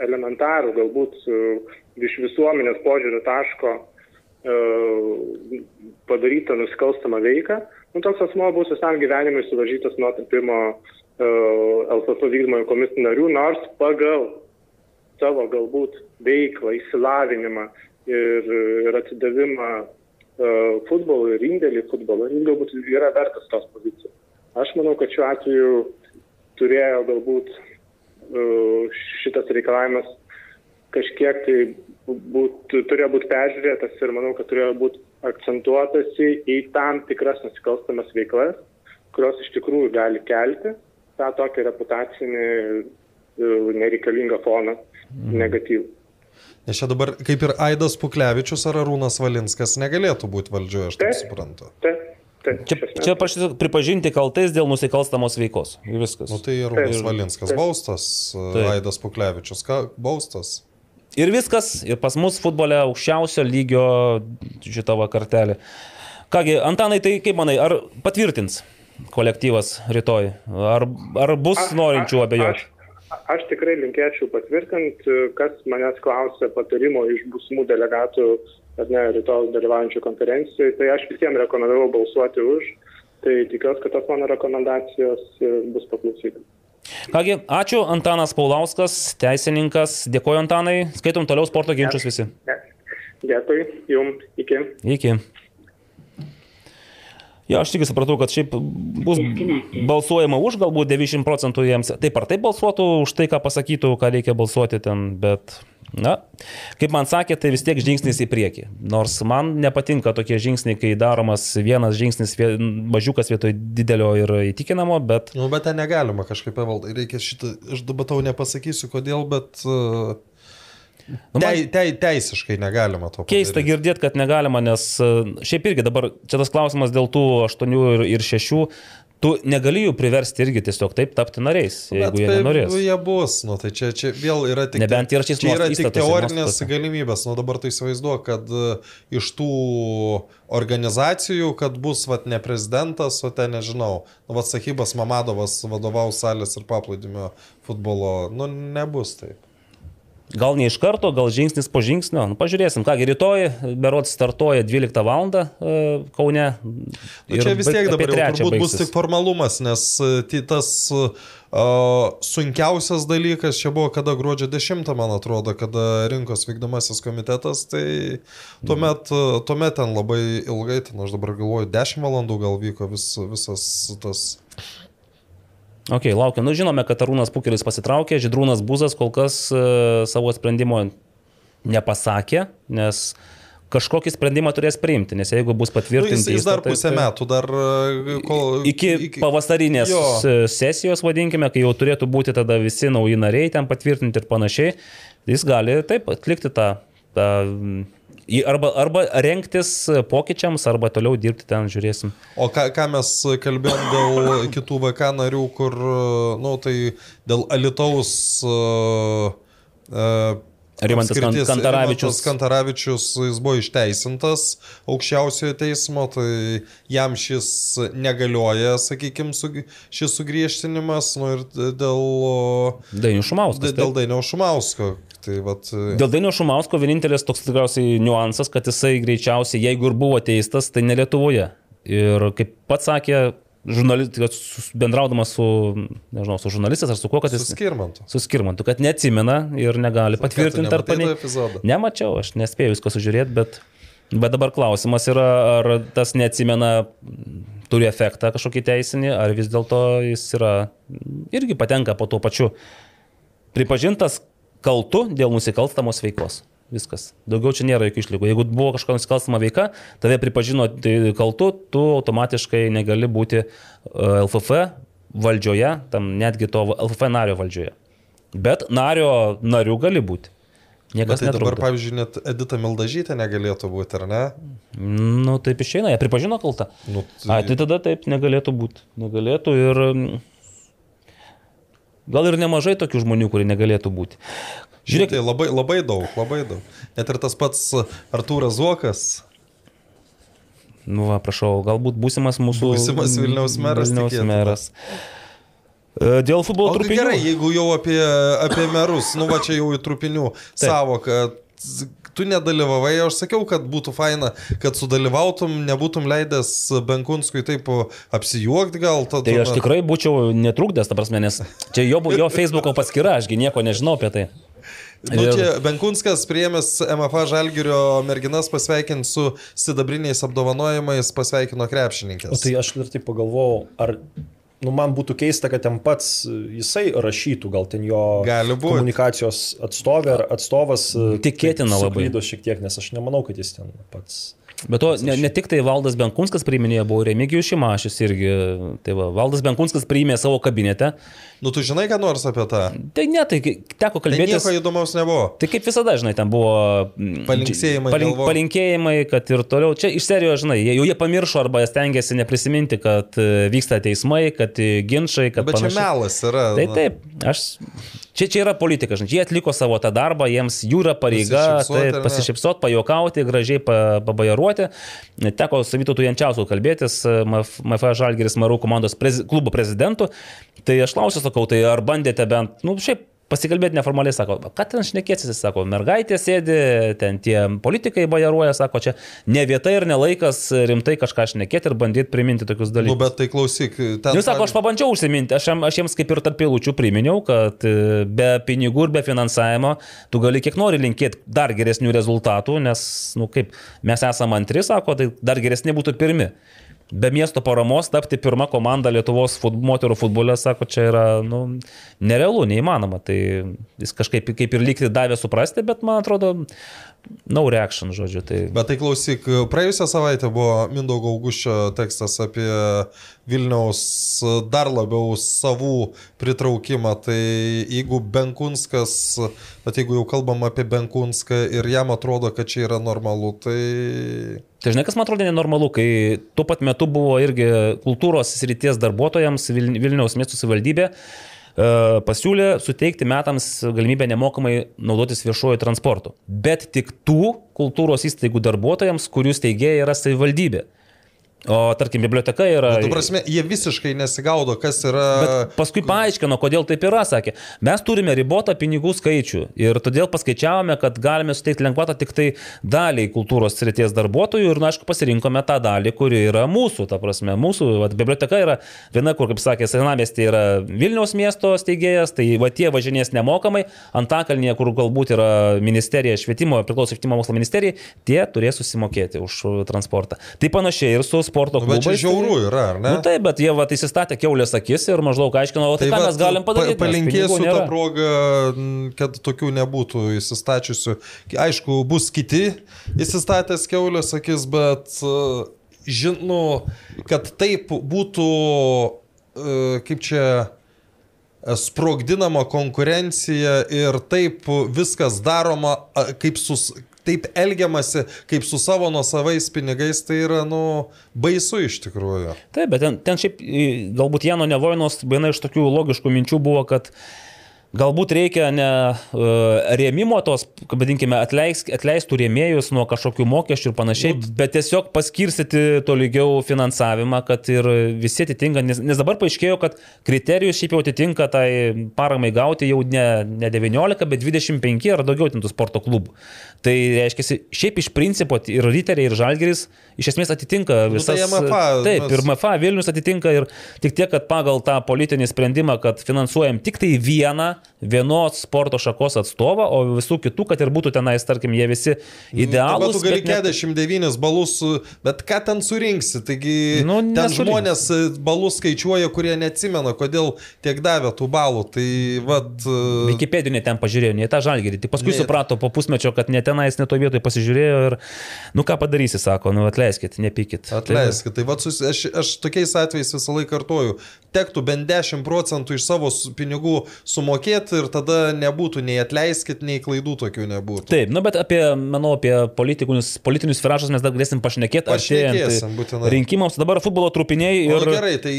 elementarų, galbūt iš visuomenės požiūrio taško e, padarytą nusikalstamą veiką, nu, toks asmo bus visam gyvenimui suvaržytas nuo tapimo e, LFF vykdomojo komisijų narių, nors pagal savo galbūt veiklą, įsilavinimą ir, ir atsidavimą uh, futbolui ir indėlį į futbolą, jis galbūt yra vertas tos pozicijos. Aš manau, kad šiuo atveju turėjo galbūt uh, šitas reikalavimas kažkiek tai būt, turėjo būti peržiūrėtas ir manau, kad turėjo būti akcentuotasi į tam tikras nusikalstamas veiklas, kurios iš tikrųjų gali kelti tą tokį reputacinį uh, nereikalingą foną negatyvų. Nes čia dabar kaip ir Aidas Puklevičius ar Arūnas Valinskas negalėtų būti valdžioje, aš taip suprantu. Taip, taip. Čia, čia prašyti pripažinti kaltais dėl nusikalstamos veikos. Ir viskas. Nu tai Arūnas Taip. Valinskas Taip. baustas, Taip. Aidas Puklevičius ką, baustas. Ir viskas. Ir pas mus futbole aukščiausio lygio šitą vakartelį. Kągi, Antanai, tai kaip manai, ar patvirtins kolektyvas rytoj? Ar, ar bus Aš- norinčių abejoti? Aš, aš tikrai linkėčiau patvirtinti, kas manęs klausė patarimo iš būsimų delegatų, ar ne, rytoj dalyvaujančių konferencijoje, tai aš visiems rekomendavau balsuoti už. Tai tikiuosi, kad tos mano rekomendacijos bus paklausytos. Kągi, ačiū Antanas Paulauskas, teisininkas. Dėkoju Antanai. Skaitom toliau sporto ginčius visi. Dėkui, jums, iki. Iki. Jo, aš tik supratau, kad šiaip bus balsuojama už, galbūt 90 procentų jiems taip ar taip balsuotų už tai, ką pasakytų, ką reikia balsuoti ten, bet, na, kaip man sakė, tai vis tiek žingsnis į priekį. Nors man nepatinka tokie žingsniai, kai daromas vienas žingsnis, mažiukas vietoj didelio ir įtikinamo, bet Nu, bet ten negalima kažkaip pavaldai. Reikia šitą, aš dabar tau nepasakysiu kodėl, bet uh, Nu, man- tei, tei, teisiškai negalima to keista padaryti. girdėti, kad negalima, nes e, šiaip irgi dabar čia tas klausimas dėl tų 8 ir, ir 6. Tu negali jų priversti irgi tiesiog taip tapti nariais, jeigu Bet jie kaip nenorės. Jie bus, nu, tai čia, čia vėl yra tik, Nebent įrašys čia yra tik teorinės nuostatose. galimybės. Nu, dabar tai įsivaizduoju, kad e, iš tų organizacijų, kad bus vat, ne prezidentas, o ten nežinau, nu, vat, Sakybas Mamadovas vadovaus salės ir paplūdimio futbolo, nu, nebus taip. Gal ne iš karto, gal žingsnis po žingsnio. Nu, pažiūrėsim, kągi rytoj, berots startuoja 12 val. Kaune. Nu, čia vis tiek dabar jau turbūt bus tik formalumas, nes e, tas uh, sunkiausias dalykas čia buvo, kada gruodžio 10, man atrodo, kada rinkos vykdomasis komitetas, tai tuomet, e, tuomet ten labai ilgai, ten aš dabar galvoju, 10 valandų gal vyko vis, visas tas... Ok, laukiam. Nu, žinome, kad Arūnas Pukeris pasitraukė, Židrūnas Buzas kol kas e, savo sprendimo nepasakė, nes kažkokį sprendimą turės priimti, nes jeigu bus Nu, jis, patvirtinti... jis dar pusę tai- metų, dar e, kol... Iki, iki pavasarinės Jo. sesijos, vadinkime, kai jau turėtų būti tada visi nauji nariai ten patvirtinti ir panašiai, jis gali taip atlikti tą, tą arba, arba renktis pokyčiams, arba toliau dirbti ten, žiūrėsim. O ką, ką mes kalbėjom dėl kitų VK narių, kur, nu, tai dėl Alitaus uh, uh, Rimantas apskrities- Kantaravičius. Rimantas Kantaravičius, jis buvo išteisintas aukščiausiojo teismo, tai jam šis negalioja, sakykime, su, šis sugriežtinimas, nu ir dėl, dėl, taip. dėl Dainio Šumausko. Tai vat, Dėl Dainio Šumausko vienintelis toks tikriausiai niuansas, kad jisai greičiausiai, jeigu ir buvo teistas, tai ne Lietuvoje. Ir kaip pats sakė, žurnalistas, bendraudamas su, nežinau, su žurnalistas ar su kuo, kad jis... suskirmanto. Su skirmantu, kad neatsimena ir negali patvirtinti ar paneigti. Nemačiau, aš nespėjau visko sužiūrėti, bet, bet dabar klausimas yra, ar tas neatsimena turi efektą kažkokį teisinį, ar vis dėlto jis yra irgi patenka po tuo pačiu pripažintas kaltu dėl nusikalstamos veikos. Viskas. Daugiau čia nėra jokių išlygų. Jeigu buvo kažkokia nusikalstama veika, tave pripažino tai kaltu, tu automatiškai negali būti e, LFF valdžioje, tam netgi to LFF nario valdžioje. Bet nario narių gali būti. Bet Niekas tai dabar, netrukdo. pavyzdžiui, net Edita Mildažytė negalėtų būti, ar ne? Nu, taip išeina, jie pripažino kaltą. Nu, A, tai tada taip negalėtų būti. Negalėtų ir... Gal ir nemažai tokių žmonių, kurie negalėtų būti. Žiūrėk, tai labai, labai daug, labai daug. Net ir tas pats Artūras Zuokas. Nu, va, prašau, galbūt būsimas mūsų... Būsimas Vilniaus meras, Vilniaus tikėtina. meras. E, Dėl futbolo trupinių. gerai, jeigu jau apie, apie merus, nu va čia jau į trupinių savoką. Tu nedalyvavai, aš sakiau, kad būtų faina, kad sudalyvautum, nebūtum leidęs Benkunskui taip apsijuokti gal. Ta, Tai aš tikrai būčiau netrukdęs, ta prasme, nes čia jo, jo Facebook'o paskyra, ašgi nieko nežinau apie tai. Nu, čia Benkunskas priėmęs MFA Žalgirio merginas pasveikinti su sidabriniais apdovanojimais, pasveikino O krepšininkės. tai aš ir taip pagalvojau, ar nu, man būtų keista, kad ten pats e, jisai rašytų, gal ten jo komunikacijos atstovė ar atstovas. e, Tikėtina labai. suklydo šiek tiek, nes aš nemanau, kad jis ten pats. Bet to ne, ne tik tai Valdas Benkunskas priiminėjo, buvo Remigijus Šimašius irgi. Tai va, Valdas Benkunskas priėmė savo kabinete. Nu, tu žinai, ką nors apie tą? Tai ne, tai teko Tai kalbėtis. nieko įdomaus nebuvo. Tai kaip visada, žinai, ten buvo mm, Palinksėjimai palink, palinkėjimai, kad ir toliau. Čia iš serijos, žinai, jau jie pamiršo arba stengiasi neprisiminti, kad e, vyksta teismai, kad e, ginčiai, kad Bet čia panašiai. melas yra. Tai taip, aš. Čia, čia yra politika, žinai, jie atliko savo tą darbą, jiems jų yra pareiga Pasišypsot, taip, ar ne? pasišypsot, pajokauti, gražiai pa- pabajaruoti. Teko su Vytautu Jančiausiu kalbėtis, MF MFA Žalgeris Marų komandos prezi, klubo prezidentu. Tai aš klausiu, sakau, tai ar bandėte bent, nu, šiaip pasikalbėti neformaliai, sako, ką ten šnekėsis, sako, mergaitė sėdi, ten tie politikai bajaruoja, sako, čia ne vieta ir ne laikas rimtai kažką šnekėti ir bandyti priminti tokius dalykus. Nu, bet tai klausyk. Ten, Jūs sako, aš pabandžiau užsiminti, aš, aš jiems kaip ir tarp eilučių priminiau, kad e, be pinigų ir be finansavimo tu gali kiek nori linkėti dar geresnių rezultatų, nes, na nu, kaip, mes esame antri, sako, tai dar geresni būtų pirmi. Be miesto paramos tapti pirmą komandą Lietuvos fut, moterų futbole, sako, čia yra nu, nerealu, neįmanoma. Tai jis kažkaip kaip ir lygti davė suprasti, bet man atrodo, no reaction, žodžiu. Tai... Bet tai klausyk, praėjusią savaitę buvo Mindaugo Auguščio tekstas apie Vilniaus dar labiau savų pritraukimą. Tai jeigu Benkunskas, bet jeigu jau kalbam apie Benkunską ir jam atrodo, kad čia yra normalu, tai... Tai žinai, kas man atrodo nenormalu, kai tuo pat metu buvo irgi kultūros srities darbuotojams Vil- Vilniaus miesto savivaldybė pasiūlė suteikti metams galimybę nemokamai naudotis viešuoju transportu. Bet tik tų kultūros įstaigų darbuotojams, kurių steigėja yra savivaldybė. O tarkim, biblioteka yra... Tu prasme, jie visiškai nesigaudo, kas yra... Bet paskui paaiškino, kodėl taip yra, sakė. Mes turime ribotą pinigų skaičių ir todėl paskaičiavome, kad galime suteikti lengvatą tik tai daliai kultūros srities darbuotojų ir, na, aišku, pasirinkome tą dalį, kuri yra mūsų, ta prasme, mūsų, vat, biblioteka yra viena, kur, kaip sakė, Senamestė yra Vilniaus miesto steigėjas, tai va tie važinės nemokamai, Antakalnyje, kur galbūt yra ministerija švietimo, priklauso švietimo mokslo ministerijai, tie turės susimokėti už transportą. Tai panašiai ir su sporto Nu, bet klubais. čia žiaurų tai- yra, ar ne? Nu taip, bet jie va, įsistatė keulės akis ir maždaug aiškino, o tai, tai ką vat, mes galim padaryti. pa- Palinkėsiu tą progą, kad tokių nebūtų įsistačiusių. Aišku, bus kiti įsistatęs keulės akis, bet žinau, kad taip būtų, e, kaip čia e, sprogdinama konkurencija ir taip viskas daroma, kaip su, taip elgiamasi, kaip su savo nuosavais pinigais, tai yra, nu, baisu iš tikrųjų. Taip, bet ten, ten šiaip galbūt Jano Nevoinos viena iš tokių logiškų minčių buvo, kad Galbūt reikia ne uh, rėmimo tos, vadinkime, atleis, atleistų rėmėjus nuo kažkokių mokesčių ir panašiai, Nu, bet tiesiog paskirstyti to lygiau finansavimą, kad ir visi atitinka, nes, nes dabar paaiškėjo, kad kriterijus šiaip jau atitinka tai paramai gauti jau ne, ne 19, bet 25 ar daugiau tintų sporto klubų. Tai reiškia, šiaip iš principo ir Riteriai, ir Žalgeris iš esmės atitinka Nu, tai visas... MFA, taip, mes- ir MFA Vilnius atitinka ir tik tiek, kad pagal tą politinį sprendimą, kad finansuojam tik tai vieną, vienos sporto šakos atstovą, o visų kitų, kad ir būtų tenais, tarkim, jie visi idealūs. Bet tu gali bet ne- 49 balus, bet ką ten surinksi? Taigi Nu, ten nesurinksi. žmonės e, balus skaičiuoja, kurie neatsimena, kodėl tiek davė tų balų. Tai vad... e, Wikipedinė ten pažiūrėjo, ne tą žalgerį. Tik paskui Ne. suprato po pusmečio, kad ne tenais, ne to vietoje pasižiūrėjo ir, nu ką padarysi, sako, nu atleiskit, nepykit. Atleiskit, tai vad, sus- aš, aš tokiais atvejais visą laiką kartoju, tektų bent 10 procentų iš savo pinigų sumokėti ir tada nebūtų nei atleiskit, nei klaidų tokių nebūtų. Taip, nu bet apie, manau, apie politinius, politinius viražus mes dar galėsim pašnekėti. Pašnekėsim, būtinai. rinkimams dabar futbolo trupiniai Ir... Nu, gerai, tai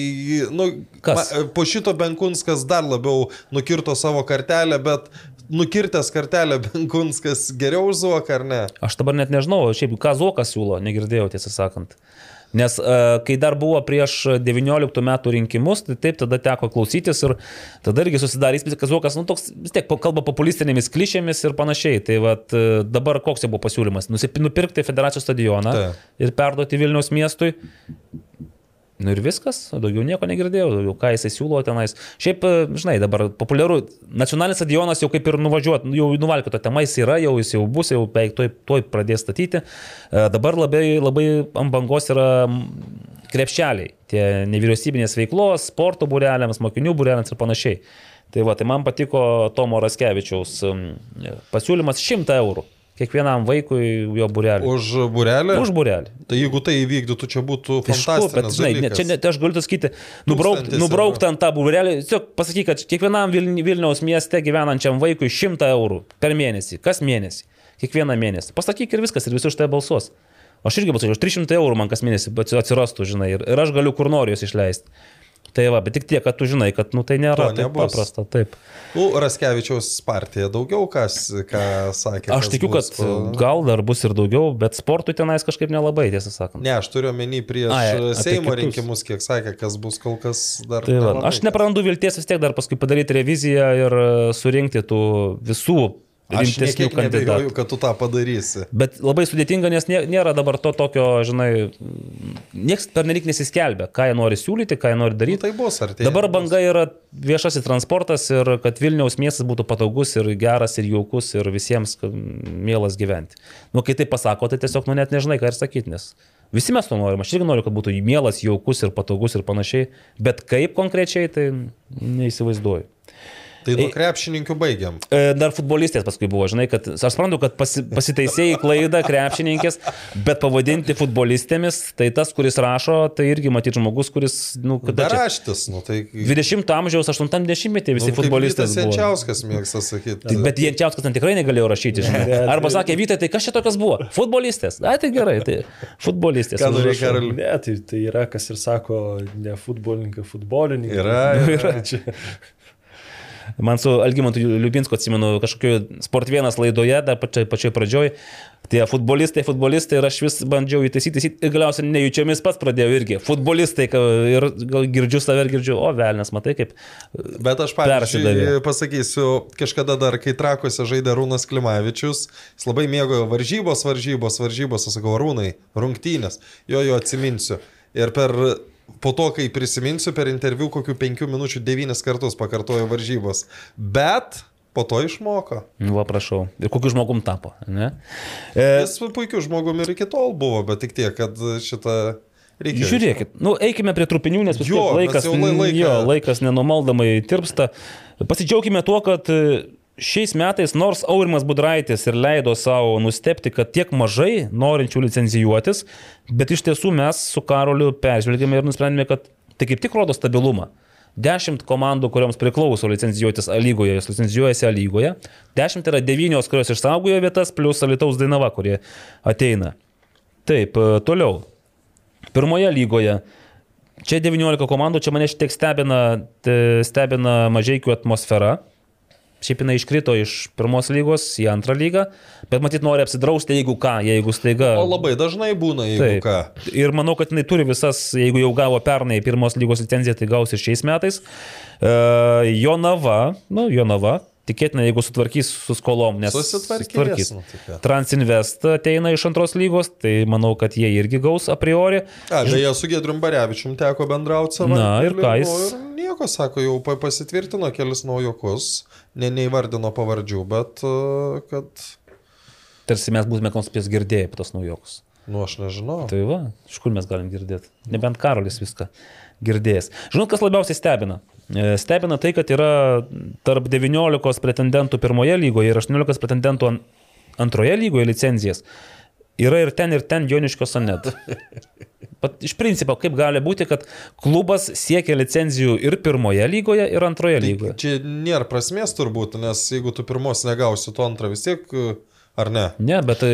nu, Kas? ma, po šito Benkunskas dar labiau nukirto savo kartelę, bet nukirtęs kartelę Benkunskas geriau už Zuoką ar ne? Aš dabar net nežinau, šiaip ką Zokas siūlo, negirdėjau tiesą sakant. Nes uh, kai dar buvo prieš 19 metų rinkimus, tai taip tada teko klausytis ir tada irgi susidarė įspūdis, kad Zokas, nu, toks vis tiek kalba populistinėmis klišėmis ir panašiai. Tai vat, uh, dabar koks jau buvo pasiūlymas? Nusip, nupirkti federacijos stadioną Taip. ir perduoti Vilniaus miestui. Nu ir viskas, daugiau nieko negirdėjau, daugiau ką jisai siūlo tenais. Šiaip, e, žinai, dabar populiaru, nacionalinis stadionas jau kaip ir nuvažiuot, jau nuvalkito tema jis yra, jau jis jau bus, jau beveik toj, toj pradės statyti. E, Dabar labai, labai ant bangos yra krepšeliai, tie nevyriausybinės veiklos, sporto būreliams, mokinių būreliams ir panašiai. Tai va, tai man patiko Tomo Raskevičiaus pasiūlymas 100 eurų kiekvienam vaikui jo būrelį. Už burelę? Už būrelį. Tai jeigu tai įvykdytų, čia būtų Tai kur, bet žinai, ne, čia ne, tai aš galiu tai sakyti, nubrauk, Tūkstantis nubrauk eurų. ten tą būrelį, tiesiog pasakyk, kad kiekvienam Vilni- Vilniaus mieste gyvenančiam vaikui 100 eurų per mėnesį, kas mėnesį, kiekvieną mėnesį. Pasakyk ir viskas, ir visi už tai balsuos. Aš irgi balsuoju, už 300 eurų man kas mėnesį atsirastų, žinai, ir, ir aš galiu kur noriu juos išleisti. Tai va, bet tik tiek, kad tu žinai, kad nu, tai nėra To taip nebus. paprasta. Taip. Nu, Raskevičiaus partija daugiau kas, ką sakė. Aš tikiu, bus, kad o- gal dar bus ir daugiau, bet sportui tenais kažkaip nelabai, tiesą sakant. Ne, aš turiu omeny prieš Ai, Seimo rinkimus, kiek sakė, kas bus kol kas dar. Tai va, aš kas. neprarandu vilties vis tiek dar paskui padaryti reviziją ir e, surinkti tų visų Aš nekiek nebejoju, kad tu tą padarysi. Bet labai sudėtinga, nes nė- nėra dabar to tokio, žinai, niekas per nelik nesiskelbia, ką jie nori siūlyti, ką jie nori Nu, daryti. tai bus, ar tai. Dabar banga yra viešasis transportas ir kad Vilniaus miestas būtų patogus ir geras ir jaukus ir visiems mielas gyventi. Nu, kai tai pasako, tai tiesiog nu, net nežinai, ką ir sakyti, nes visi mes to norim. Aš irgi noriu, kad būtų mielas, jaukus ir patogus ir panašiai, bet kaip konkrečiai, tai neįsivaizduoju. Tai nuo krepšininkų baigiam. E, Dar futbolistės paskui buvo, žinai, kad aš suprantu, kad pasi, pasiteisėjai klaidą krepšininkės, bet pavadinti futbolistėmis, tai tas, kuris rašo, tai irgi matyti žmogus, kuris, nu, kada čia. Beraštis, nu tai... 20 amžiaus 80-metį visi nu, futbolistai. buvo. Senčiauskas mėgsta sakyti. Tai, bet Jančiauskas ten tikrai negalėjo rašyti, žinai. Arba sakė, Vytai, tai kas čia tokias buvo? Futbolistės. A, tai gerai, tai futbolistės. Ką užrašau. Karoli? Ne, tai, tai yra, kas ir sako, ne futbolininkai, futbolininkai. Yra, yra. Čia, Man su Algymantu Liubinsku atsimenu kažkokio Sport vienas laidoje, dar pačioj, pačioj pradžioj, tie futbolistai, futbolistai ir aš vis bandžiau įtaisyti, taisyti ir galiausiai nejučiomis pats pradėjau irgi. Futbolistai ir gal girdžiu save ir girdžiu, o velnės, matai kaip. Bet aš pavyzdžiui pasakysiu, kažkada dar, kai trakuose žaidė Rūnas Klimavičius, jis labai mėgo varžybos, varžybos, varžybos, aš sakau, Rūnai, rungtynės, jo jo atsiminsiu. Ir per, po to, kai prisiminsiu, per interviu kokių penkių minučių devynis kartus pakartojo varžybos. Bet po to išmoko. Nu, va, prašau. Ir kokiu žmogum tapo, ne? E, Jis puikiu žmogumi ir iki tol buvo, bet tik tiek, kad šitą reikia. Žiūrėkit, nu eikime prie trupinių, nes vis tiek laikas, laiką- jo, laikas nenumaldamai tirpsta. Pasidžiaugime tuo, kad šiais metais, nors Aurimas Budraitis ir leido savo nustepti, kad tiek mažai norinčių licencijuotis, bet iš tiesų mes su Karoliu peržvelgėme ir nusprendėme, kad tai kaip tik rodo stabilumą. Dešimt komandų, kuriuoms priklauso licencijuotis A lygoje, jos licencijuojasi A lygoje. Dešimt yra devynios, kurios išsaugojo vietas, plus Alitaus Dainava, kurie ateina. Taip, e, toliau. Pirmoje lygoje. Čia 19 komandų, čia mane šiek tiek stebina, stebina mažiekių atmosfera. Šiaip jinai iškrito iš pirmos lygos į antrą lygą, bet matyt nori apsidrausti, jeigu ką, jeigu staiga. O labai dažnai būna, jeigu Taip. ką. Ir manau, kad jinai turi visas, jeigu jau gavo pernai pirmos lygos licenciją, tai gaus ir šiais metais. Uh, Jonava, nu, Jonava, tikėtina, jeigu sutvarkys su skolom, nes Susitvarkys, nu, tai. Transinvest ateina iš antros lygos, tai manau, kad jie irgi gaus a priori. A, beje, su Gedrum Barevičium teko bendrauti savo. Na, ir ką jis- Nieko, sako, jau pa- pasitvirtino kelis naujokus, ne, neįvardino pavardžių, bet uh, kad, Tarsi mes būtume konspės girdėję apie tos naujokus. nu, aš nežinau. Tai va, iš kur mes galim girdėti? Nebent Karolis viską girdėjęs. Žinot, kas labiausiai stebina? E, Stebina tai, kad yra tarp 19 pretendentų pirmoje lygoje ir 18 pretendentų an- antroje lygoje licenzijas. Yra ir ten, ir ten Joniškio sonet. Pat iš principo, kaip gali būti, kad klubas siekia licenzijų ir pirmoje lygoje, ir antroje lygoje. Čia nėra prasmės turbūt, nes jeigu tu pirmos negausi, tu antrą vis tiek, uh, ar ne? Ne, bet tai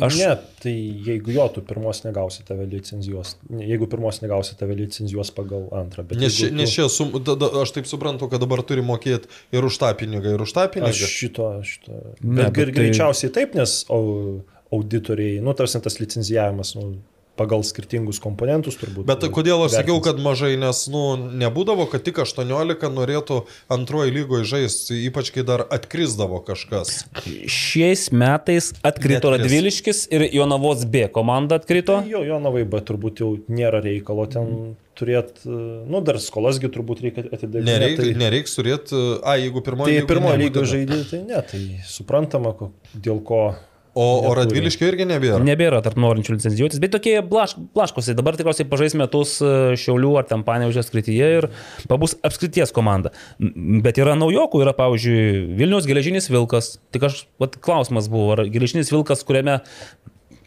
Aš- Ne, tai jeigu jo, tu pirmos negausi tave licenzijos. Ne, Jeigu pirmos negausi tave licenzijos pagal antrą. Bet Nes, čia- jeigu nes tu- čia sum, da, da, aš taip suprantu, kad dabar turi mokėti ir už tą pinigą, ir už tą pinigą. Aš šito, šito. Ne, Bet bet tai... tai- greičiausiai taip, nes au- auditoriai, nu, tarsi tas licenzijavimas, nu, pagal skirtingus komponentus turbūt. Bet kodėl aš sakiau, vertins. kad mažai, nes, nu, nebūdavo, kad tik 18 norėtų antroji lygoje žaisti, ypač kai dar atkrisdavo kažkas. Šiais metais atkrito Net vis. Radviliškis ir Jonavos B komanda atkrito. Tai Jo, jo navai, bet turbūt jau nėra reikalo ten turėti, nu, dar skolasgi turbūt reikia atidaryti. Nereik, tai, nereiks turėti, a, jeigu pirmoji tai pirmojo lygio nebūdavo. žaidėjai, tai ne, tai suprantama, ko- dėl ko. O, o. Radviliškio irgi nebėra. Nebėra tarp norinčių licencijuotis, bet tokie blaš, blaškosi. Dabar tikriausiai pažais metus e, Šiaulių ar ten Panevežės skrityje ir pabus apskrities komanda. Bet yra naujokų, yra pavyzdžiui Vilnius geležinis Vilkas. Tik aš, vat, klausimas buvo, ar geležinis Vilkas, kuriame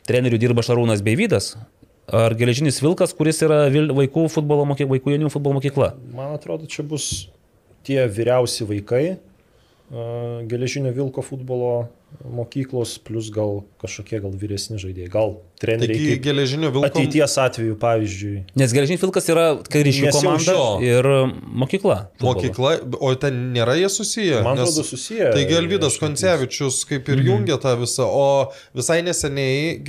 trenerių dirba Šarūnas Beivydas, ar geležinis Vilkas, kuris yra vaikų, futbolo mokykla, vaikų jaunimo futbolo mokykla. Man atrodo, čia bus tie vyriausi vaikai, a, geležinio Vilko futbolo mokyklos, plus gal kažkokie gal vyresni žaidėjai, gal treneriai. Taigi geležinio vilko. Ateities atveju, pavyzdžiui. Nes geležinis Vilkas yra jau komanda ir mokykla. futbolo. Mokykla, o ten nėra jie susiję. Man nes- atrodo, susiję. Taigi Alvydas Koncevičius kaip Mhm. ir jungia tą visą, o visai neseniai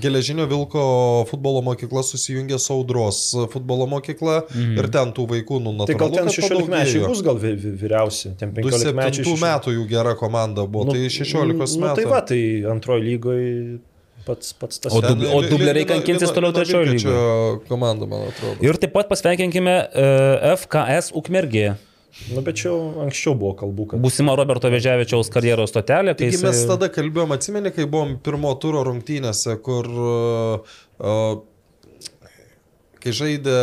Geležinio Vilko futbolo mokykla susijungė su Audros futbolo mokykla ir ten tų vaikų, nu, Tai gal natūralu, ten kad 16 mečiai bus gal vyriausi, ten 15 mečiai. 27 metų jų gera komanda buvo, tai 16 nu, metų. tai va, tai antroji lygoje pats, pats tas. O Ten du- o dubleriai kankinsis toliau Lino trečioje Vilkečio komanda, man atrodo. Ir taip pat pasveikinkime e, FKS Ukmergė. Nu, bet čia anksčiau buvo kalbų, kad Būsima Roberto Veževičiaus karjeros stotelė. kai Taigi mes jisai- tada kalbėjom, atsimeni, kai buvom pirmo turo rungtynėse, kur uh, uh, kai žaidė,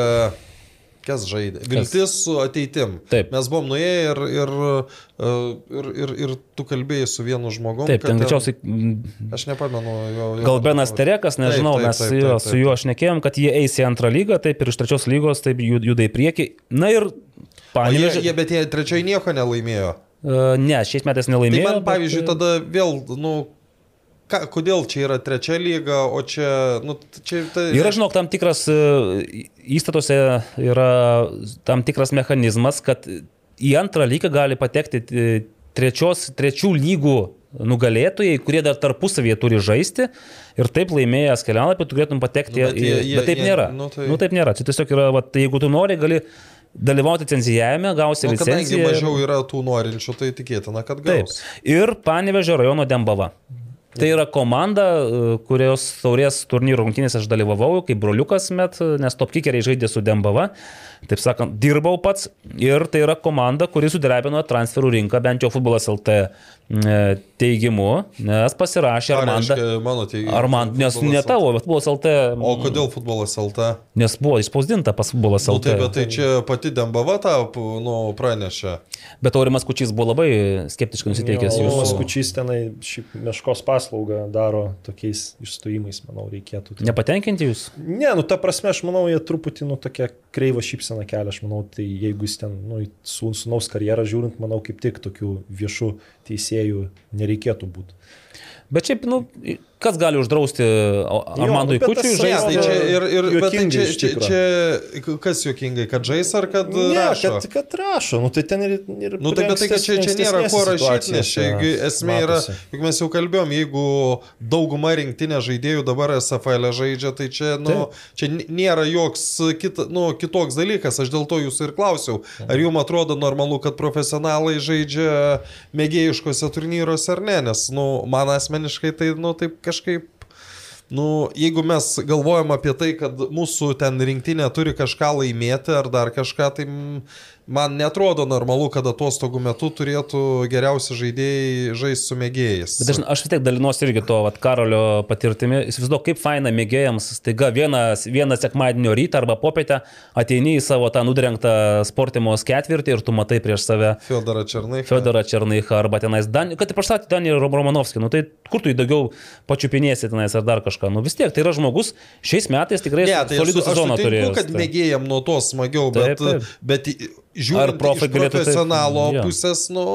kas žaidė, Viltis su ateitim. Taip. Mes buvom nuėję ir, ir, uh, ir, ir, ir tu kalbėjai su vienu žmogumi. Taip, ten greičiausiai Aš nepamenu jo. jo gal Benas Terekas, nežinau, Taip, taip, mes taip, jo, taip, su juo aš nekėjom, kad jie eis į antrą lygą, taip ir iš trečios lygos, taip jud- juda į priekį. Na ir O jie, jie, bet jie trečioji nieko nelaimėjo. E, Ne, šiais metais Tai nelaimėjo. man, bet, pavyzdžiui, e, tada vėl, nu, ką, kodėl čia yra trečia lyga, o čia, nu, čia... Tai, Yra, žinok, tam tikras e, įstatuose yra tam tikras mechanizmas, kad į antrą lygą gali patekti e, trečios, trečių lygų nugalėtojai, kurie dar tarpusavėje turi žaisti ir taip laimėjęs kelialapį turėtum patekti. Nu, bet jie- jie- bet taip jie- nėra. nu, tai- Nu, taip nėra. Čia tiesiog yra, vat, jeigu tu nori, gali dalyvauti licenzijavime, gausi Nu, kadangi licenciją. ir- mažiau yra tų norinčių, tai tikėtina, kad Taip. gaus. Ir Panevežio rajono Dembava. Tai yra komanda, e, kurios taurės turnyro rungtynėse aš dalyvavau, kaip broliukas met, nes topkikeriai žaidė su Dembava. Taip sakant, dirbau pats ir tai yra komanda, kuri sudrebino transferų rinką, bent jau futbolas LT e, teigimu, nes pasirašė Ar Armandą. mano teigimu. Armand, nes ne tavo, bet futbolas LT. O kodėl futbolas LT? Nes buvo įspausdinta pas futbolas Nu, LT. tai, bet tai čia pati Dembava tą nu, pranešė. Bet Aurimas Kučys buvo labai skeptiškai nusiteikęs Jo, jūsų. Maskučys tenai šiaip meškos paslaugą daro tokiais išstojimais, manau, reikėtų. Tai- Nepatenkinti jūs? Ne, nu ta prasme, aš manau, jie truputį, nu tokia kreiva šypsena kelia, aš manau, tai jeigu jis ten, nu, į su, sunaus karjerą žiūrint, manau, kaip tik tokių viešų teisėjų nereikėtų būti. Bet šiaip, nu, kas gali uždrausti Armandui bet Kučiui žaisti? tai čia ir, ir tai čia, čia, čia, kas juokingai, kad žais ar kad Ne, rašo? kad, kad rašo, nu tai ten ir... ir Nu tai bet tai, kad čia, čia nėra ko rašyti, nes čia esmė yra, juk mes jau kalbėjom, jeigu dauguma rinktinė žaidėjų dabar SFL e žaidžia, tai čia, nu, čia n- nėra joks kita, nu, kitoks dalykas, aš dėl to jūsų ir klausiau, ar jums atrodo normalu, kad profesionalai žaidžia mėgėjiškose turnyruose ar ne, nes, nu, man asmeniškai tai, nu, taip kažkaip Nu, jeigu mes galvojam apie tai, kad mūsų ten rinktinė turi kažką laimėti ar dar kažką, tai mm, man netrodo normalu, kad atostogų metu turėtų geriausi žaidėjai žaisti su mėgėjais. Bet aš, aš vis tiek dalinuosi irgi to vat, Karolio patirtimi. Įsivaizduoju, kaip faina mėgėjams, staiga vieną, vieną sekmadienio rytą arba popietę ateini į savo tą nudrengtą sportimos ketvirtį ir tu matai prieš save Fiodorą Černai. Fedorą Černaichą arba tenais, Dan... kad ir praštatį Danį Romanovskį, nu tai kur tu jį daugiau pačiupinėsi tenais ar dar kažką. Nu vis tiek, tai yra žmogus šiais metais tikrai Ne, tai aš, solidų su- aš sezoną sutinku, turėjo. kad mėgėjam nuo to smagiau, Taip, bet, taip. bet į- Ar žiūrint profai galėtų taip- profesionalo jo. pusės, nu...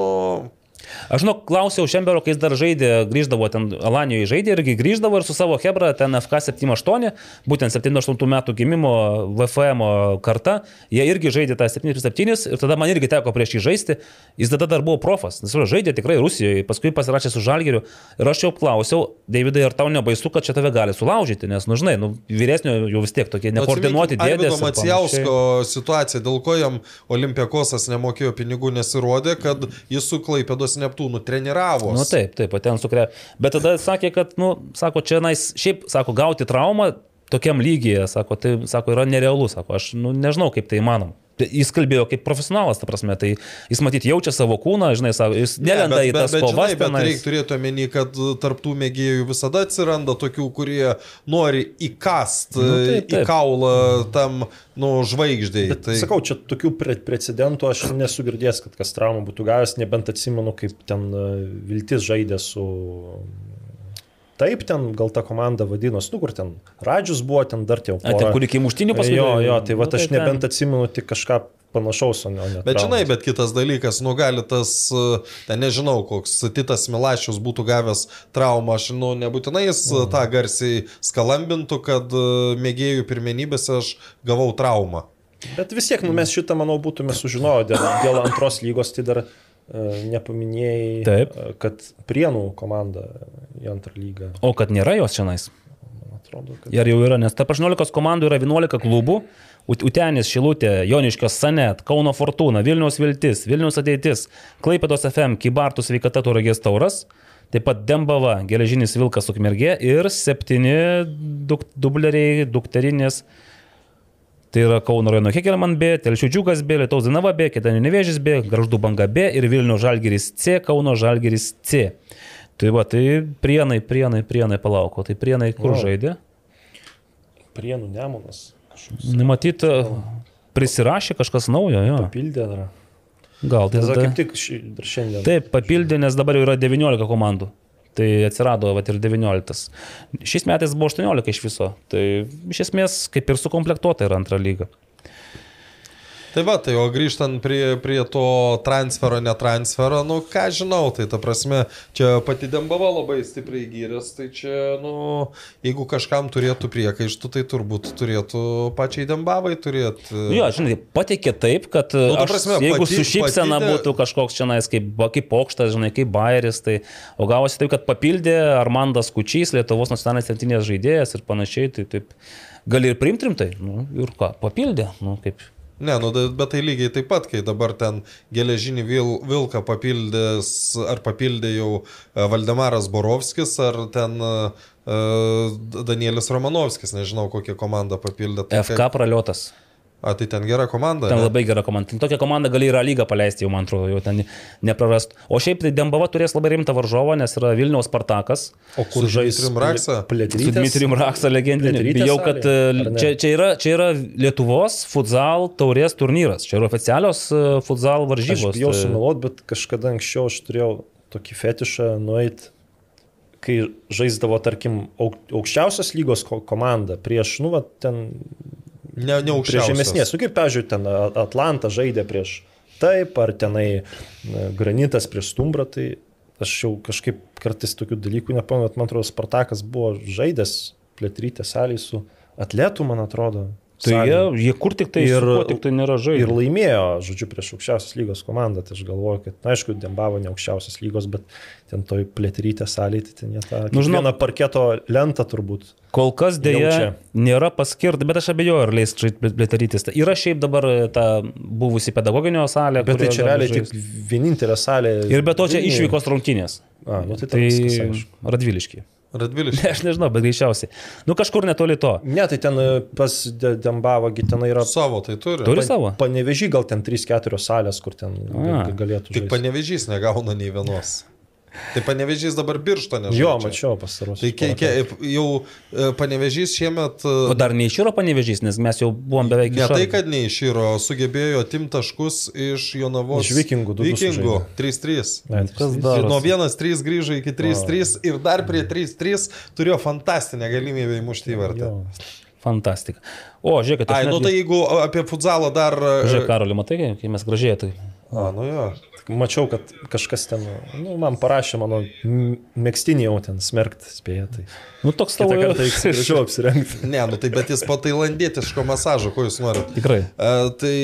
Aš žinau, klausiau Šembero, kai jis dar žaidė, grįždavo ten Alanijoje žaidė irgi grįždavo ir su savo Hebra, ten FK 78, būtent 78 metų gimimo VFM karta, jie irgi žaidė tą 77 ir tada man irgi teko prieš jį žaisti. Jis tada dar buvo profas, nes žaidė tikrai Rusijoje, paskui pasirašė su Žalgiriu ir aš jau klausiau, Davidai, ar tau nebaisu, kad čia tave gali sulaužyti, nes, nu žinai, nu, vyresnio jau vis tiek tokie nekoordinuoti dėdės. Panašiai. Macijausko situacija, dėl ko jam Olimpiakosas nemokėjo pinigų, nesirodė, kad jis su Klaipėdos Neptūnu treniravo. Nu taip, taip, ten sukrė. Bet tada sakė, kad, nu, sako, čia nais, šiaip, sako, gauti traumą tokiam lygyje, sako, tai, sako, yra nerealu, sako, aš, nu, nežinau, kaip tai įmanoma. Jis kalbėjo kaip profesionalas, ta prasme, tai jis matyt jaučia savo kūną, žinai, savo, jis nelenda į tas bet, kovas. žinai, bet tenais. reikia turėti omeny, kad tarptų mėgėjų visada atsiranda tokių, kurie nori įkast Nu, taip, į taip. kaulą tam, nu, žvaigždžiai. Bet tai... sakau, čia tokių pre precedentų aš nesu girdėjęs, kad kas traumą būtų gavęs, nebent atsimenu, kaip ten e, Viltis žaidė su... Taip, ten gal ta komanda vadinosi, nu kur ten Radžius buvo, ten dar tie jau. A, ten, kur iki muštinių paskui. Jo, jo, tai va Nu, aš ten- nebent atsimenu tik kažką panašaus, o ne. ne Bet žinai, bet kitas dalykas, nu gali tas, uh, ten nežinau, koks Titas Milašius būtų gavęs traumą, aš, nu, nebūtinai jis mm. tą garsiai skalambintų, kad uh, mėgėjų pirmenybėse aš gavau traumą. Bet vis tiek, nu, mes šitą, manau, būtume sužinoję dėl, dėl antros lygos, tai dar nepaminėjai, Taip. e, kad Prienų komanda į antrą lygą, O kad nėra jos šiandien. atrodo, kad... Ir jau yra, nes tarp 18 komandų yra 11 klubų. Ut- Utenis, Šilutė, Joniškios Sanet, Kauno Fortuna, Vilniaus Viltis, Vilniaus Ateitis, Klaipėdos FM, Kybartų sveikata Turagės Tauras, taip pat Dembava, Geležinis Vilkas Ukmergė ir septyni duk, dubleriai, dukterinės. Tai yra Kauno rajono Hekelman B, Telšių Džiugas B, Lietuvos Dinava B, Kedanio Nevėžis B, Graždų Banga B ir Vilnių Žalgeris C, Kauno Žalgeris C. Tai va, tai prienai, prienai, prienai palauko. Tai prienai kur Wow. žaidė? Prienų nemonas Matyt, prisirašė kažkas naujo, jo. papildė dar. Gal tai Tada kaip tik ši, dar šiandien. Taip, papildė, nes dabar jau yra 19 komandų. Tai atsirado vat, ir 19. Šiais metais buvo 18 iš viso. Tai iš esmės kaip ir sukomplektuota yra antra lyga. Tai va, tai o grįžtant prie, prie to transfero, netransfero, nu ką žinau, tai ta prasme, čia pati Dembava labai stipriai gyrės, tai čia, nu, jeigu kažkam turėtų priekaištų, tai turbūt turėtų pačiai Dembavai turėti. Jo, žinai, pateikė taip, kad nu, ta aš, prasme, jeigu pati- su šypsena pati- būtų kažkoks čia, kaip, kaip pokštas, žinai, kaip bairis, tai o gavosi taip, kad papildė Armandas Kučys, Lietuvos nacionalinės centrinės žaidėjas ir panašiai, tai taip gali ir priimti rimtai. Nu, ir ką, papildė, nu, kaip. Ne, nu, bet tai lygiai taip pat, kai dabar ten geležinį vil, vilką papildės, ar papildė jau e, Valdemaras Borovskis, ar ten uh, Danielis Romanovskis, nežinau, kokią komandą papildė. Tai FK praliotas. A, tai ten gera komanda. Ten ne? labai gera komanda. Ten tokia komanda gali ir A lygą paleisti, jau man atrodo, jau ten neprarast. O šiaip tai Dembava turės labai rimtą varžovą, nes yra Vilniaus Spartakas. O kur žais Dmitrijum Raksa? Su? Dmitrijum Raksa. Plėtrytės Bijau, kad e, čia, čia, yra, čia yra Lietuvos futsal taurės turnyras. Čia yra oficialios e, futsal Aš varžybos. bijau Tai- sumeluoti, bet kažkada anksčiau aš turėjau tokį fetišą nueit, kai žaisdavo, tarkim, auk- aukščiausios lygos ko- komanda prieš, nu, va, ten Ne, ne Prie aukščiausias. žemesnės, nu kaip, pavyzdžiui, ten Atlanta žaidė prieš taip, ar tenai na, granitas prieš stumbrą, tai aš jau kažkaip kartais tokių dalykų nepamenu, man atrodo, Spartakas buvo žaidęs plėtrytę salį su atletu, man atrodo. Tai jie, salėje. jie kur tik tai Ir- ir, tik tai nėra Ir žaidžiama. laimėjo, žodžiu, prieš aukščiausios lygos komandą. Tai aš galvoju, kad, na, aišku, Dembavo ne aukščiausios lygos, bet ten toj plėtrytė salėje, tai ten jie tą Nu, vieną parketo lentą turbūt. Kol kas dėja nėra paskirta, bet aš abejoju, ar leis plėtarytis. Yra šiaip dabar e, ta buvusi pedagoginio salė. Bet tai čia realiai tik vienintelė salė. Ir be to čia Vilniuje. išvykos rungtynės. A, nu tai, Tai tai viskas, aišku. Radviliški. Radviliškis. Aš nežinau, bet greičiausiai. Nu kažkur netoli to. Ne, tai ten e, pas De- Dembavą ten yra. Savo tai turi. Turi savo? Panevežį gal ten 3-4 salės, kur ten A. ga- galėtų Tik panevežys negauna nei vienos. Tai panevežys dabar biršto nežinau. Jo, mačiau pastarosius. Tai ke, ke, jau e, panevežys šiemet... O e, dar neišyro panevežys, nes mes jau buvom beveik Ne tai, išardę. kad neišyro, sugebėjo atimti taškus iš Jonavos. Iš Vikingų, du- Vikingų. sužaidė. 3-3. Ne, Kas tai- darosi? Nuo 1-3 grįžo iki 3-3 ir dar prie 3-3 turėjo fantastinę galimybę įmušti įvartį. Jo. Fantastika. O, žiūrėkit, aš Ai, nu netgi- tai jeigu apie futsalą dar... e, Žiūrėk, Karoli, matai, kai mes gražiai tai A, nu jo. Mačiau, kad kažkas ten, nu, man parašė mano mėgstinį jau ten smerkt spėja. Tai Nu, toks tavo kartą greičiau apsirengti. Ne, nu tai bet jis po tailandietiško masažo, ko jūs norite. Tikrai. E, tai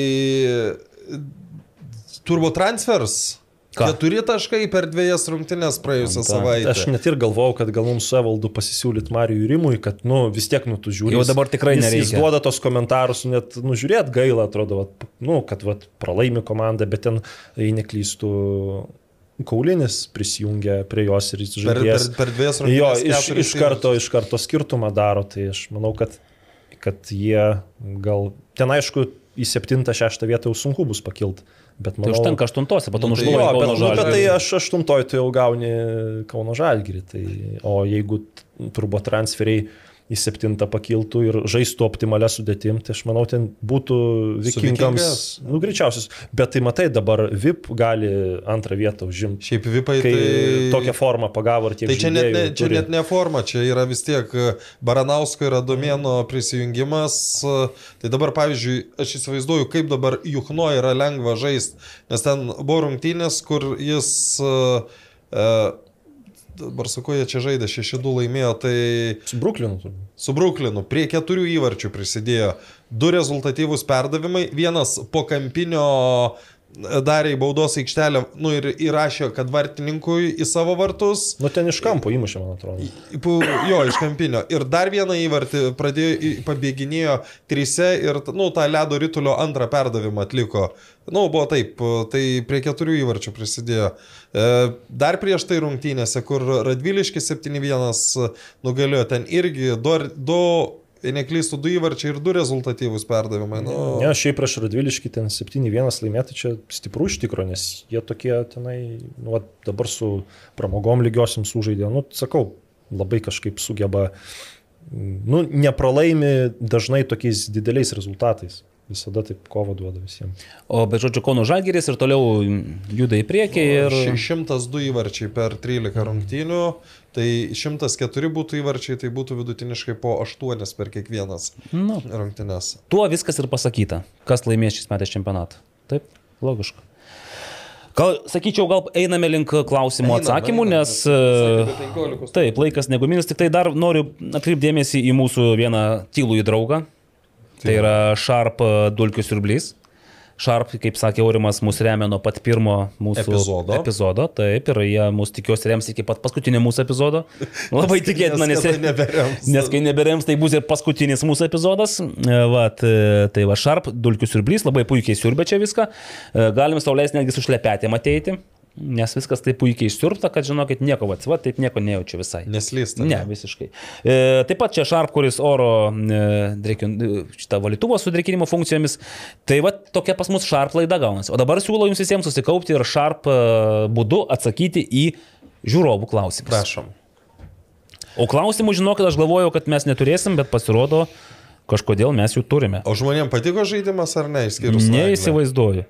turbo transfers. Ką? Keturi taškai per dviejas rungtynės praėjusią savaitę. Aš net ir galvojau, kad gal mums su Evaldu pasisiūlyt Marijui Rimui, kad, nu, vis tiek, nu, tu žiūri. Jau dabar tikrai jis, nereikia. Jis duoda tos komentarus, net, nu, žiūrėt gaila, atrodo, vat, nu, kad, vat, pralaimi komanda, bet ten, jei neklystų, Kaulinis prisijungia prie jos ir jis Per, per, žaidėjas. per dviejas Jo, rungtynės. iš, iš, karto, iš karto skirtumą daro, tai aš manau, kad, kad jie gal, ten aišku, į 7-6 vietą jau sunku bus pakilti, bet Tai manau... užtenka aštuntose, po to Nu, tai nušluoja bet, Kauno nu, bet tai Žalgirį. aš aštuntoj tu jau gauni Kauno Žalgirį. Tai, o jeigu turbo transferiai į septintą pakiltų ir žaistų optimalią sudėtim, tai aš manau, ten būtų vikingams. Nu, greičiausias. Bet tai matai, dabar VIP gali antrą vietą užimti. Šiaip Kai tai... tokią formą pagavo ir tiek Tai čia net, ne, čia turi. net ne forma, čia yra vis tiek e, Baranausko ir Adomėno prisijungimas. e, Tai dabar, pavyzdžiui, aš įsivaizduoju, kaip dabar Juchno yra lengva žaisti, nes ten buvo rungtynės, kur jis... e, e, Dabar su kuo jie čia žaidė, 6-2 laimėjo, tai Su Bruklinu su Bruklinu prie keturių įvarčių prisidėjo. Du rezultatyvūs perdavimai, vienas po kampinio darė į baudos aikštelę, nu ir įrašė, kad vartininkui į savo vartus. Nu, ten iš kampo įmušė, man atrodo. Jo, iš kampinio. Ir dar vieną įvartį pradėjo, pabėginėjo trise ir, nu, tą ledo rytulio antrą perdavimą atliko. Nu, buvo taip, tai prie keturių įvarčių prisidėjo. E, Dar prieš tai rungtynėse, kur Radviliškis 7-1 nugalėjo, ten irgi du, du jei neklystų, du įvarčiai ir du rezultatyvūs perdavimai. Nu, Ne, šiaip prieš Radviliškį ten 7-1 laimėti čia stiprų iš tikrųjų, nes jie tokie tenai, nu, va, dabar su pramogom lygiosiam sužaidė, nu, sakau, labai kažkaip sugeba, nu, nepralaimi dažnai tokiais dideliais rezultatais. Visada taip kovo duoda visiems. O bet žodžiu, Kauno Žalgiris ir toliau juda į priekį ir... Ši- 102 įvarčiai per 13 rungtynių, tai 104 būtų įvarčiai, tai būtų vidutiniškai po 8 per kiekvienas Nu, rungtynės. tuo viskas ir pasakyta. Kas laimės šis metais čempionatą. Taip, logiška. Gal, sakyčiau, gal einame link klausimų Einam, atsakymų, einam, nes... sakė, be 15. e, Taip, laikas neguminis, tik tai dar noriu atkreipdėmėsi į mūsų vieną tylų į draugą. Tai yra Sharp e, dulkių siurblys. Sharp, kaip sakė Aurimas, mus remia nuo pat pirmo mūsų Epizodo. epizodo. Taip, ir jie mus tikiuosi rems iki pat paskutinio mūsų epizodo. Labai tikėtina, nes, neberems. nes kai neberems, tai bus ir paskutinis mūsų epizodas. E, Vat, e, tai va, Sharp, dulkių siurblys, labai puikiai siurbia čia viską. Galim saulės netgi su šlepetėm ateiti. Nes viskas taip puikiai išsiurbta, kad žinokit, nieko, va, va, taip nieko nejaučiu visai. Neslysta. Ne, visiškai. E, taip pat čia Sharp, kuris oro e, drekin, e, šitą valytuvą su drekinimo funkcijomis. Tai va tokia pas mus Sharp laida gaunasi. O dabar siūlau jums visiems susikaupti ir Sharp e, būdu atsakyti į žiūrovų klausimus. Prašom. O klausimų, žinokit, aš galvojau, kad mes neturėsim, bet pasirodo, kažkodėl mes jų turime. O žmonėms patiko žaidimas ar ne, išskyrus? Neįsivaizduoju.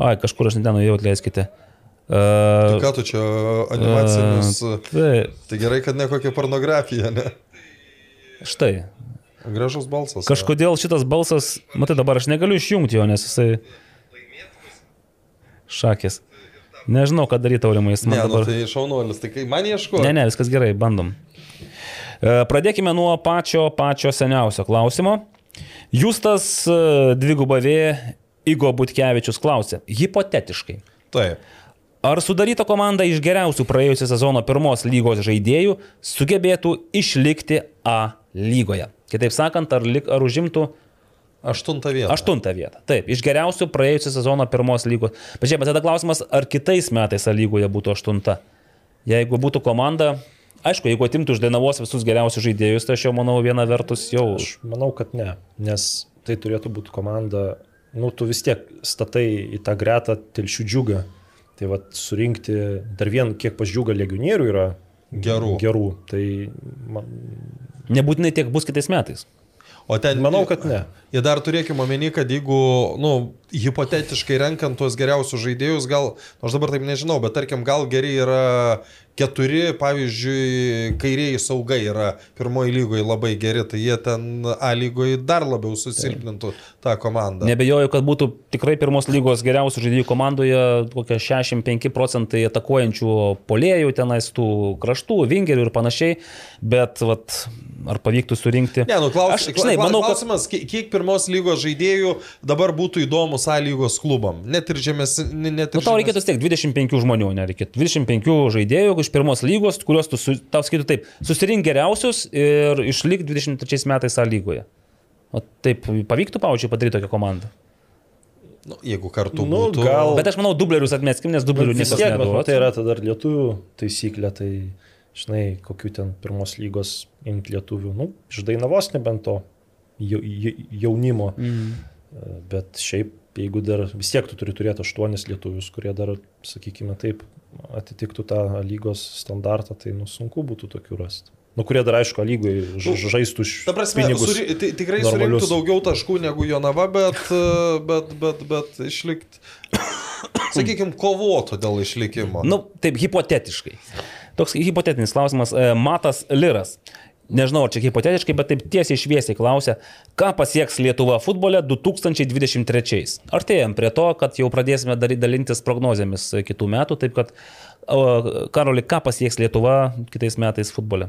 Ai, kažkur aš net nuėjau, atleiskite. Tai Uh, ką tu čia animacinius... tai, Tai gerai, kad ne kokia pornografija, ne? štai, Gražus balsas. Kažkodėl šitas balsas, matai dabar aš negaliu išjungti jo, nes jisai... Šakės. Nežinau, ką daryti aurimais. Ne, Man nu, dabar... tai šaunuolis, tai kai man ieško. Ne, ne, viskas gerai, bandom. E, Pradėkime nuo pačio, pačio seniausio klausimo. Justas e, dvigubavė Igo Butkevičius klausė, hipotetiškai. Taip. Ar sudaryta komanda iš geriausių praėjusio sezono pirmos lygos žaidėjų sugebėtų išlikti A lygoje? Kitaip sakant, ar, lik, ar užimtų Aštunta vieta. aštuntą vietą? Taip, iš geriausių praėjusio sezono pirmos lygos. Bet žiūrėk, bet tada klausimas, ar kitais metais A lygoje būtų aštunta? Jeigu būtų komanda, aišku, jeigu atimtų iš Dainavos visus geriausius žaidėjus, tai aš jau manau viena vertus jau... Aš manau, kad ne, nes tai turėtų būti komanda, nu, tu vis tiek statai į tą gretą telšių džiugą. Tai vad surinkti dar vien, kiek pažiūga legionierių yra Gerų. gerų. Tai man, Nebūtinai tiek bus kitais metais. O ten, manau, kad ne. Ir dar turėkime omeny, kad jeigu, nu, hipotetiškai renkant tuos geriausius žaidėjus, gal, nu, aš dabar taip nežinau, bet tarkim, gal geri yra keturi, pavyzdžiui, kairiai saugai yra pirmoji lygoje labai geri, tai jie ten A lygoje dar labiau susilpnintų tą komandą. Nebejoju, kad būtų tikrai pirmos lygos geriausių žaidėjų komandoje kokie 65 procentai atakuojančių polėjų tenais tų kraštų, vingerių ir panašiai, bet vat, ar pavyktų surinkti. Ne, nu, klaus, Aš, žinai, manau, kad klausimas, kiek kiek pirmos lygos žaidėjų dabar būtų įdomus A lygos klubam, net ir žemės, net ir Nu, tau reikėtų tiek 25 žmonių, nereikėtų. 25 žaidėjų iš pirmos lygos, kuriuos tu, su, tau skaitų taip, susirink geriausius ir išlik 23 metais A lygoje. O taip pavyktų, pavyzdžiui, padaryti tokią komandą. Nu, jeigu kartu Nu, būtų. gal- Bet aš manau, dublerius atmeskim, nes dublerių tiek, bet nu, tai yra tada lietuvių taisyklė, tai žinai, kokiu ten pirmos lygos imti lietuvių, nu, iš Dainavos nebent to jau- jau- jaunimo. Mm. Bet šiaip, jeigu dar vis tiek tu turi turėti aštuonis lietuvius, kurie dar, sakykime taip, atitiktų tą lygos standartą, tai nu, sunku būtų tokių rasti. Nu, kurie dar aišku, lygoje žaistų iš Ta prasme, pinigus. suri, ti- tikrai normalius. surinktų daugiau taškų negu Jonava, bet, bet, bet, bet išlikti, sakykime, kovotų dėl išlikimo. Nu, taip, hipotetiškai. Toks hipotetinis klausimas. E, Matas Liras. Nežinau, ar čia hipotetiškai, bet taip tiesiai šviesiai klausia, ką pasieks Lietuva futbole 2023. Artėjom prie to, kad jau pradėsime dalintis prognozėmis kitų metų, taip kad, Karoli, ką pasieks Lietuva kitais metais futbole?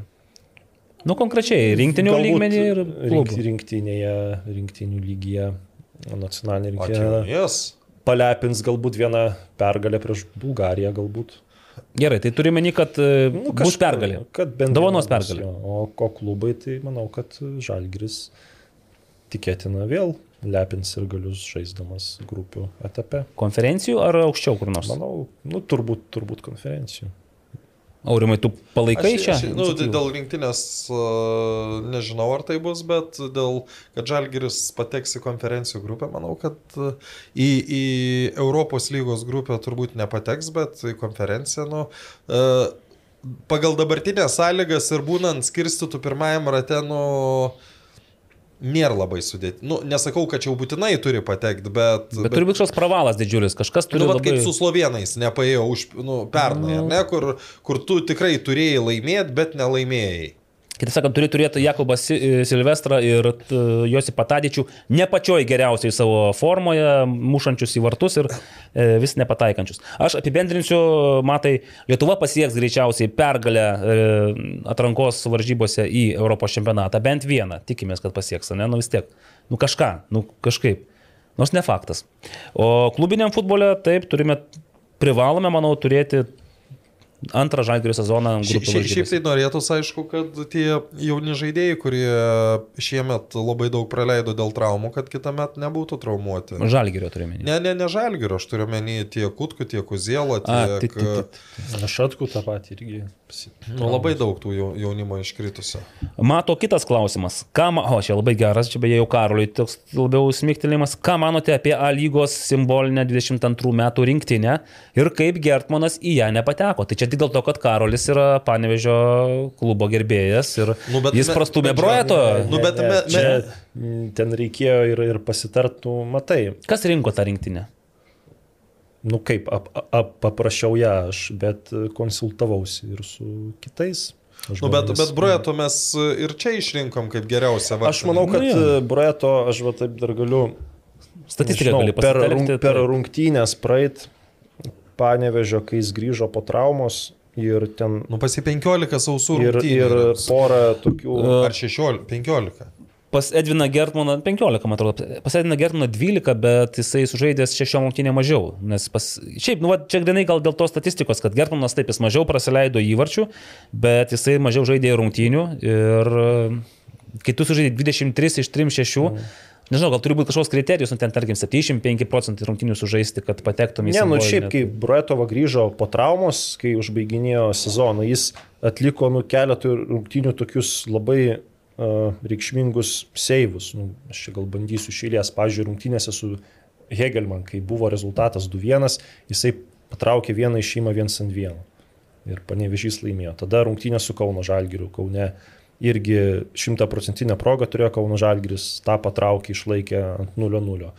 Nu, konkrečiai, rinktinių Galbūt lygmenį ir rink, klubų. rinktinėje, rinktinių lygyje, nacionalinė rinktinė. jas. palepins galbūt vieną pergalę prieš Bulgariją galbūt. Gerai, tai turime meni, kad e, nu, bus kažką- pergalė. Kad bus, pergalė. O ko klubai, tai manau, kad Žalgris tikėtina vėl lepins ir galius žaisdamas grupių etape. Konferencijų ar aukščiau kur nors? Manau, nu, turbūt, turbūt konferencijų. Aurimai, tu palaikai Aš, šią? aš, nu, dėl rinktinės nežinau, ar tai bus, bet dėl, kad Žalgiris pateks į konferencijų grupę, manau, kad į, į Europos lygos grupę turbūt nepateks, bet į konferenciją, nu, pagal dabartinės sąlygas ir būnant skirstytų pirmajam rate, nu, nėra labai sudėti. Nu, nesakau, kad čia jau būtinai turi patekti, bet... Bet turi būti kažkoks pravalas didžiulis, kažkas turi Nu, bet labai... kaip su slovenais nepaėjo už, nu, pernai, ar ne, kur, kur tu tikrai turėjai laimėti, bet nelaimėjai. Kitaip sakant, turi turėti Jakobą Si- Silvestrą ir t- Josipą Tadičių ne pačioj geriausiai savo formoje, mušančius į vartus ir e, vis nepataikančius. Aš apibendrinsiu, matai, Lietuva pasieks greičiausiai pergalę e, atrankos varžybose į Europos čempionatą, bent vieną, tikimės, kad pasieks, ne, nu vis tiek, nu kažką, nu kažkaip, nors ne faktas. O klubiniam futbole, taip, turime, privalome, manau, turėti antrą žalgirio sezoną. Šia, šiaip tai norėtųsi, aišku, kad tie jauni žaidėjai, kurie šiemet labai daug praleido dėl traumų, kad kitą metą nebūtų traumuoti. Žalgirio turime. Ne, ne, ne žalgirio, aš turiu menį tiek Kutku, tiek Uzėlą, A, tiek... tai- tai- tai- Aš atku tą patį irgi. Nu, labai daug tų jau- jaunimo iškritusių. Mato kitas klausimas. Ką, ma- o čia labai geras, čia beje jau Karoliui toks labiau smigtelimas. Ką manote apie A lygos simbolinę 22 metų rinktinę ir kaip Gertmanas į ją nepateko? Tai čia tik dėl to, kad Karolis yra Panevežio klubo gerbėjas ir Nu, jis me- prastumė brojeto. Nu, bet Ne, me- čia ten reikėjo ir, ir pasitartų, matai, Kas rinko tą rinktinę? Nu kaip, ap, ap, paprašiau ją aš, bet konsultavausi ir su kitais. Nu, bet, bet Brojeto mes ir čia išrinkom kaip geriausią Aš manau, kad Nu, jo. Brojeto, aš va taip dar galiu Statistiką nežinau, gali per, rung, per taip. rungtynės praeit panevežio, kai jis grįžo po traumos ir ten Nu, pasi 15 sausų ir, rungtynių. ir porą tokių... Ar 16, 15. Pas Edviną Gertmaną 15, man atrodo. Pas Edviną Gertmaną 12, bet jisai sužaidęs 6 rungtynė mažiau. Nes pas... Šiaip, nu, va, čia grinai gal dėl tos statistikos, kad Gertmanas taip jis mažiau praleido įvarčių, bet jisai mažiau žaidė rungtynių. Ir e, kai tu sužaidai 23 iš 36, mm. nežinau, gal turi būti kažkoks kriterijus, nu ten tarkim 75 procentai rungtynių sužaisti, kad patektum į Ne, nu šiaip, kai Broetova grįžo po traumos, kai užbaiginėjo sezoną, jis atliko nu keletų rungtynių tokius labai reikšmingus seivus. Nu, aš čia gal bandysiu šilės, pažiūrėjau, rungtynėse su Hegelman, kai buvo rezultatas 2-1, jisai patraukė vieną išėjimą 1 ant 1. Ir panevežys laimėjo. Tada rungtynė su Kauno Žalgiriu, Kaune irgi šimtaprocentinę progą turėjo Kauno Žalgiris, tą patraukė, išlaikė ant 0-0.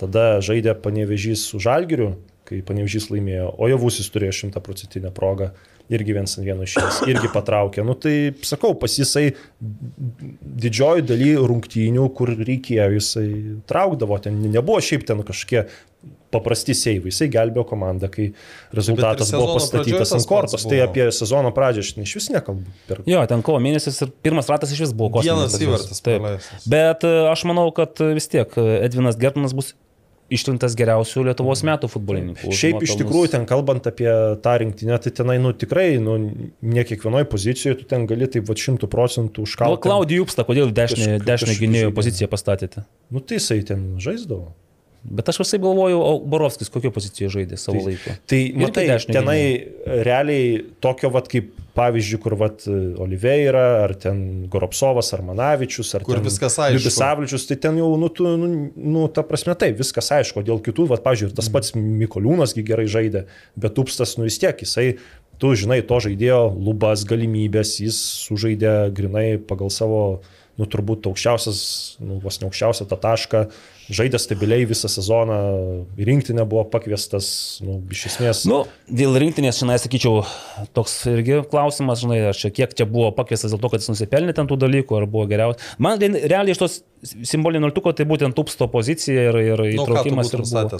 Tada žaidė panevežys su Žalgiriu, kai panevežys laimėjo, o Javusis turėjo šimtaprocentinę progą, irgi viens ant vieno išėjęs, irgi patraukė. Nu tai sakau, pas jisai didžioji daly rungtynių, kur reikėjo, jisai traukdavo, ten nebuvo šiaip ten kažkokie paprasti seivai, jisai gelbėjo komandą, kai rezultatas buvo pastatytas ant kortos. Tai apie sezono pradžią aš iš vis nekalbu. Per... Jo, ten kovo mėnesis ir pirmas ratas iš vis buvo kosminis. Vienas įvartis Taip. praleistas. Bet e, aš manau, kad e, vis tiek e, Edvinas Gertmanas bus išrinktas geriausių Lietuvos metų futbolininkų. Šiaip iš nuopelnus. tikrųjų, ten kalbant apie tą rinktinę, tai tenai, nu tikrai, nu, ne kiekvienoje pozicijoje tu ten gali taip va šimtų procentų Gal užkalti. Klaudijų Jupsta, kodėl dešinę, gynėjo poziciją pastatėte? Nu tai jisai ten žaisdavo. Bet aš visai galvoju, o Borovskis kokio pozicijoje žaidė savo Tai- laiku. Tai matai, dešinio tenai realiai tokio vat kaip pavyzdžiui, kur vat Oliveira, ar ten Goropsovas, ar Manavičius, ar Kur ten viskas aišku. Liubisavličius, tai ten jau, nu, tu, nu, nu, ta prasme, taip, viskas aišku, dėl kitų, vat, pavyzdžiui, tas pats Mikoliūnasgi gerai žaidė, bet Upstas, nu vis tiek, jisai, tu žinai, to žaidėjo lubas, galimybės, jis sužaidė grinai pagal savo, nu, turbūt aukščiausias, nu, vos ne aukščiausią tą tašką, žaidė stabiliai visą sezoną, į rinktinę buvo pakviestas, nu, iš esmės. Nu, dėl rinktinės, žinai, sakyčiau, toks irgi klausimas, žinai, ar čia kiek čia buvo pakviestas dėl to, kad jis nusipelnė ten tų dalykų, ar buvo geriausia. Man realiai iš tos simbolinio nultuko tai būtent tupsto pozicija ir, ir Nu, įtraukimas ir buvo.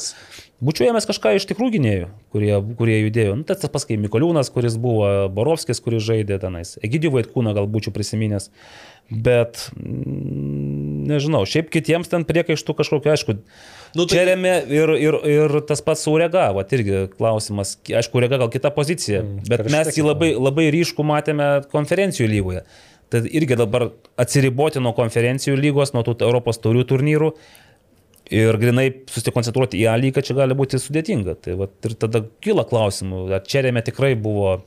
Būčiau ėmęs kažką iš tikrų gynėjų, kurie, kurie judėjo. Nu, tas kaip Mikoliūnas, kuris buvo, Borovskis, kuris žaidė tenais. Egidijų Vaitkūną gal būčiau prisiminęs. Bet nežinau, šiaip kitiems ten priekaištų kažkokiu, aišku, Nu, tai- čia remia ir, ir, ir tas pats Urega, va irgi klausimas, aišku, Urega gal kita pozicija, mm, bet mes jį labai, labai ryškų matėme konferencijų lygoje. Tai irgi dabar atsiriboti nuo konferencijų lygos, nuo tų Europos taurių turnyrų ir grinai susikoncentruoti į A lygą čia gali būti sudėtinga. Tai va, ir tada kyla klausimų, ar čia remia tikrai buvo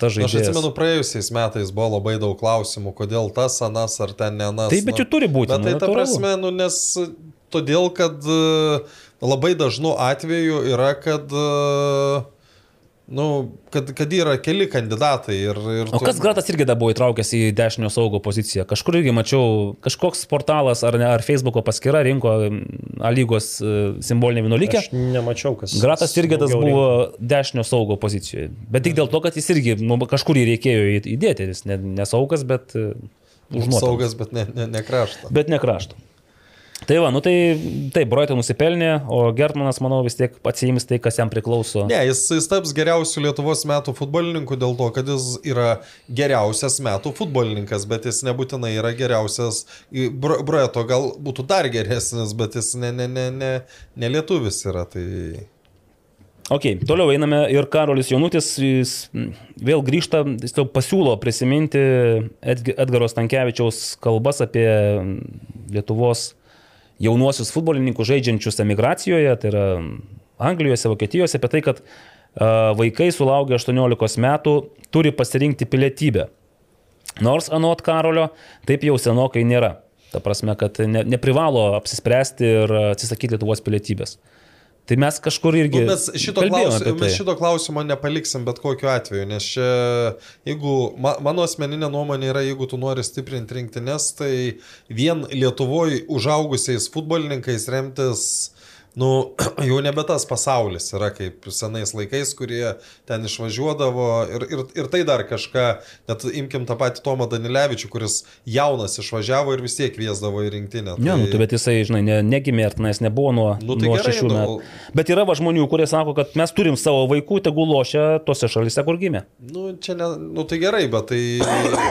ta Nu, Aš žaidėjas. atsimenu, praėjusiais metais buvo labai daug klausimų, kodėl tas, anas ar ten ne anas. Taip, bet nu. jų turi būti, Bet nu, tai ta natūralu. prasme, nu, nes todėl, kad e, labai dažnu atveju yra, kad, e, nu, kad, kad yra keli kandidatai ir... ir O tu- kas Gratas irgi dabar buvo įtraukęs į dešinio saugo poziciją? Kažkur irgi mačiau, kažkoks portalas ar, ne, ar Facebook'o paskyra rinko lygos e, simbolinį vienuolikę. Aš nemačiau, kas. Gratas irgi tas buvo dešinio saugo pozicijoje. Bet tik dėl to, kad jis irgi nu, kažkur jį reikėjo įdėti. Jis ne, nesaugas, bet e, už nuopelnus. Saugas, bet ne, ne, ne kraštą. Bet ne krašto. Tai va, nu tai taip, Broito nusipelnė, o Gertmanas, manau, vis tiek atsijims tai, kas jam priklauso. Ne, jis, jis taps geriausiu Lietuvos metų futbolininku dėl to, kad jis yra geriausias metų futbolininkas, bet jis nebūtinai yra geriausias. į- Bro- Broeto gal būtų dar geresnis, bet jis ne, ne, ne, ne, ne lietuvis yra. Tai... Ok, toliau einame ir Karolis Jonutis jis mm, vėl grįžta, jis jau pasiūlo prisiminti Edg- Edgaro Stankievičiaus kalbas apie mm, Lietuvos jaunuosius futbolininkus žaidžiančius emigracijoje, tai yra Anglijoje, Vokietijoje, apie tai, kad a, vaikai sulaukę 18 metų turi pasirinkti pilietybę. Nors anot Karolio taip jau senokai nėra. Ta prasme, kad ne, neprivalo apsispręsti ir atsisakyti Lietuvos pilietybės. Tai mes kažkur irgi... Nu, mes, šito klaus, tai. mes šito klausimo nepaliksim bet kokiu atveju, nes čia, jeigu, ma, mano asmeninė nuomonė yra, jeigu tu nori stiprinti rinktinės, tai vien Lietuvoje užaugusiais futbolininkais remtis, nu, jau nebe tas pasaulis yra kaip senais laikais, kurie ten išvažiuodavo ir, ir, ir tai dar kažką, net imkim tą patį Tomą Danilevičių, kuris jaunas išvažiavo ir vis tiek kviesdavo į rinktinę. Ne, nu, tai bet jisai, žinai, ne, negimė ir tenais nebuvo nuo, Nu, nu, tai nuo gerai, šešių nu- metų. Bet yra va žmonių, kurie sako, kad mes turim savo vaikų, tegul lošia tose šalise, kur gimė. Nu, čia ne, nu tai gerai, bet tai,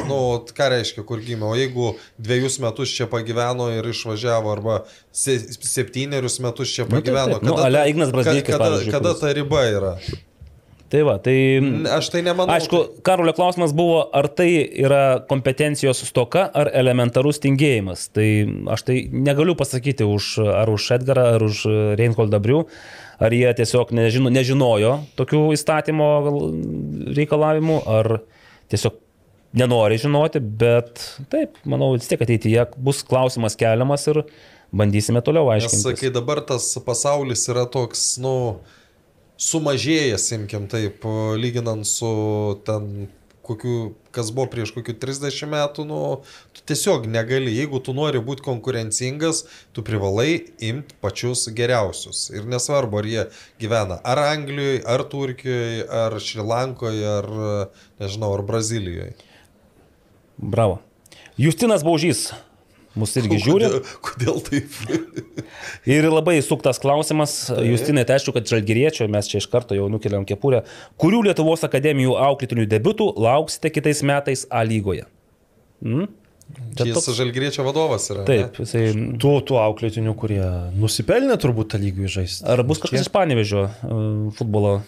nu, ką reiškia, kur gimė, o jeigu dviejus metus čia pagyveno ir išvažiavo, arba se, septynerius metus čia Nu, pagyveno, taip. Nu, ale Ignas Brazdeikis, kada, kada kuris- ta riba yra? Tai va, tai... Aš tai nemanau. Aišku, Karolio klausimas buvo, ar tai yra kompetencijos stoka ar elementarus tingėjimas. Tai aš tai negaliu pasakyti už, ar už Edgarą, ar už Reinhold Dabrių, ar jie tiesiog nežino, nežinojo tokių įstatymo reikalavimų, ar tiesiog nenori žinoti, bet taip, manau, vis tiek ateityje bus klausimas keliamas ir bandysime toliau aiškinti. kai dabar tas pasaulis yra toks, nu, sumažėjęs, imkim taip, lyginant su ten kokiu, kas buvo prieš kokių 30 metų, nu, tu tiesiog negali, jeigu tu nori būti konkurencingas, tu privalai imti pačius geriausius. Ir nesvarbu, ar jie gyvena ar Anglijoje, ar Turkijoje, ar Šrilankoje, ar, nežinau, ar Brazilijoje. Bravo. Justinas Baužys. Mūsų irgi žiūri. Kodėl, kodėl taip? Ir labai suktas klausimas, Justinai, tai aišku, kad žalgiriečio, mes čia iš karto jau nukeliam kepurę, kurių Lietuvos akademijų auklėtinių debutų lauksite kitais metais A lygoje? Hmm? Jis žalgriečio vadovas yra. Taip, ne? jisai. Tų, tų auklėtinių, kurie nusipelnė turbūt tą lygų žaisti. Ar bus kažkas iš panevežio futbolo,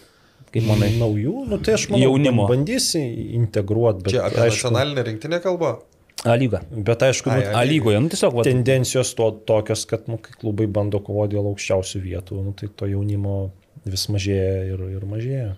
kaip manai? Naujų, nu tai aš manau, Jaunimo. bandys integruoti, bet Čia apie aišku, nacionalinę rinktinę kalba? A lyga. Bet aišku, Ai, ai. A lygoje, nu tiesiog, va, tendencijos to, tokios, kad nu, kai klubai bando kovoti dėl aukščiausių vietų, nu, tai to jaunimo vis mažėja ir, ir mažėja.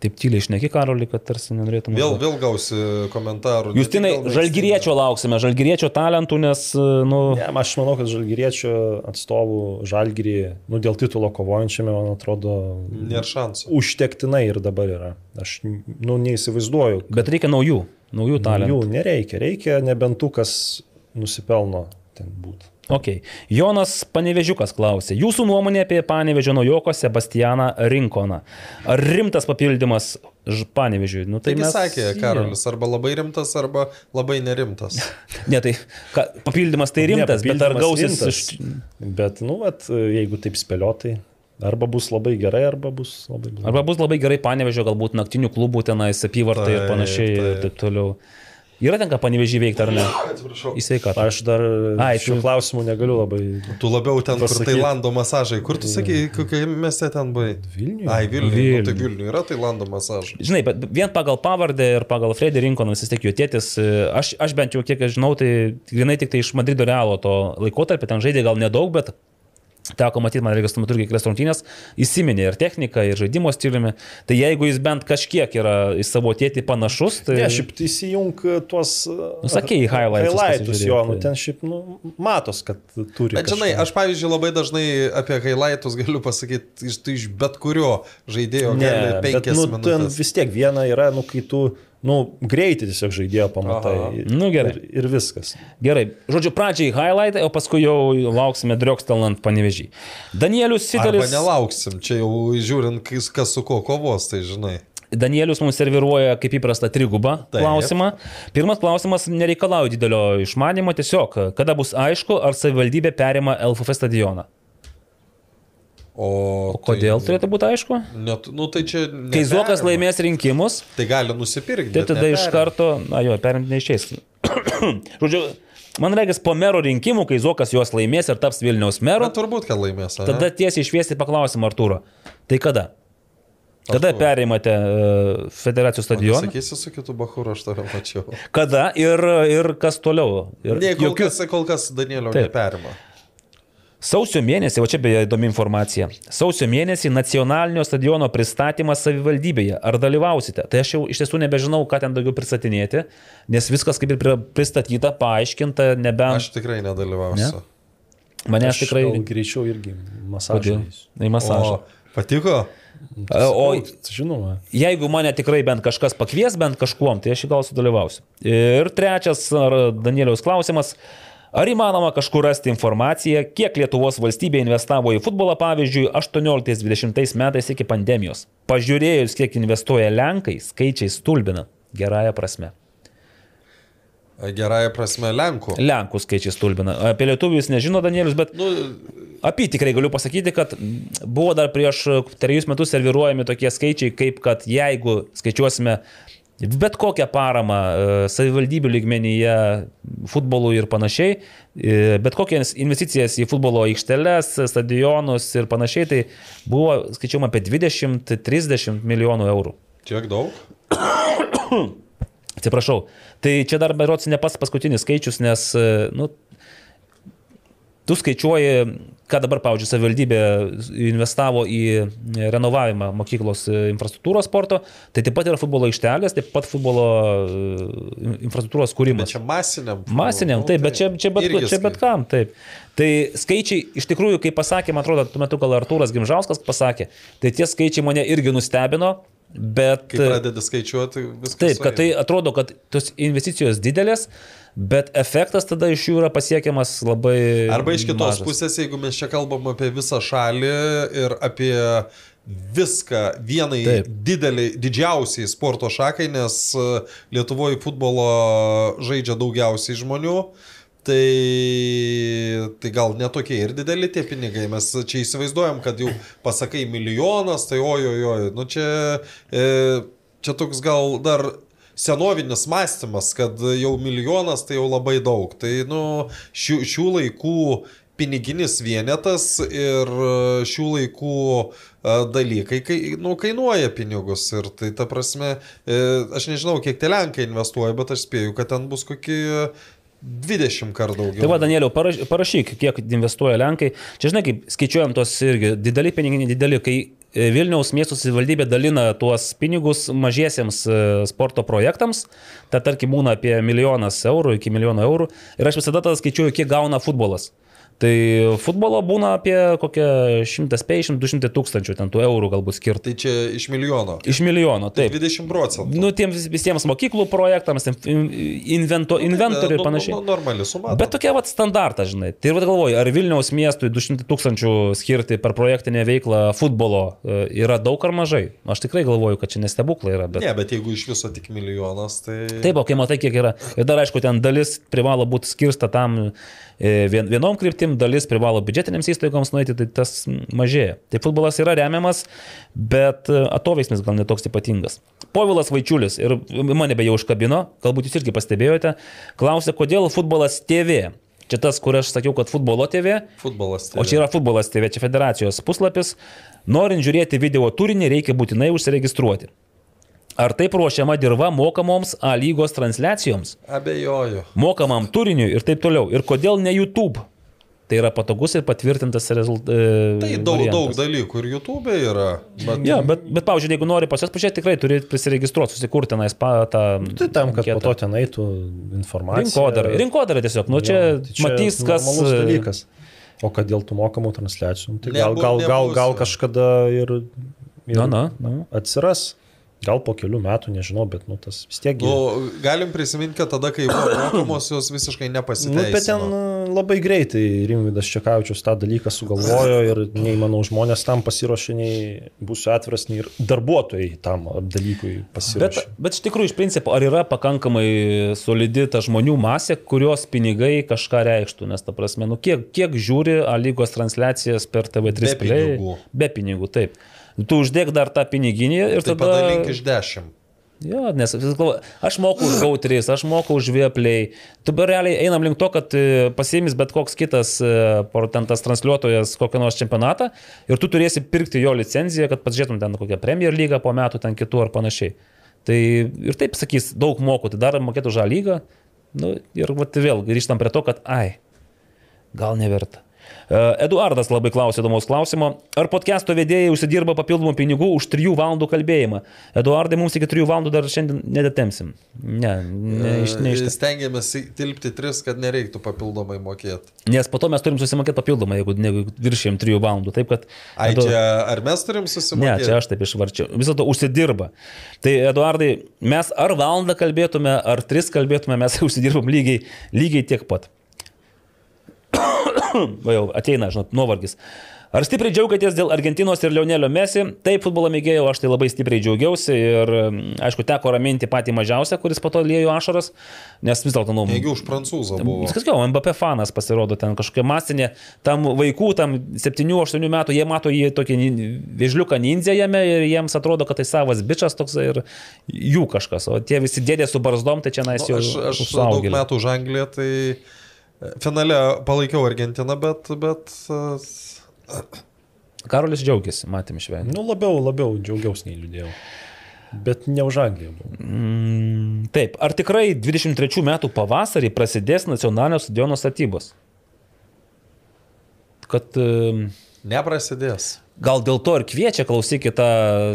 taip tyliai išneki karolį, kad tarsi nenorėtume. Vėl, vėl gausi komentarų. Justinai, tik dėl žalgiriečio lauksime, žalgiriečio talentų, nes, nu, Ne, aš manau, kad žalgyriečio atstovų žalgyrį, nu, dėl titulo kovojančiame, man atrodo, Nėra šansų. užtektinai ir dabar yra. Aš nu, neįsivaizduoju, bet reikia naujų, naujų talentų. jų nereikia. Reikia nebent tų, kas nusipelno ten būti. Ok. Jonas Panevežiukas klausė. Jūsų nuomonė apie Panevežio naujoko Sebastianą Rinkoną. Ar rimtas papildymas Panevežiui? Nu, Taigi mes- sakė Karolis, arba labai rimtas, arba labai nerimtas. Ne, tai ka, papildymas tai rimtas, Ne, bet ar papildymas gausis rimtas. iš... Bet, nu, vat, jeigu taip spėliotai, arba bus labai gerai, arba bus labai blogai. Arba bus labai gerai Panevežio, galbūt naktinių klubų tenais apyvartai ir Taip, panašiai ir taip. taip toliau. Yra ten ką Panevežį veikti ar ne? Atsiprašau. Į sveikatą. Aš dar Ai, šių tu- klausimų negaliu labai. Tu labiau ten, kur Pasakyt. Tailando masažai. Kur tu sakai, kokie mieste ten buvai? Vilniuje. Ai, Vilniuje. Nu, tai Vilniuj. Vilniuje yra Tailando masažai. Žinai, bet vien pagal pavardę ir pagal Freddy Rinkoną vis tiek jo tėtis, e, aš, aš bent jau kiek aš žinau, tai grinai tik tai iš Madrido Realo to laikotarpio, ten žaidė gal nedaug, bet teko matyti, man reikia, tuo metu irgi kelias rungtynės, įsiminė ir techniką, ir žaidimo stiliumi. Tai jeigu jis bent kažkiek yra į savo tėtį panašus, tai... Ne, šiaip tai įsijung tuos... Nu, sakei, highlights Highlights jo, nu, tai. ten šiaip, nu, matos, kad turi. Bet žinai, aš pavyzdžiui labai dažnai apie highlights galiu pasakyti iš, tai iš bet kurio žaidėjo Ne, gali bet, nu, ten minutės. vis tiek viena yra, nu, kai tu, nu, greitai tiesiog žaidėjo pamatai. Aha. Nu, gerai. Ir, ir viskas. Gerai, žodžiu, pradžiai highlight, o paskui jau lauksime Driokstelnant panevežį. Danielius Arba Sidelis. nelauksim, čia jau žiūrint, kas, kas su ko kovos, tai žinai. Danielius mums serviruoja kaip įprasta trigubą Taip. klausimą. Pirmas klausimas nereikalauja didelio išmanimo, tiesiog kada bus aišku, ar savivaldybė perima LFF stadioną. O, O kodėl tai... turėtų būti aišku? Net, nu, tai čia Kai Zuokas neperima. laimės rinkimus, Tai gali nusipirkti. tai tada iš neperima. karto, na jo, perimti neišės. Žodžiu, man reikia po mero rinkimų, kai Zuokas juos laimės ir taps Vilniaus meru, Bet turbūt, kad laimės. ane? tada tiesiai išviesti paklausimą Artūro. Tai kada? Kada Artūro. perimate uh, federacijos stadioną? Sakysi su kitu Bahuru, aš tave mačiau. Kada ir, ir kas toliau? Ir Ne, kol jokių- kas, kol kas Danielio Taip. neperima. Sausio mėnesį, o čia beje įdomi informacija. Sausio mėnesį nacionalinio stadiono pristatymas savivaldybėje. Ar dalyvausite? Tai aš jau iš tiesų nebežinau, ką ten daugiau pristatinėti, nes viskas kaip ir pri- pristatyta, paaiškinta, nebent Aš tikrai nedalyvausiu. manęs Aš tikrai... gal greičiau irgi masažą. Į masažą. O, patiko? O Žinoma. jeigu mane tikrai bent kažkas pakvies, bent kažkuom, tai aš gal sudalyvausiu. Ir trečias, ar Danieliaus klausimas. Ar įmanoma kažkur rasti informaciją, kiek Lietuvos valstybė investavo į futbolą, pavyzdžiui, 18-20 metais iki pandemijos? Pažiūrėjus, kiek investuoja Lenkai, skaičiai stulbina. Gerąją prasme. Gerąją prasme, Lenkų. Lenkų skaičiai stulbina. Apie lietuvius nežino Danielius, bet Nu, Apytikrai galiu pasakyti, kad buvo dar prieš trejus metus serviruojami tokie skaičiai, kaip kad jeigu skaičiuosime bet kokią paramą e, savivaldybių lygmenyje, futbolų ir panašiai, e, bet kokias investicijas į futbolo aikšteles, stadionus ir panašiai, tai buvo skaičiuojama apie 20-30 milijonų eurų. tiek daug. Atsiprašau. Tai čia dar berots ne pats paskutinis skaičius, nes, e, nu, tu skaičiuoji, ką dabar, pavyzdžiui, savivaldybė investavo į renovavimą mokyklos e, infrastruktūros sporto, tai taip pat yra futbolo aikštelės, taip pat futbolo e, infrastruktūros Bet kūrimas. čia masiniam. Masiniam, taip, bet čia, čia, bet, čia bet kam, taip. Tai skaičiai, iš tikrųjų, kaip pasakė, man atrodo, tuo metu gal Artūras Gimžauskas pasakė, tai tie skaičiai mane irgi nustebino, bet... Kai pradedi skaičiuoti, viskas. Taip, kad tai atrodo, kad tos investicijos didelės, bet efektas tada iš jų yra pasiekiamas labai... Arba iš kitos mažas. pusės, jeigu mes čia kalbam apie visą šalį ir apie viską vienai Taip. dideliai, didžiausiai sporto šakai, nes e, Lietuvoje futbolo žaidžia daugiausiai žmonių. Tai, tai gal netokie ir dideli tie pinigai. Mes čia įsivaizduojam, kad jau pasakai milijonas, tai oi, oi, oi. Nu čia, e, čia toks gal dar senovinis mąstymas, kad jau milijonas tai jau labai daug. Tai nu, šių, šių laikų piniginis vienetas ir e, šių laikų e, dalykai kai, nu, kainuoja pinigus. Ir tai ta prasme, e, aš nežinau, kiek tie lenkai investuoja, bet aš spėju, kad ten bus kokie 20 kartų daugiau. Tai va, Danieliau, paraš, parašyk, kiek investuoja Lenkai. Čia, žinai, kaip skaičiuojam tos irgi dideli pinigai, nedideli, kai Vilniaus miesto savivaldybė dalina tuos pinigus mažiesiems e, sporto projektams, tai tarkim būna apie milijonas eurų iki milijono eurų ir aš visada tada skaičiuoju, kiek gauna futbolas. Tai futbolo būna apie kokią 150-200 tūkstančių ten tų eurų galbūt skirti. Tai čia iš milijono. Iš milijono, taip. 20 procentų. Nu, tiems visiems mokyklų projektams, ten in- invento, inventorių ir Nu, panašiai. nu, Normali suma. Bet tokia vat standartas, žinai. Tai ir galvoju, ar Vilniaus miestui 200 tūkstančių skirti per projektinę veiklą futbolo e, yra daug ar mažai? Aš tikrai galvoju, kad čia nestebuklai yra. Bet... Ne, bet jeigu iš viso tik milijonas, tai... Taip, o kai matai, kiek yra. Ir dar aišku, ten dalis privalo būti skirsta tam vien, vienom kryptim, dalis privalo biudžetinėms įstaigoms nueiti, tai tas mažėja. Tai futbolas yra remiamas, bet e, atoveiksmis gal netoks ypatingas. Povilas Vaičiulis, ir mane beje užkabino, galbūt jūs irgi pastebėjote, klausė, kodėl futbolas TV. Čia tas, kur aš sakiau, kad futbolo TV, Futbolas. O čia yra futbolas TV, čia federacijos puslapis. Norint žiūrėti video turinį, reikia būtinai užsiregistruoti. Ar taip ruošiama dirba mokamoms A lygos transliacijoms, Abejoju. mokamam turiniui ir taip toliau? Ir kodėl ne YouTube? Tai yra patogus ir patvirtintas rezultatas. Tai daug, daug dalykų ir YouTube yra. Bet... Ja, bet, bet pavyzdžiui, jeigu nori pas jas pažiūrėti, tikrai turi prisiregistruoti, susikurti tenais pa, tą... Tai tam, kad anketą. po to ten eitų informacija. Rinkodara. Rinkodara tiesiog. Nu, čia, Jo, tai matys, kas... normalus dalykas. O kad dėl tų mokamų transliacijų, tai gal, gal, gal, gal kažkada ir, ir Na, na, na. atsiras. Gal po kelių metų, nežinau, bet nu, tas vis tiek... Nu, galim prisiminti, kad tada, kai buvo mokamos, jos visiškai Nu, bet ten nepasiteisino. e, labai greitai Rimvidas Čekavičius tą dalyką sugalvojo ir nei, manau, žmonės tam pasiruošė, nei būsiu atviras, nei ir darbuotojai tam dalykui Bet, pasiruošė. bet iš tikrųjų, iš principo, ar yra pakankamai solidi ta žmonių masė, kurios pinigai kažką reikštų? Nes, ta prasme, nu, kiek, kiek žiūri A lygos transliacijas per TV3 Be Play? pinigų. Be pinigų, taip. Tu uždėk dar tą piniginį ir Tai tada... padalink iš dešimt. Jo, nes aš moku už GAU3, aš moku už Vieplay. Tu realiai einam link to, kad e, pasiimis bet koks kitas e, portentas transliuotojas kokią nors čempionatą ir tu turėsi pirkti jo licenciją, kad pasižiūrėtum ten kokią Premier lygą po metų, ten kitų ar panašiai. Tai ir taip sakys, daug moku, tai dar mokėtų žalą lygą. Nu, ir vat, vėl grįžtam prie to, kad ai, gal neverta. E, Eduardas labai klausė įdomaus klausimo. Ar podcast'o vedėjai užsidirba papildomų pinigų už 3 valandų kalbėjimą? Eduardai, mums iki 3 valandų dar šiandien nedatemsim. Ne, ne, iš, ne iš Stengiamės tilpti tris, kad nereiktų papildomai mokėti. Nes po to mes turim susimokėti papildomai, jeigu, jeigu viršėjom 3 valandų. Taip, kad... Ai, Edu- čia ar mes turim Ne, susimokėti? čia aš taip išvarčiau. Vis dėlto užsidirba. Tai, Eduardai, mes ar valandą kalbėtume, ar tris kalbėtume, mes užsidirbam lygiai, lygiai tiek pat. Jau ateina, žinot, nuovargis. Ar stipriai džiaugiatės dėl Argentinos ir Leonelio Mesi? Taip, futbolo mėgėjau, aš tai labai stipriai džiaugiausi ir, mm, aišku, teko raminti patį mažiausią, kuris po to liejo ašaras, nes vis dėlto, nu, Negi už prancūzą buvo. Viskas gerai, MBP fanas pasirodo ten kažkokia masinė, tam vaikų, tam 7-8 metų, jie mato jį tokį vėžliuką nindzę jame ir jiems atrodo, kad tai savas bičias toks ir jų kažkas, o tie visi dėdė su barzdom, tai čia nais Nu, jau aš aš daug metų už Angliją, tai finale palaikiau Argentiną, bet... bet e, Karolis džiaugiasi, matėm šventinį. Nu, labiau, labiau džiaugiausi nei liūdėjau. Bet ne už Angliją buvau. Mm, taip, ar tikrai 23 metų pavasarį prasidės nacionalinio stadiono statybos? Kad um, Neprasidės. Gal dėl to ir kviečia klausykit tą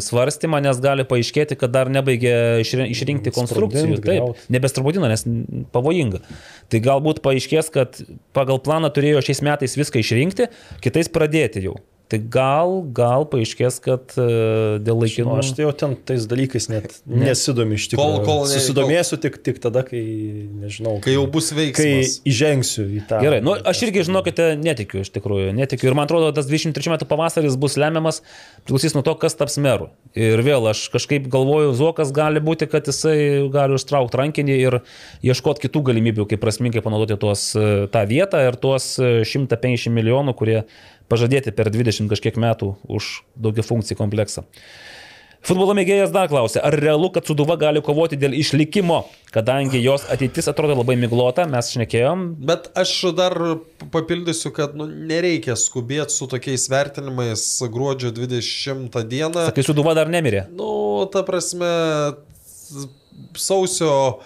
svarstymą, nes gali paaiškėti, kad dar nebaigė išri- išrinkti konstrukcijų. Taip, griaut. nebestrabudino, nes pavojinga. Tai galbūt paaiškės, kad pagal planą turėjo šiais metais viską išrinkti, kitais pradėti jau. Tai gal, gal paaiškės, kad e, dėl laikinų... aš tai jau ten tais dalykais net nesidomiu iš tikrųjų. Kol- kol ne- Susidomėsiu tik, tik tada, kai, nežinau, Kai jau bus kai veiksmas. įžengsiu į tą. Gerai, nu, aš irgi, žinokite, netikiu, iš tikrųjų, netikiu. Ir man atrodo, tas 23 metų pavasaris bus lemiamas, priklausys nuo to, kas taps meru. Ir vėl aš kažkaip galvoju, Zuokas gali būti, kad jisai gali užtraukti rankinį ir ieškoti kitų galimybių, kaip prasmingai panaudoti tuos, e, tą vietą ir tuos e, 150 milijonų, kurie pažadėti per 20 kažkiek metų už daugia funkcijų kompleksą. Futbolo mėgėjas dar klausė, ar realu, kad Suduva gali kovoti dėl išlikimo, kadangi jos ateitis atrodo labai miglota, mes šnekėjom, Bet aš dar papildysiu, kad nu, nereikia skubėti su tokiais vertinimais gruodžio 20 dieną. kai Suduva dar nemirė. Nu, ta prasme, sausio,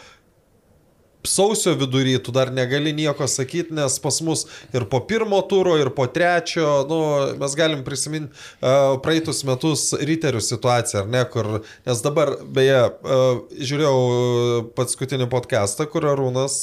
sausio vidury tu dar negali nieko sakyti, nes pas mus ir po pirmo turo, ir po trečio, nu, mes galim prisiminti uh, praeitus metus riterių situaciją, ar ne, kur, nes dabar, beje, uh, žiūrėjau paskutinį podcastą, kur Arūnas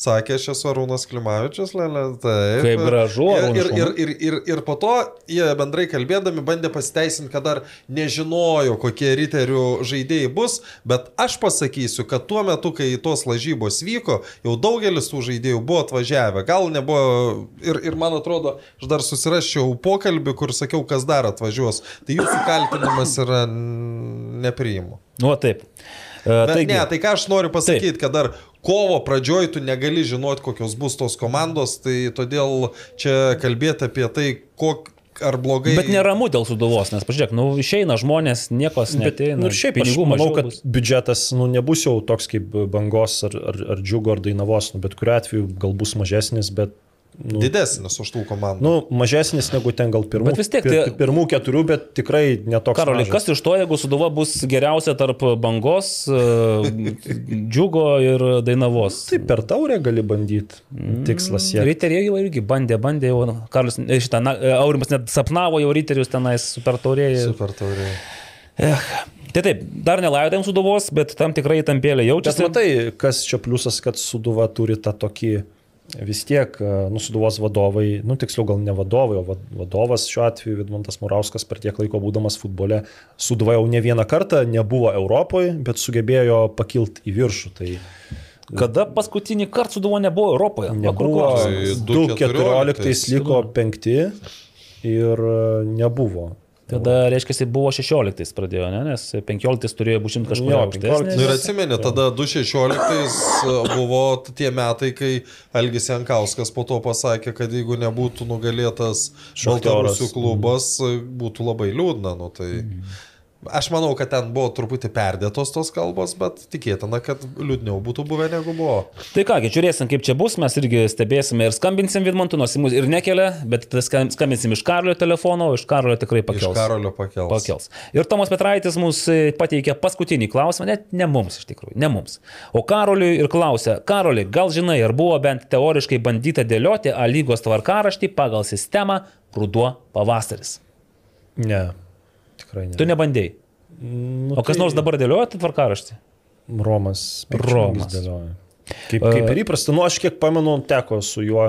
sakė, aš esu Arūnas Klimavičius, lėlė, taip. Kaip gražu, ir, ir, ir, ir, ir, ir po to jie bendrai kalbėdami bandė pasiteisinti, kad dar nežinojo, kokie riterių žaidėjai bus, bet aš pasakysiu, kad tuo metu, kai tos lažybos vyko, jau daugelis tų žaidėjų buvo atvažiavę. Gal nebuvo ir, ir man atrodo, aš dar susiraščiau pokalbį, kur sakiau, kas dar atvažiuos. Tai jūsų kaltinimas yra nepriimu. Nu, taip. E, Bet Taigi, ne, tai ką aš noriu pasakyti, kad dar kovo pradžioj tu negali žinoti, kokios bus tos komandos, tai todėl čia kalbėti apie tai, kok, ar blogai. Bet neramu dėl suduvos, nes pažiūrėk, nu išeina žmonės, niekas Bet, neteina. nu, ir šiaip aš manau, kad bus. biudžetas nu, nebus jau toks kaip bangos ar, ar, ar džiugo ar dainavos, nu, bet kuriu atveju gal bus mažesnis, bet nu, Didesnis už tų komandų. nu, mažesnis negu ten gal pirmų, Bet vis tiek tai- pirmų keturių, bet tikrai netoks. Karoli, mažas. kas iš to, jeigu suduva bus geriausia tarp bangos, e, džiugo ir dainavos? Tai per taurę gali bandyti. Mm. Tikslas siekti. Riteriai jau irgi bandė, bandė jau, Karlis, e, šitą, na, e, Aurimas net sapnavo jau riterius tenais super taurėjai. Super tauriai. Eh. Tai taip, dar nelaidėm suduvos, bet tam tikrai tampėlė Čia jaučiasi. matai, kas čia pliusas, kad Suduva turi tą tokį vis tiek, nu, Suduvos vadovai, nu, tiksliau gal ne vadovai, o vad- vadovas šiuo atveju Vidmantas Murauskas per tiek laiko būdamas futbole, Suduva jau ne vieną kartą nebuvo Europoje, bet sugebėjo pakilti į viršų. Tai Kada paskutinį kartą suduvo nebuvo Europoje? Nebuvo klausimas? Tai 2.14 liko penkti ir e, nebuvo. Tada, reiškia, buvo 16 pradėjo, ne? nes 15 turėjo būti kažkur Jo, aukštesnis. 15. Nu ir atsimeni, tada 2016 buvo tie metai, kai Algis Jankauskas po to pasakė, kad jeigu nebūtų nugalėtas. Baltarusių klubas, būtų labai liūdna. Nu, tai... Aš manau, kad ten buvo truputį perdėtos tos kalbos, bet tikėtina, kad liūdniau būtų buvę negu buvo. Tai kągi, žiūrėsim, kaip čia bus, mes irgi stebėsime ir skambinsim Vidmantui, nors jis mus ir nekelia, bet skambinsim iš Karolio telefono, iš Karolio tikrai Iš pakels. Karolio pakels. pakels. Ir Tomas Petraitis mums e, pateikė paskutinį klausimą, net ne mums iš tikrųjų, ne mums. O Karoliui ir klausė, Karoli, gal žinai, ar buvo bent teoriškai bandyta dėlioti A lygos tvarkaraštį pagal sistemą ruduo pavasaris? Ne, tikrai ne. Tu nebandėjai. Nu, O kas nors dabar dėlioja tą tvarkaraštį? Romas. Romas. Dėlioja. Kaip, kaip ir įprasta, nu aš kiek pamenu, teko su juo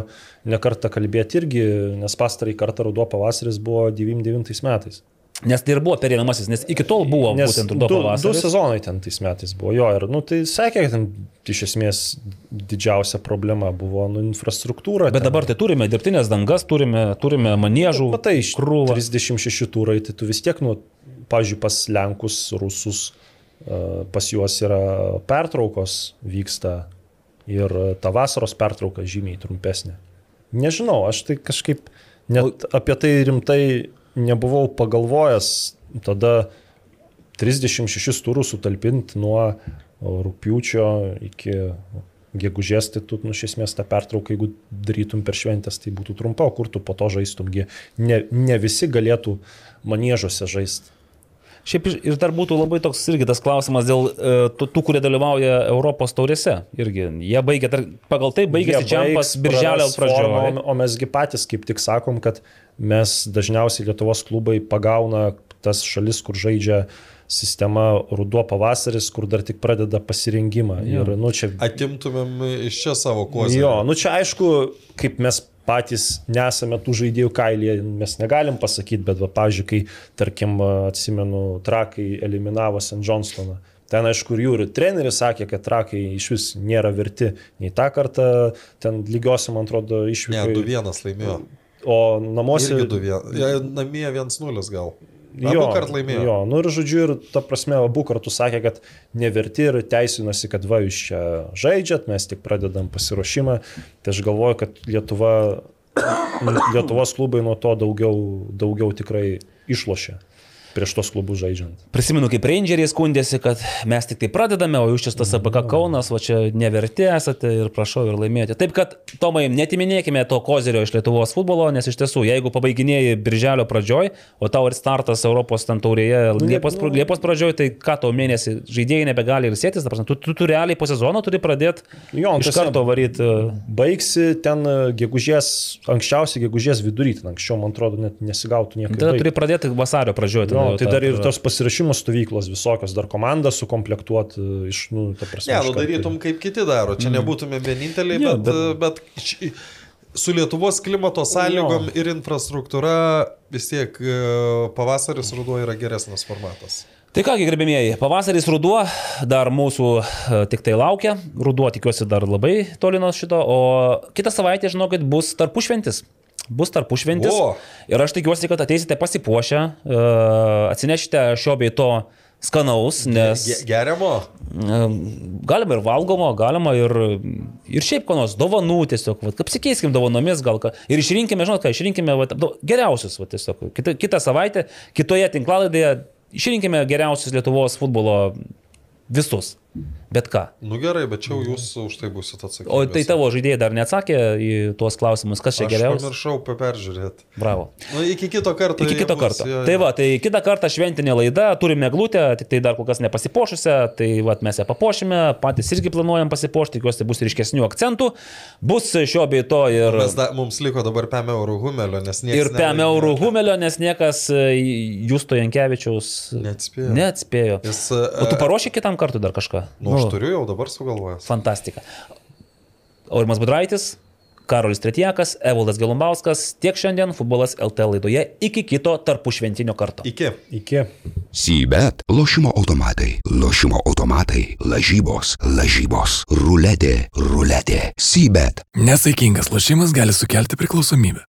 nekartą kalbėti irgi, nes pastarąjį kartą ruduo pavasaris buvo 99 metais. Nes tai ir buvo pereinamasis, nes iki tol buvo Nes būtent du, ruduo du pavasaris. sezonai ten tais metais buvo jo ir, nu tai sakė, kad ten iš esmės didžiausia problema buvo nu, infrastruktūra. Bet ten. dabar tai turime dirbtinės dangas, turime, turime manėžų. Matai, iš krūvą. 36 turai, tai tu vis tiek, nu, pažiūrėjau, pas Lenkus, Rusus, e, pas juos yra pertraukos vyksta ir ta vasaros pertrauka žymiai trumpesnė. Nežinau, aš tai kažkaip net apie tai rimtai nebuvau pagalvojęs. Tada 36 turų sutalpinti nuo rūpiučio iki gegužės, tai tu, nu, iš esmės tą pertrauką, jeigu darytum per šventęs, tai būtų trumpa, o kur tu po to žaistumgi. Ne, ne visi galėtų manėžuose žaisti. Šiaip ir- dar būtų labai toks irgi tas klausimas dėl e, tų, tų, kurie dalyvauja Europos taurėse. Irgi jie baigia, tar, pagal tai baigėsi baigs, birželio pradžioje. O mesgi patys kaip tik sakom, kad mes dažniausiai Lietuvos klubai pagauna tas šalis, kur žaidžia sistema ruduo pavasaris, kur dar tik pradeda pasirengimą. Ir, nu, čia Atimtumėm iš čia savo kozę. Jo, nu čia aišku, kaip mes patys nesame tų žaidėjų kailyje, mes negalim pasakyti, bet, va, pavyzdžiui, kai, tarkim, atsimenu, trakai eliminavo St. Johnstoną. Ten, aišku, ir jų ir treneris sakė, kad trakai iš vis nėra verti. Nei tą kartą ten lygiosiam, man atrodo, Ne, išvyko. 2-1 laimėjo. O namuose... Irgi 2-1. Ja, namie 1-0 gal. Jo, Abu kart laimėjo. Jo, nu ir žodžiu, ir ta prasme, abu kartus sakė, kad neverti ir teisinosi, kad va, jūs čia žaidžiat, mes tik pradedam pasiruošimą. Tai aš galvoju, kad Lietuva, Lietuvos klubai nuo to daugiau, daugiau tikrai išlošia prieš tos klubus žaidžiant. Prisimenu, kaip Rangeriai skundėsi, kad mes tik tai pradedame, o jūs čia tas ABK Kaunas, o čia neverti esate ir prašau ir laimėjote. Taip kad, Tomai, netiminėkime to kozerio iš Lietuvos futbolo, nes iš tiesų, jeigu pabaiginėjai birželio pradžioj, o tau ir startas Europos ten taurėje Liepos, nu- Liepos pradžioj, tai ką tau mėnesį žaidėjai nebegali ir sėtis, prasme, tu, tu, tu realiai po sezono turi pradėti Jo, iš karto varyti. Baigsi ten e, gegužės, anksčiausiai gegužės vidury, ten anksčiau, man atrodo, net nesigautų nieko. Tada turi pradėti vasario pradžioje. tada Jo, jau tai dar ir tos pasirašymų stovyklos visokios, dar komandą sukomplektuoti iš, nu, ta prasme. Ne, nu darytum kaip kiti daro. Čia nebūtume vieninteliai, Jo, bet, bet... bet ši- su Lietuvos klimato sąlygom ir infrastruktūra vis tiek e, pavasaris ruduo yra geresnis formatas. Tai kągi, gerbėmieji, pavasaris ruduo dar mūsų e, tik tai laukia. Ruduo tikiuosi dar labai toli nuo šito, o kitą savaitę, žinokit, bus tarpušventis. Bus tarpušventis. O. Ir aš tikiuosi, kad ateisite pasipuošę, e, atsinešite šio bei to skanaus, nes Ge- Geriamo? e, galima ir valgomo, galima ir, ir šiaip ko nors, dovanų tiesiog, vat, apsikeiskim dovanomis gal ką. Ir išrinkime, žinot ką, išrinkime vat, geriausius, vat, tiesiog. Kita, kitą savaitę, kitoje tinklalaidėje išrinkime geriausius Lietuvos futbolo visus. Bet ką. Nu gerai, bet čia jūs už tai būsit atsakingi. O tai tavo žaidėjai dar neatsakė į tuos klausimus, kas čia Aš geriausia. pamiršau peržiūrėti. Bravo. Nu, iki kito karto. Iki kito bus, karto. jo, jo. Tai va, tai kitą kartą šventinė laida, turime glūtę, tik tai dar kol kas nepasipošusią, tai va, mes ją papuošime, patys irgi planuojam pasipošti, tikiuosi bus ryškesnių akcentų. Bus šio bei to ir, Mes da, mums liko dabar 5 eurų humelio, nes niekas. ir 5 eurų humelio, nes niekas e, Justo Jankievičiaus Neatspėjo. neatspėjo. Jis, O tu e, paruoši kitam kartui dar kažką? Nu, aš turiu jau dabar sugalvojęs. Fantastika. Aurimas Budraitis, Karolis Tretjakas, Evaldas Gelumbauskas, tiek šiandien futbolas LT laidoje iki kito tarpušventinio karto. Iki. Iki. Sybet, lošimo automatai, lošimo automatai, lažybos, lažybos, ruletė, ruletė, sybet. Nesaikingas lošimas gali sukelti priklausomybę.